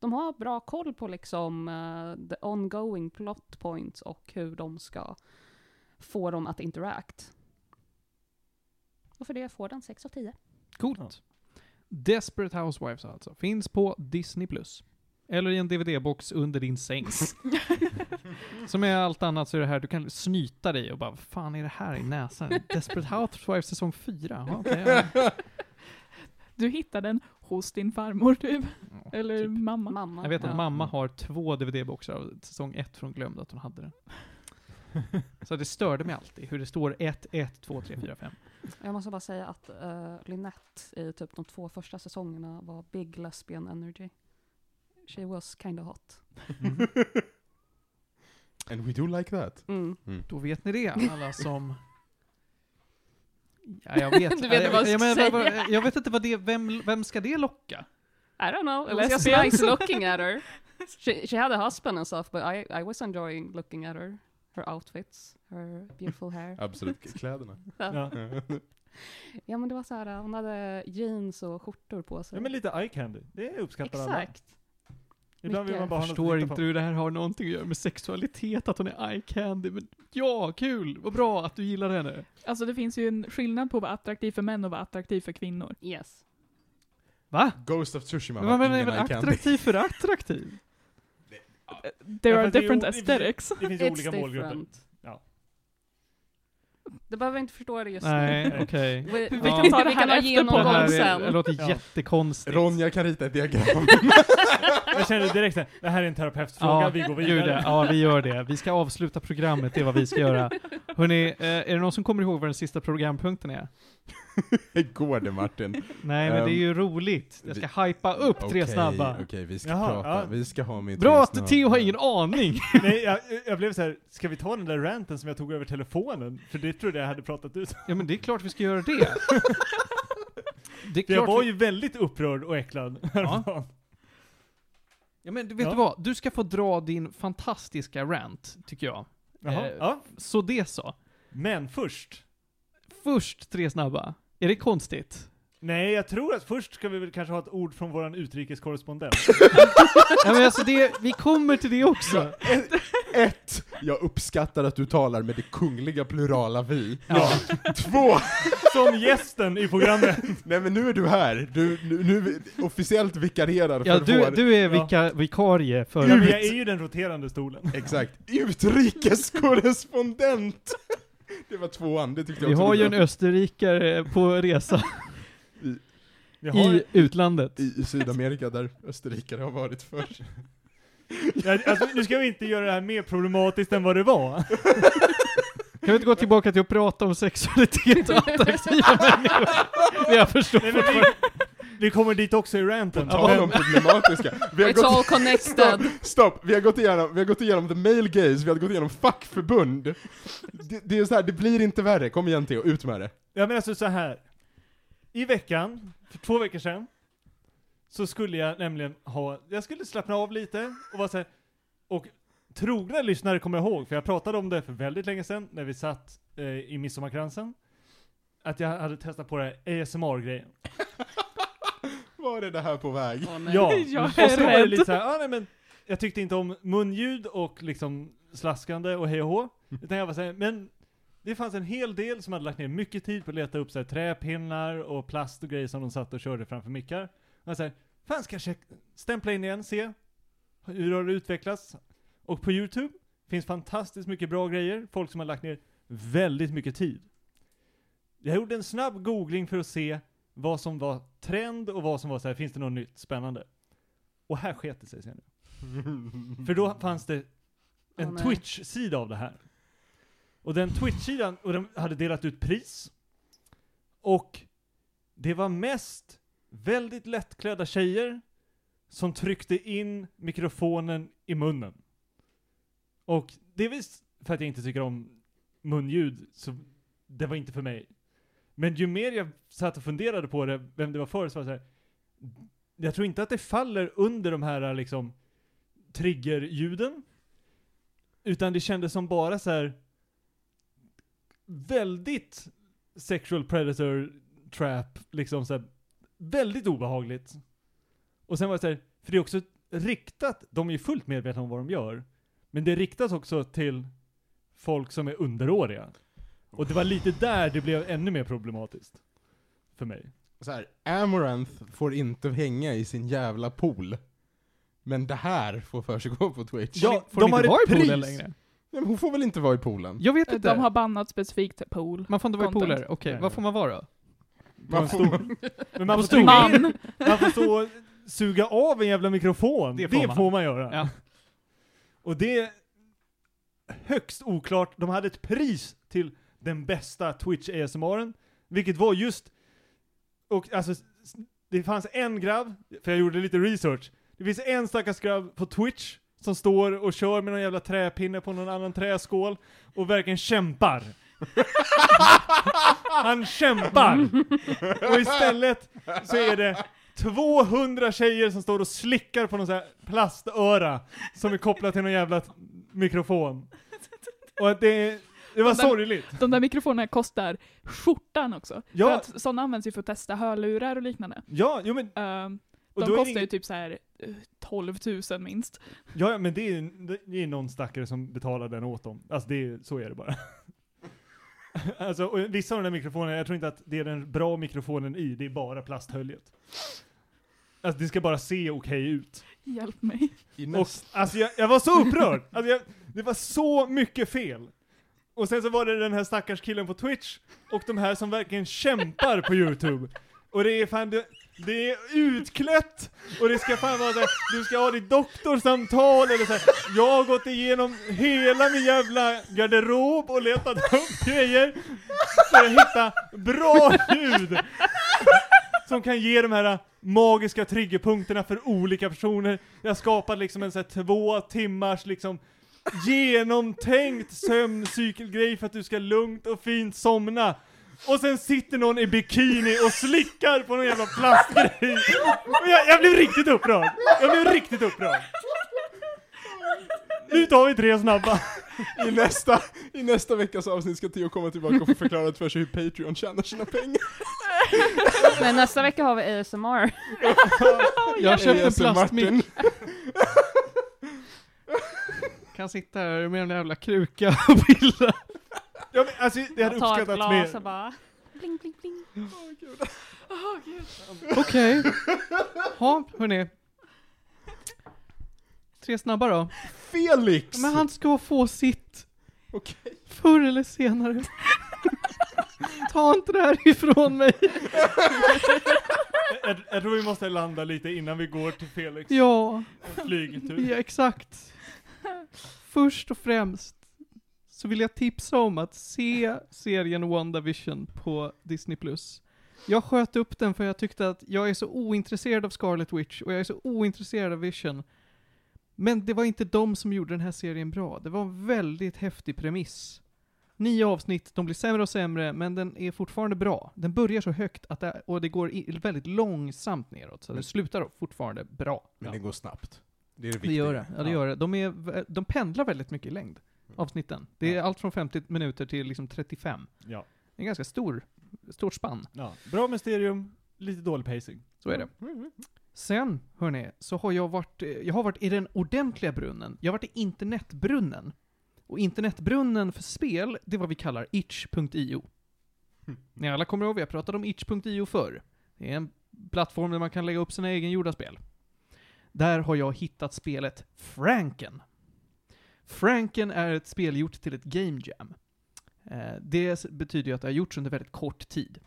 De har bra koll på liksom eh, the ongoing plot points och hur de ska få dem att interact. Och för det får den 6 av 10. Coolt. Desperate Housewives alltså. Finns på Disney+. Plus. Eller i en DVD-box under din säng. Som är allt annat så är det här, du kan snyta dig och bara, vad fan är det här i näsan? Desperate Housewives säsong 4? Ja, okej, ja. Du hittade den hos din farmor typ. Ja, Eller typ. mamma. Mamma. Jag vet att ja. mamma har två DVD-boxar av säsong 1 för hon glömde att hon hade den. Så det störde mig alltid, hur det står 1, 1, 2, 3, 4, 5. Jag måste bara säga att uh, Lynette i typ de två första säsongerna var big lesbian energy. She was kind of hot. Mm. And we do like that. Mm. Då vet ni det, alla som... Ja, jag vet. Du vet jag, vad jag jag, ska men, säga. vad- jag vet inte vad det, vem, vem ska det locka? I don't know, it was just nice looking at her. She, she had a husband and stuff, but I, I was enjoying looking at her. Her outfits, her beautiful hair. Absolut, kläderna. Ja. Ja men det var så här, hon hade jeans och skjortor på sig. ja, men lite eye candy. Det uppskattar alla. Exakt. Ibland vill man bara något Förstår att inte hur det här har någonting att göra med sexualitet, att hon är eye candy, men ja, kul! Vad bra att du gillar henne. Alltså det finns ju en skillnad på att vara attraktiv för män och vara attraktiv för kvinnor. Yes. Va? Ghost of Tsushima Men var menar ingen väl eye candy. attraktiv för attraktiv? There Ja, are det different aesthetics. Det finns ju olika målgrupper. different. Du behöver inte förstå det just Nej, Nej. okej. nu. Vi, Vi kan ta det vi kan här ha efter Det genomgång här är, det sen. låter Ja. jättekonstigt. Ronja kan rita ett diagram. Jag kände direkt såhär, det här är en terapeutfråga, Ja, vi går vidare. ja, vi gör det. Vi ska avsluta programmet, det är vad vi ska göra. Hörni, eh, är det någon som kommer ihåg vad den sista programpunkten är? Går det Martin? Nej, men Ehm, det är ju roligt. Jag ska hypa upp tre Okej, snabba. Okej, vi ska Jaha, prata. ja. Vi ska ha min Bra tre att. Theo har ingen aning. Nej, jag, jag blev så här: ska vi ta den där ranten som jag tog över telefonen? För det trodde jag hade pratat ut. Ja, men det är klart vi ska göra det. Det är För jag klart var vi... ju väldigt upprörd och äcklad häromdagen. Ja, men du vet Ja. du vad? Du ska få dra din fantastiska rant, tycker jag. Jaha, Eh, ja. Så det så. Men först. Först tre snabba. Är det konstigt? Nej, jag tror att först ska vi väl kanske ha ett ord från våran utrikeskorrespondent. Ja, men alltså det, vi kommer till det också. Ett, jag uppskattar att du talar med det kungliga plurala vi. Ja. Två, Som gästen i programmet. nej men nu är du här. Du, nu, nu officiellt vikarierar Ja, för du, vår... du är Ja. vika, vikarie för... Ja, men jag är ju den roterande stolen. Exakt. Utrikeskorrespondent! Det var tvåan, det tyckte jag Vi också har ju en österrikare på resa har, i utlandet. I, I Sydamerika där österrikare har varit förr. jag, alltså, nu ska vi inte göra det här mer problematiskt än vad det var. Kan vi inte gå tillbaka till att prata om sexualitet och attraktiva människor? Jag förstår Nej, men vi, kommer dit också i ranten. På tal om problematiska. Vi har It's all gått, connected. stopp, vi har gått igenom, vi har gått igenom the male gaze, vi har gått igenom fackförbund. Det, det är så här, det blir inte värre. Kom igen Theo, ut med det. Ja men alltså så här. I veckan, för två veckor sedan, så skulle jag nämligen ha, jag skulle slappna av lite och vara så här, och trogna lyssnare kommer jag ihåg, för jag pratade om det för väldigt länge sedan, när vi satt eh, i midsommarkransen, att jag hade testat på det här ASMR-grejen. Var är det här på väg? Nej. Ja, Jag och så var det lite så här, ah, nej men, jag tyckte inte om munljud och liksom slaskande och hej och hå, utan jag var såhär, men det fanns en hel del som hade lagt ner mycket tid på att leta upp så här, träpinnar och plast och grejer som de satt och körde framför mickar. Jag så här, fan ska jag check, stämpla in igen, se hur har det utvecklats? Och på YouTube finns fantastiskt mycket bra grejer, folk som har lagt ner väldigt mycket tid. Jag gjorde en snabb googling för att se vad som var trend och vad som var så här, finns det något nytt spännande? Och här sket det sig sen. För då fanns det en nej. Twitch-sida av det här. Och den Twitch-sidan, och de hade delat ut pris. Och det var mest väldigt lättklädda tjejer som tryckte in mikrofonen i munnen. Och det är visst för att jag inte tycker om munljud, så det var inte för mig. Men ju mer jag satt och funderade på det, vem det var för, så var det så här. Jag tror inte att det faller under de här liksom triggerljuden. Utan det kändes som bara så här väldigt sexual predator trap, liksom så här, väldigt obehagligt. Och sen var det så här, för det är också riktat, de är ju fullt medvetna om vad de gör, men det riktas också till folk som är underåriga. Och det var lite där det blev ännu mer problematiskt. För mig. Så här, Amaranth får inte hänga i sin jävla pool. Men det här får för sig gå på Twitch. Ja, Får de har inte vara ett i poolen pris! längre? Nej, men hon får väl inte vara i poolen? Jag vet inte. De har bannat specifikt pool. Man får inte vara i content. pooler. Okej, Nej. vad får man vara då? Man får, Men man får, stå in, Man! man får stå och suga av en jävla mikrofon. Det Det får man, göra. Ja. Och det är högst oklart. De hade ett pris till den bästa Twitch ASMRen, vilket var just, och alltså, det fanns en grabb, för jag gjorde lite research, det finns en stackars grabb på Twitch som står och kör med någon jävla träpinne på någon annan träskål och verkligen kämpar. Han kämpar! Och istället så är det 200 tjejer som står och slickar på någon sån här plastöra som är kopplat till någon jävla mikrofon. Och att det, det var De där- sorgligt. De där mikrofonerna kostar skjortan också. Ja. För att sådana används ju för att testa hörlurar och liknande. Ja, jo men, och de kostar ju inget- typ så här eh, 12 000 minst. ja, ja men det är, det är någon stackare som betalar den åt dem. Alltså det är, så är det bara. alltså, och vissa av de där mikrofonerna, jag tror inte att det är den bra mikrofonen i, det är bara plasthöljet. Alltså det ska bara se okej ut. Hjälp mig. Och, alltså jag, jag var så upprörd! Alltså jag, det var så mycket fel. Och sen så var det den här stackars killen på Twitch, och de här som verkligen kämpar på YouTube. Och det är fan, det, det är utklätt, och det ska fan vara såhär, du ska ha ditt doktorsamtal, eller såhär, jag har gått igenom hela min jävla garderob och letat upp grejer för att hitta bra ljud som kan ge de här magiska triggerpunkterna för olika personer. Jag har skapat liksom en såhär två timmars liksom genomtänkt sömncykelgrej för att du ska lugnt och fint somna. Och sen sitter någon i bikini och slickar på någon jävla plastgrej. Och jag, jag blev riktigt upprörd. Jag blev riktigt upprörd. Nu tar vi tre snabba. i, nästa, I nästa veckas avsnitt ska Theo komma tillbaka och få förklarat för sig hur Patreon tjänar sina pengar. Men nästa vecka har vi ASMR. Jag har köpt en ASMR plastmick. Kan sitta här med en jävla kruka och pilla. Ja, men, alltså, det hade Jag tar ett uppskattats glas mer. och bara bling bling bling. Okej. Ja, hörni. Tre snabba då. Felix! Men han ska få sitt. Okej. Förr eller senare. Ta inte det här ifrån mig. Jag, jag tror vi måste landa lite innan vi går till Felix Ja, flygtur. ja exakt. Först och främst så vill jag tipsa om att se serien WandaVision på Disney+. Jag sköt upp den för jag tyckte att jag är så ointresserad av Scarlet Witch och jag är så ointresserad av Vision. Men det var inte de som gjorde den här serien bra. Det var en väldigt häftig premiss. Nio avsnitt, de blir sämre och sämre, men den är fortfarande bra. Den börjar så högt att det, och det går i, väldigt långsamt neråt, så det slutar fortfarande bra. Men det går snabbt. Det är det Det viktiga. gör det. Ja, det gör det. De, är, de pendlar väldigt mycket i längd, avsnitten. Det är Ja. allt från 50 minuter till liksom 35. Ja. Det är en ganska stor, stort spann. ja. Bra mysterium, lite dålig pacing. Så är det. Sen, hörni, så har jag varit, eh, jag har varit i den ordentliga brunnen. Jag har varit i internetbrunnen. Och internetbrunnen för spel, det är vad vi kallar itch.io. Ni alla kommer ihåg, vi har pratat om itch.io förr. Det är en plattform där man kan lägga upp sina egengjorda spel. Där har jag hittat spelet Franken. Franken är ett spel gjort till ett game jam. Eh, det betyder ju att det har gjorts under väldigt kort tid.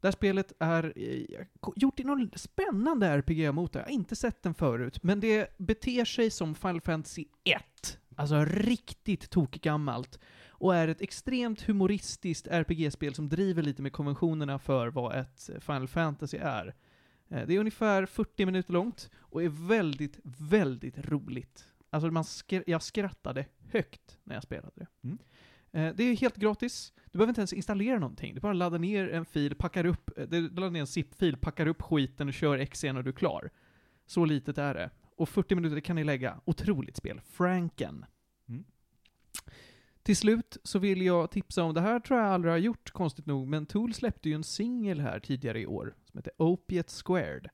Det här spelet är eh, gjort i någon spännande RPG-motor. Jag har inte sett den förut, men det beter sig som Final Fantasy 1. Alltså riktigt tokgammalt. Och är ett extremt humoristiskt RPG-spel som driver lite med konventionerna för vad ett Final Fantasy är. Eh, Det är ungefär 40 minuter långt och är väldigt, väldigt roligt. Alltså man skr- jag skrattade högt när jag spelade det. Mm. Eh, Det är helt gratis. Du behöver inte ens installera någonting. Du bara laddar ner en fil, packar upp, eh, du laddar ner en zip-fil, packar upp skiten och kör Xen och du är klar. Så litet är det. Och 40 minuter kan ni lägga. Otroligt spel. Franken. Mm. Till slut så vill jag tipsa om, det här tror jag aldrig har gjort konstigt nog, men Tool släppte ju en singel här tidigare i år som heter Opiate Squared.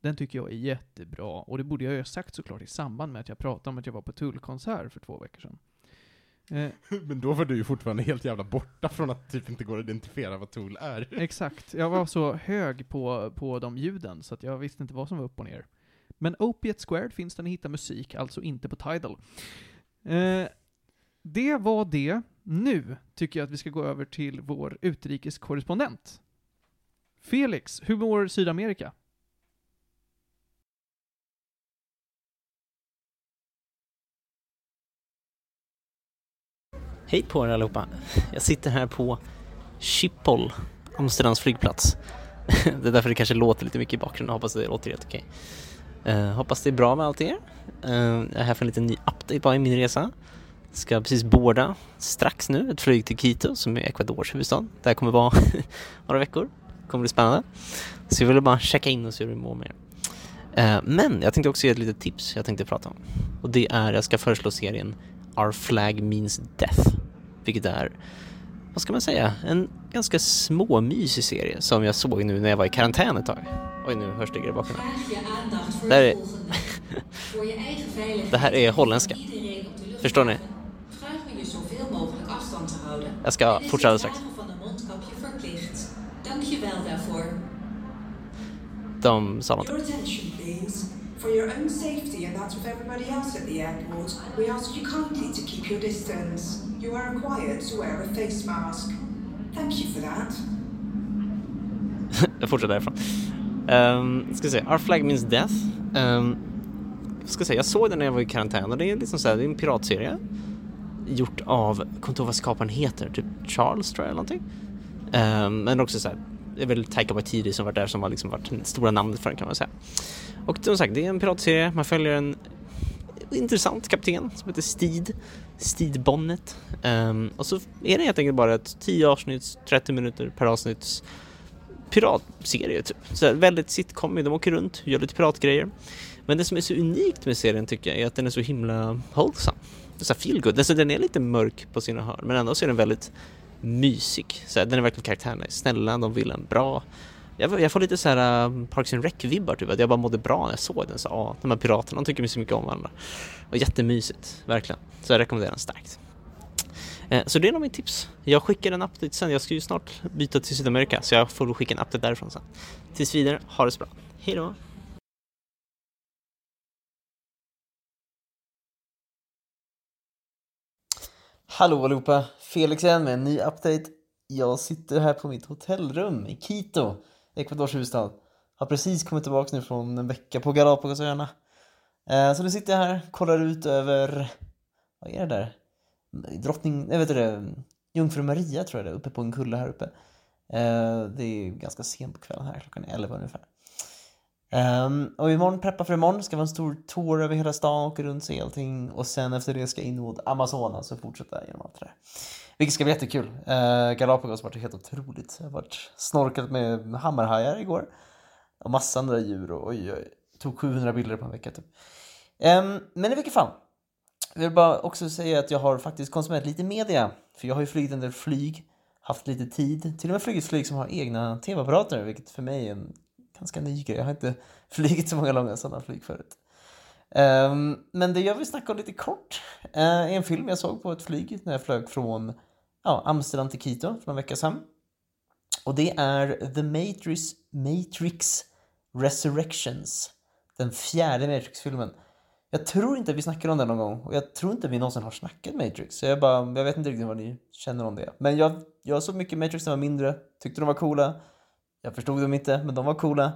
Den tycker jag är jättebra, och det borde jag ju ha sagt såklart i samband med att jag pratade om att jag var på Tool-konsert för två veckor sedan. Eh, Men då var du ju fortfarande helt jävla borta från att typ inte går att identifiera vad Tool är. Exakt. Jag var så hög på, på de ljuden så att jag visste inte vad som var upp och ner. Men Opiate Squared finns den att hitta musik, alltså inte på Tidal. Eh, det var det. Nu tycker jag att vi ska gå över till vår utrikeskorrespondent. Felix, hur mår Sydamerika? Hej på er allihopa. Jag sitter här på Schiphol, Amsterdams flygplats. Det är därför det kanske låter lite mycket i bakgrunden. Hoppas det låter helt okej. Uh, hoppas det är bra med allt er. Uh, jag är här för en liten ny update bara i min resa. Ska precis boarda strax nu ett flyg till Quito som är Ecuadors huvudstad. Där kommer vara några veckor kommer bli spännande. Så jag ville bara checka in och se hur det mår med er. Eh, men jag tänkte också ge ett litet tips jag tänkte prata om. Och det är, jag ska föreslå serien Our Flag Means Death. Vilket är, vad ska man säga, en ganska småmysig serie som jag såg nu när jag var i karantän ett tag. Oj, nu hörs det grejer bakom här. Je eigen veiligheid Det här är holländska. Förstår ni? Jag ska fortsätta strax. Dank je wel daarvoor. De sa något. Your attention, please. For your own safety and that of everybody else at the airport, we ask you kindly to keep your distance. You are required to wear a face mask. Thank you for that. jag fortsätter därifrån. Um, ska se, Our Flag Means Death. Um, ska säga, jag såg den när jag var i karantän och det är liksom så här, det är en piratserie. Gjort av, jag kommer inte ihåg vad skaparen heter, typ Charles tror jag eller någonting. Um, men också så här, det är väl Taika Waititi som varit där som har liksom varit det stora namnet för den kan man säga. Och som sagt, det är en piratserie, man följer en intressant kapten som heter Steed. Steed Bonnet. Um, och så är det helt enkelt bara ett 10 avsnitt, 30 minuter per avsnitt piratserie typ. Så väldigt sitcom, de åker runt, gör lite piratgrejer. Men det som är så unikt med serien tycker jag är att den är så himla wholesome. Så feel good. Alltså, den är lite mörk på sina hörn men ändå så är den väldigt mysig. Så här, den är verkligen karaktärerna är snälla, de vill en bra. Jag, jag får lite så här um, Parks and Rec-vibbar typ, att jag bara mådde bra när jag såg den. Så, ah, de här piraterna, de tycker så mycket om varandra. Och jättemysigt, verkligen. Så jag rekommenderar den starkt. Eh, Så det är nog mitt tips. Jag skickar en update sen. Jag ska ju snart byta till Sydamerika så jag får väl skicka en update därifrån sen. Tills vidare, ha det så bra. Hej Hallå allihopa! Felix igen med en ny update. Jag sitter här på mitt hotellrum i Quito, Ecuadors huvudstad. Har precis kommit tillbaka nu från en vecka på Galapagosöarna. Eh, så nu sitter jag här, kollar ut över, vad är det där? Drottning, jag vet det, Jungfru Maria tror jag det är, uppe på en kulle här uppe. Eh, det är ganska sent på kvällen här, klockan är 11 ungefär. Um, och imorgon, preppa för imorgon, ska vara en stor tour över hela stan, åka runt, se allting och sen efter det ska jag in mot Amazonas och fortsätta genom allt det där. Vilket ska bli jättekul. Uh, Galapagos har varit helt otroligt. Jag har varit snorkat med hammarhajar igår. Och massa andra djur och oj, oj. Tog 700 bilder på en vecka typ. Um, men i vilket fall. Jag vill bara också säga att jag har faktiskt konsumerat lite media. För jag har ju flugit en del flyg, haft lite tid. Till och med flugit flyg som har egna tv-apparater, vilket för mig är en ganska ny grej. Jag har inte flugit så många långa sådana flyg förut. Um, men det jag vill snacka om lite kort uh, är en film jag såg på ett flyg när jag flög från ja, Amsterdam till Quito för en vecka sedan. Och det är The Matrix, Matrix Resurrections. Den fjärde Matrix-filmen. Jag tror inte vi snackade om den någon gång och jag tror inte vi någonsin har snackat Matrix. Så jag, bara, jag vet inte riktigt vad ni känner om det. Men jag, jag såg mycket Matrix när jag var mindre, tyckte de var coola. Jag förstod dem inte, men de var coola.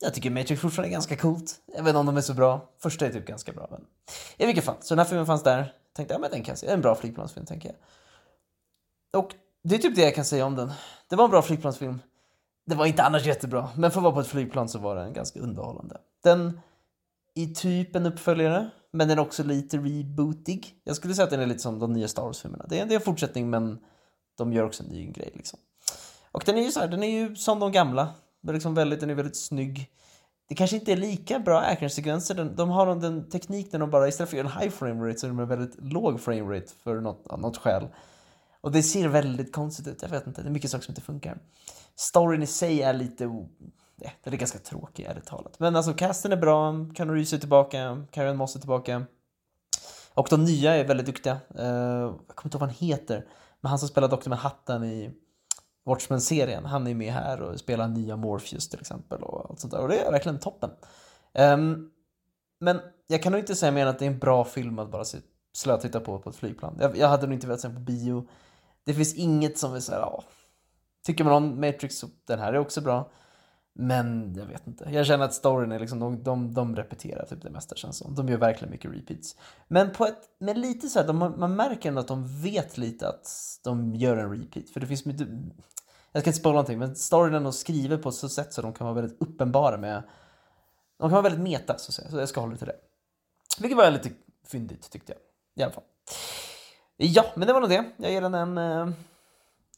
Jag tycker Matrix fortfarande är ganska coolt. även om de är så bra. Första är typ ganska bra, men i vilket fall. Så den här filmen fanns där. Tänkte, ja men den kan jag se. En bra flygplansfilm, tänker jag. Och det är typ det jag kan säga om den. Det var en bra flygplansfilm. Det var inte annars jättebra, men för att vara på ett flygplan så var den ganska underhållande. Den är typ en uppföljare, men den är också lite rebootig. Jag skulle säga att den är lite som de nya Star Wars-filmerna. Det är, det är en fortsättning, men de gör också en ny grej liksom. Och den är ju så här, den är ju som de gamla. Den är, liksom väldigt, den är väldigt snygg. Det kanske inte är lika bra actionsekvenser. De, de har den, den teknik där de bara, istället för att göra en high frame rate så är de en väldigt låg frame rate för något, av något skäl. Och det ser väldigt konstigt ut, jag vet inte. Det är mycket saker som inte funkar. Storyn i sig är lite... o- Den är ganska tråkig, ärligt talat. Men alltså, casten är bra, Keanu Reeves är tillbaka, Karen Moss är tillbaka. Och de nya är väldigt duktiga. Uh, jag kommer inte ihåg vad han heter, men han som spelar Dr. Manhattan i Watchmen-serien, han är med här och spelar nya Morpheus till exempel och allt sånt där. Och det är verkligen toppen. Um, men jag kan nog inte säga mer än att det är en bra film att bara slötitta på på ett flygplan. Jag, jag hade nog inte velat se den på bio. Det finns inget som är såhär, ja. Tycker man om Matrix så den här är också bra. Men jag vet inte. Jag känner att storyn är liksom, de, de, de repeterar typ det mesta känns som. De gör verkligen mycket repeats. Men på ett, men lite så här, de, man märker ändå att de vet lite att de gör en repeat. För det finns mycket, jag ska inte spoila någonting, men storyn är ändå skriven på ett så sätt så de kan vara väldigt uppenbara med, de kan vara väldigt meta så att säga. Så jag ska hålla till det. Vilket var lite fyndigt tyckte jag. I alla fall. Ja, men det var nog det. Jag ger den en eh,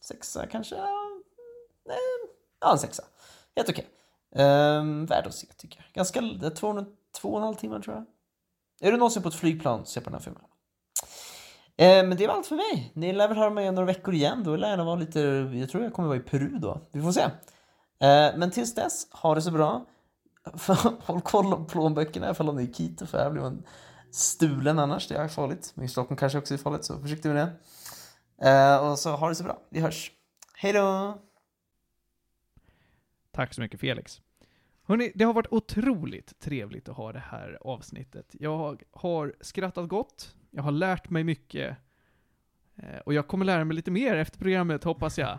sexa kanske. Eh, ja, en sexa. Helt okej. Ehm, värd att se tycker jag. Ganska, det är två, två och en halv timme tror jag. Är du någonsin på ett flygplan, se på den här filmen. Ehm, men det var allt för mig. Ni lär väl höra mig om några veckor igen. Då lär jag nog vara lite, jag tror jag kommer vara i Peru då. Vi får se. Ehm, men tills dess, ha det så bra. Håll koll på plånböckerna ifall ni är Quito, för här blir man stulen annars. Det är farligt. Men i Stockholm kanske också är farligt, så försiktig med det. Ehm, och så ha det så bra. Vi hörs. Hej då! Tack så mycket Felix. Hörrni, det har varit otroligt trevligt att ha det här avsnittet. Jag har skrattat gott, jag har lärt mig mycket, eh, och jag kommer lära mig lite mer efter programmet, hoppas jag.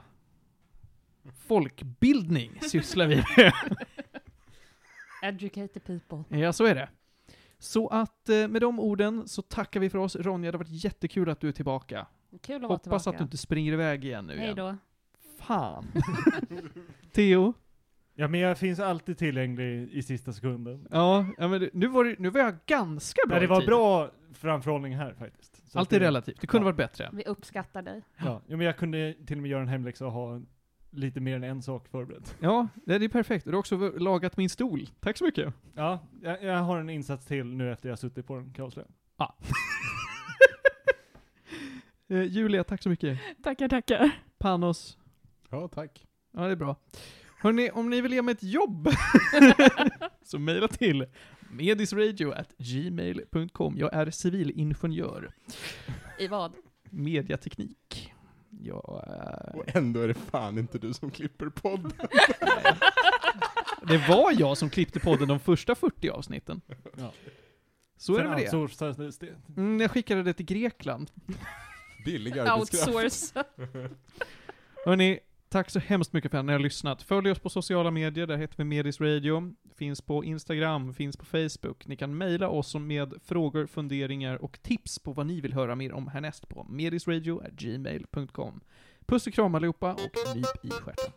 Folkbildning sysslar vi med. Educate the people. Ja, så är det. Så att eh, med de orden så tackar vi för oss. Ronja, det har varit jättekul att du är tillbaka. Kul att vara Hoppas tillbaka. att du inte springer iväg igen nu Hej då. Fan. Theo? Ja, men jag finns alltid tillgänglig i sista sekunden. Ja, ja men det- nu var, det, nu var jag ganska bra Nej, det i var tid. bra framförhållning här faktiskt. Så Allt att är det- relativt. Det kunde ja. varit bättre. Vi uppskattar dig. Ja. ja, men jag kunde till och med göra en hemläxa och ha lite mer än en sak förberedd. Ja, det är perfekt. Du har också lagat min stol. Tack så mycket. Ja, jag, jag har en insats till nu efter jag suttit på den, kan jag avslöja. Eh, Julia, tack så mycket. Tackar, tackar. Panos. Ja, tack. Ja, det är bra. Hörrni, om ni vill ge mig ett jobb så mejla till medisradio.gmail.com. Jag är civilingenjör. I vad? Mediateknik. Jag, eh, Och ändå är det fan inte du som klipper podden. det var jag som klippte podden de första 40 avsnitten. Ja. Så är det med det. Mm, jag skickade det till Grekland. Billig arbetskraft. Outsource. Hörni, Tack så hemskt mycket för att ni har lyssnat. Följ oss på sociala medier, där heter vi Medis Radio. Finns på Instagram, finns på Facebook. Ni kan mejla oss med frågor, funderingar och tips på vad ni vill höra mer om härnäst på medisradio.gmail.com. Puss och kram allihopa och nyp i stjärten.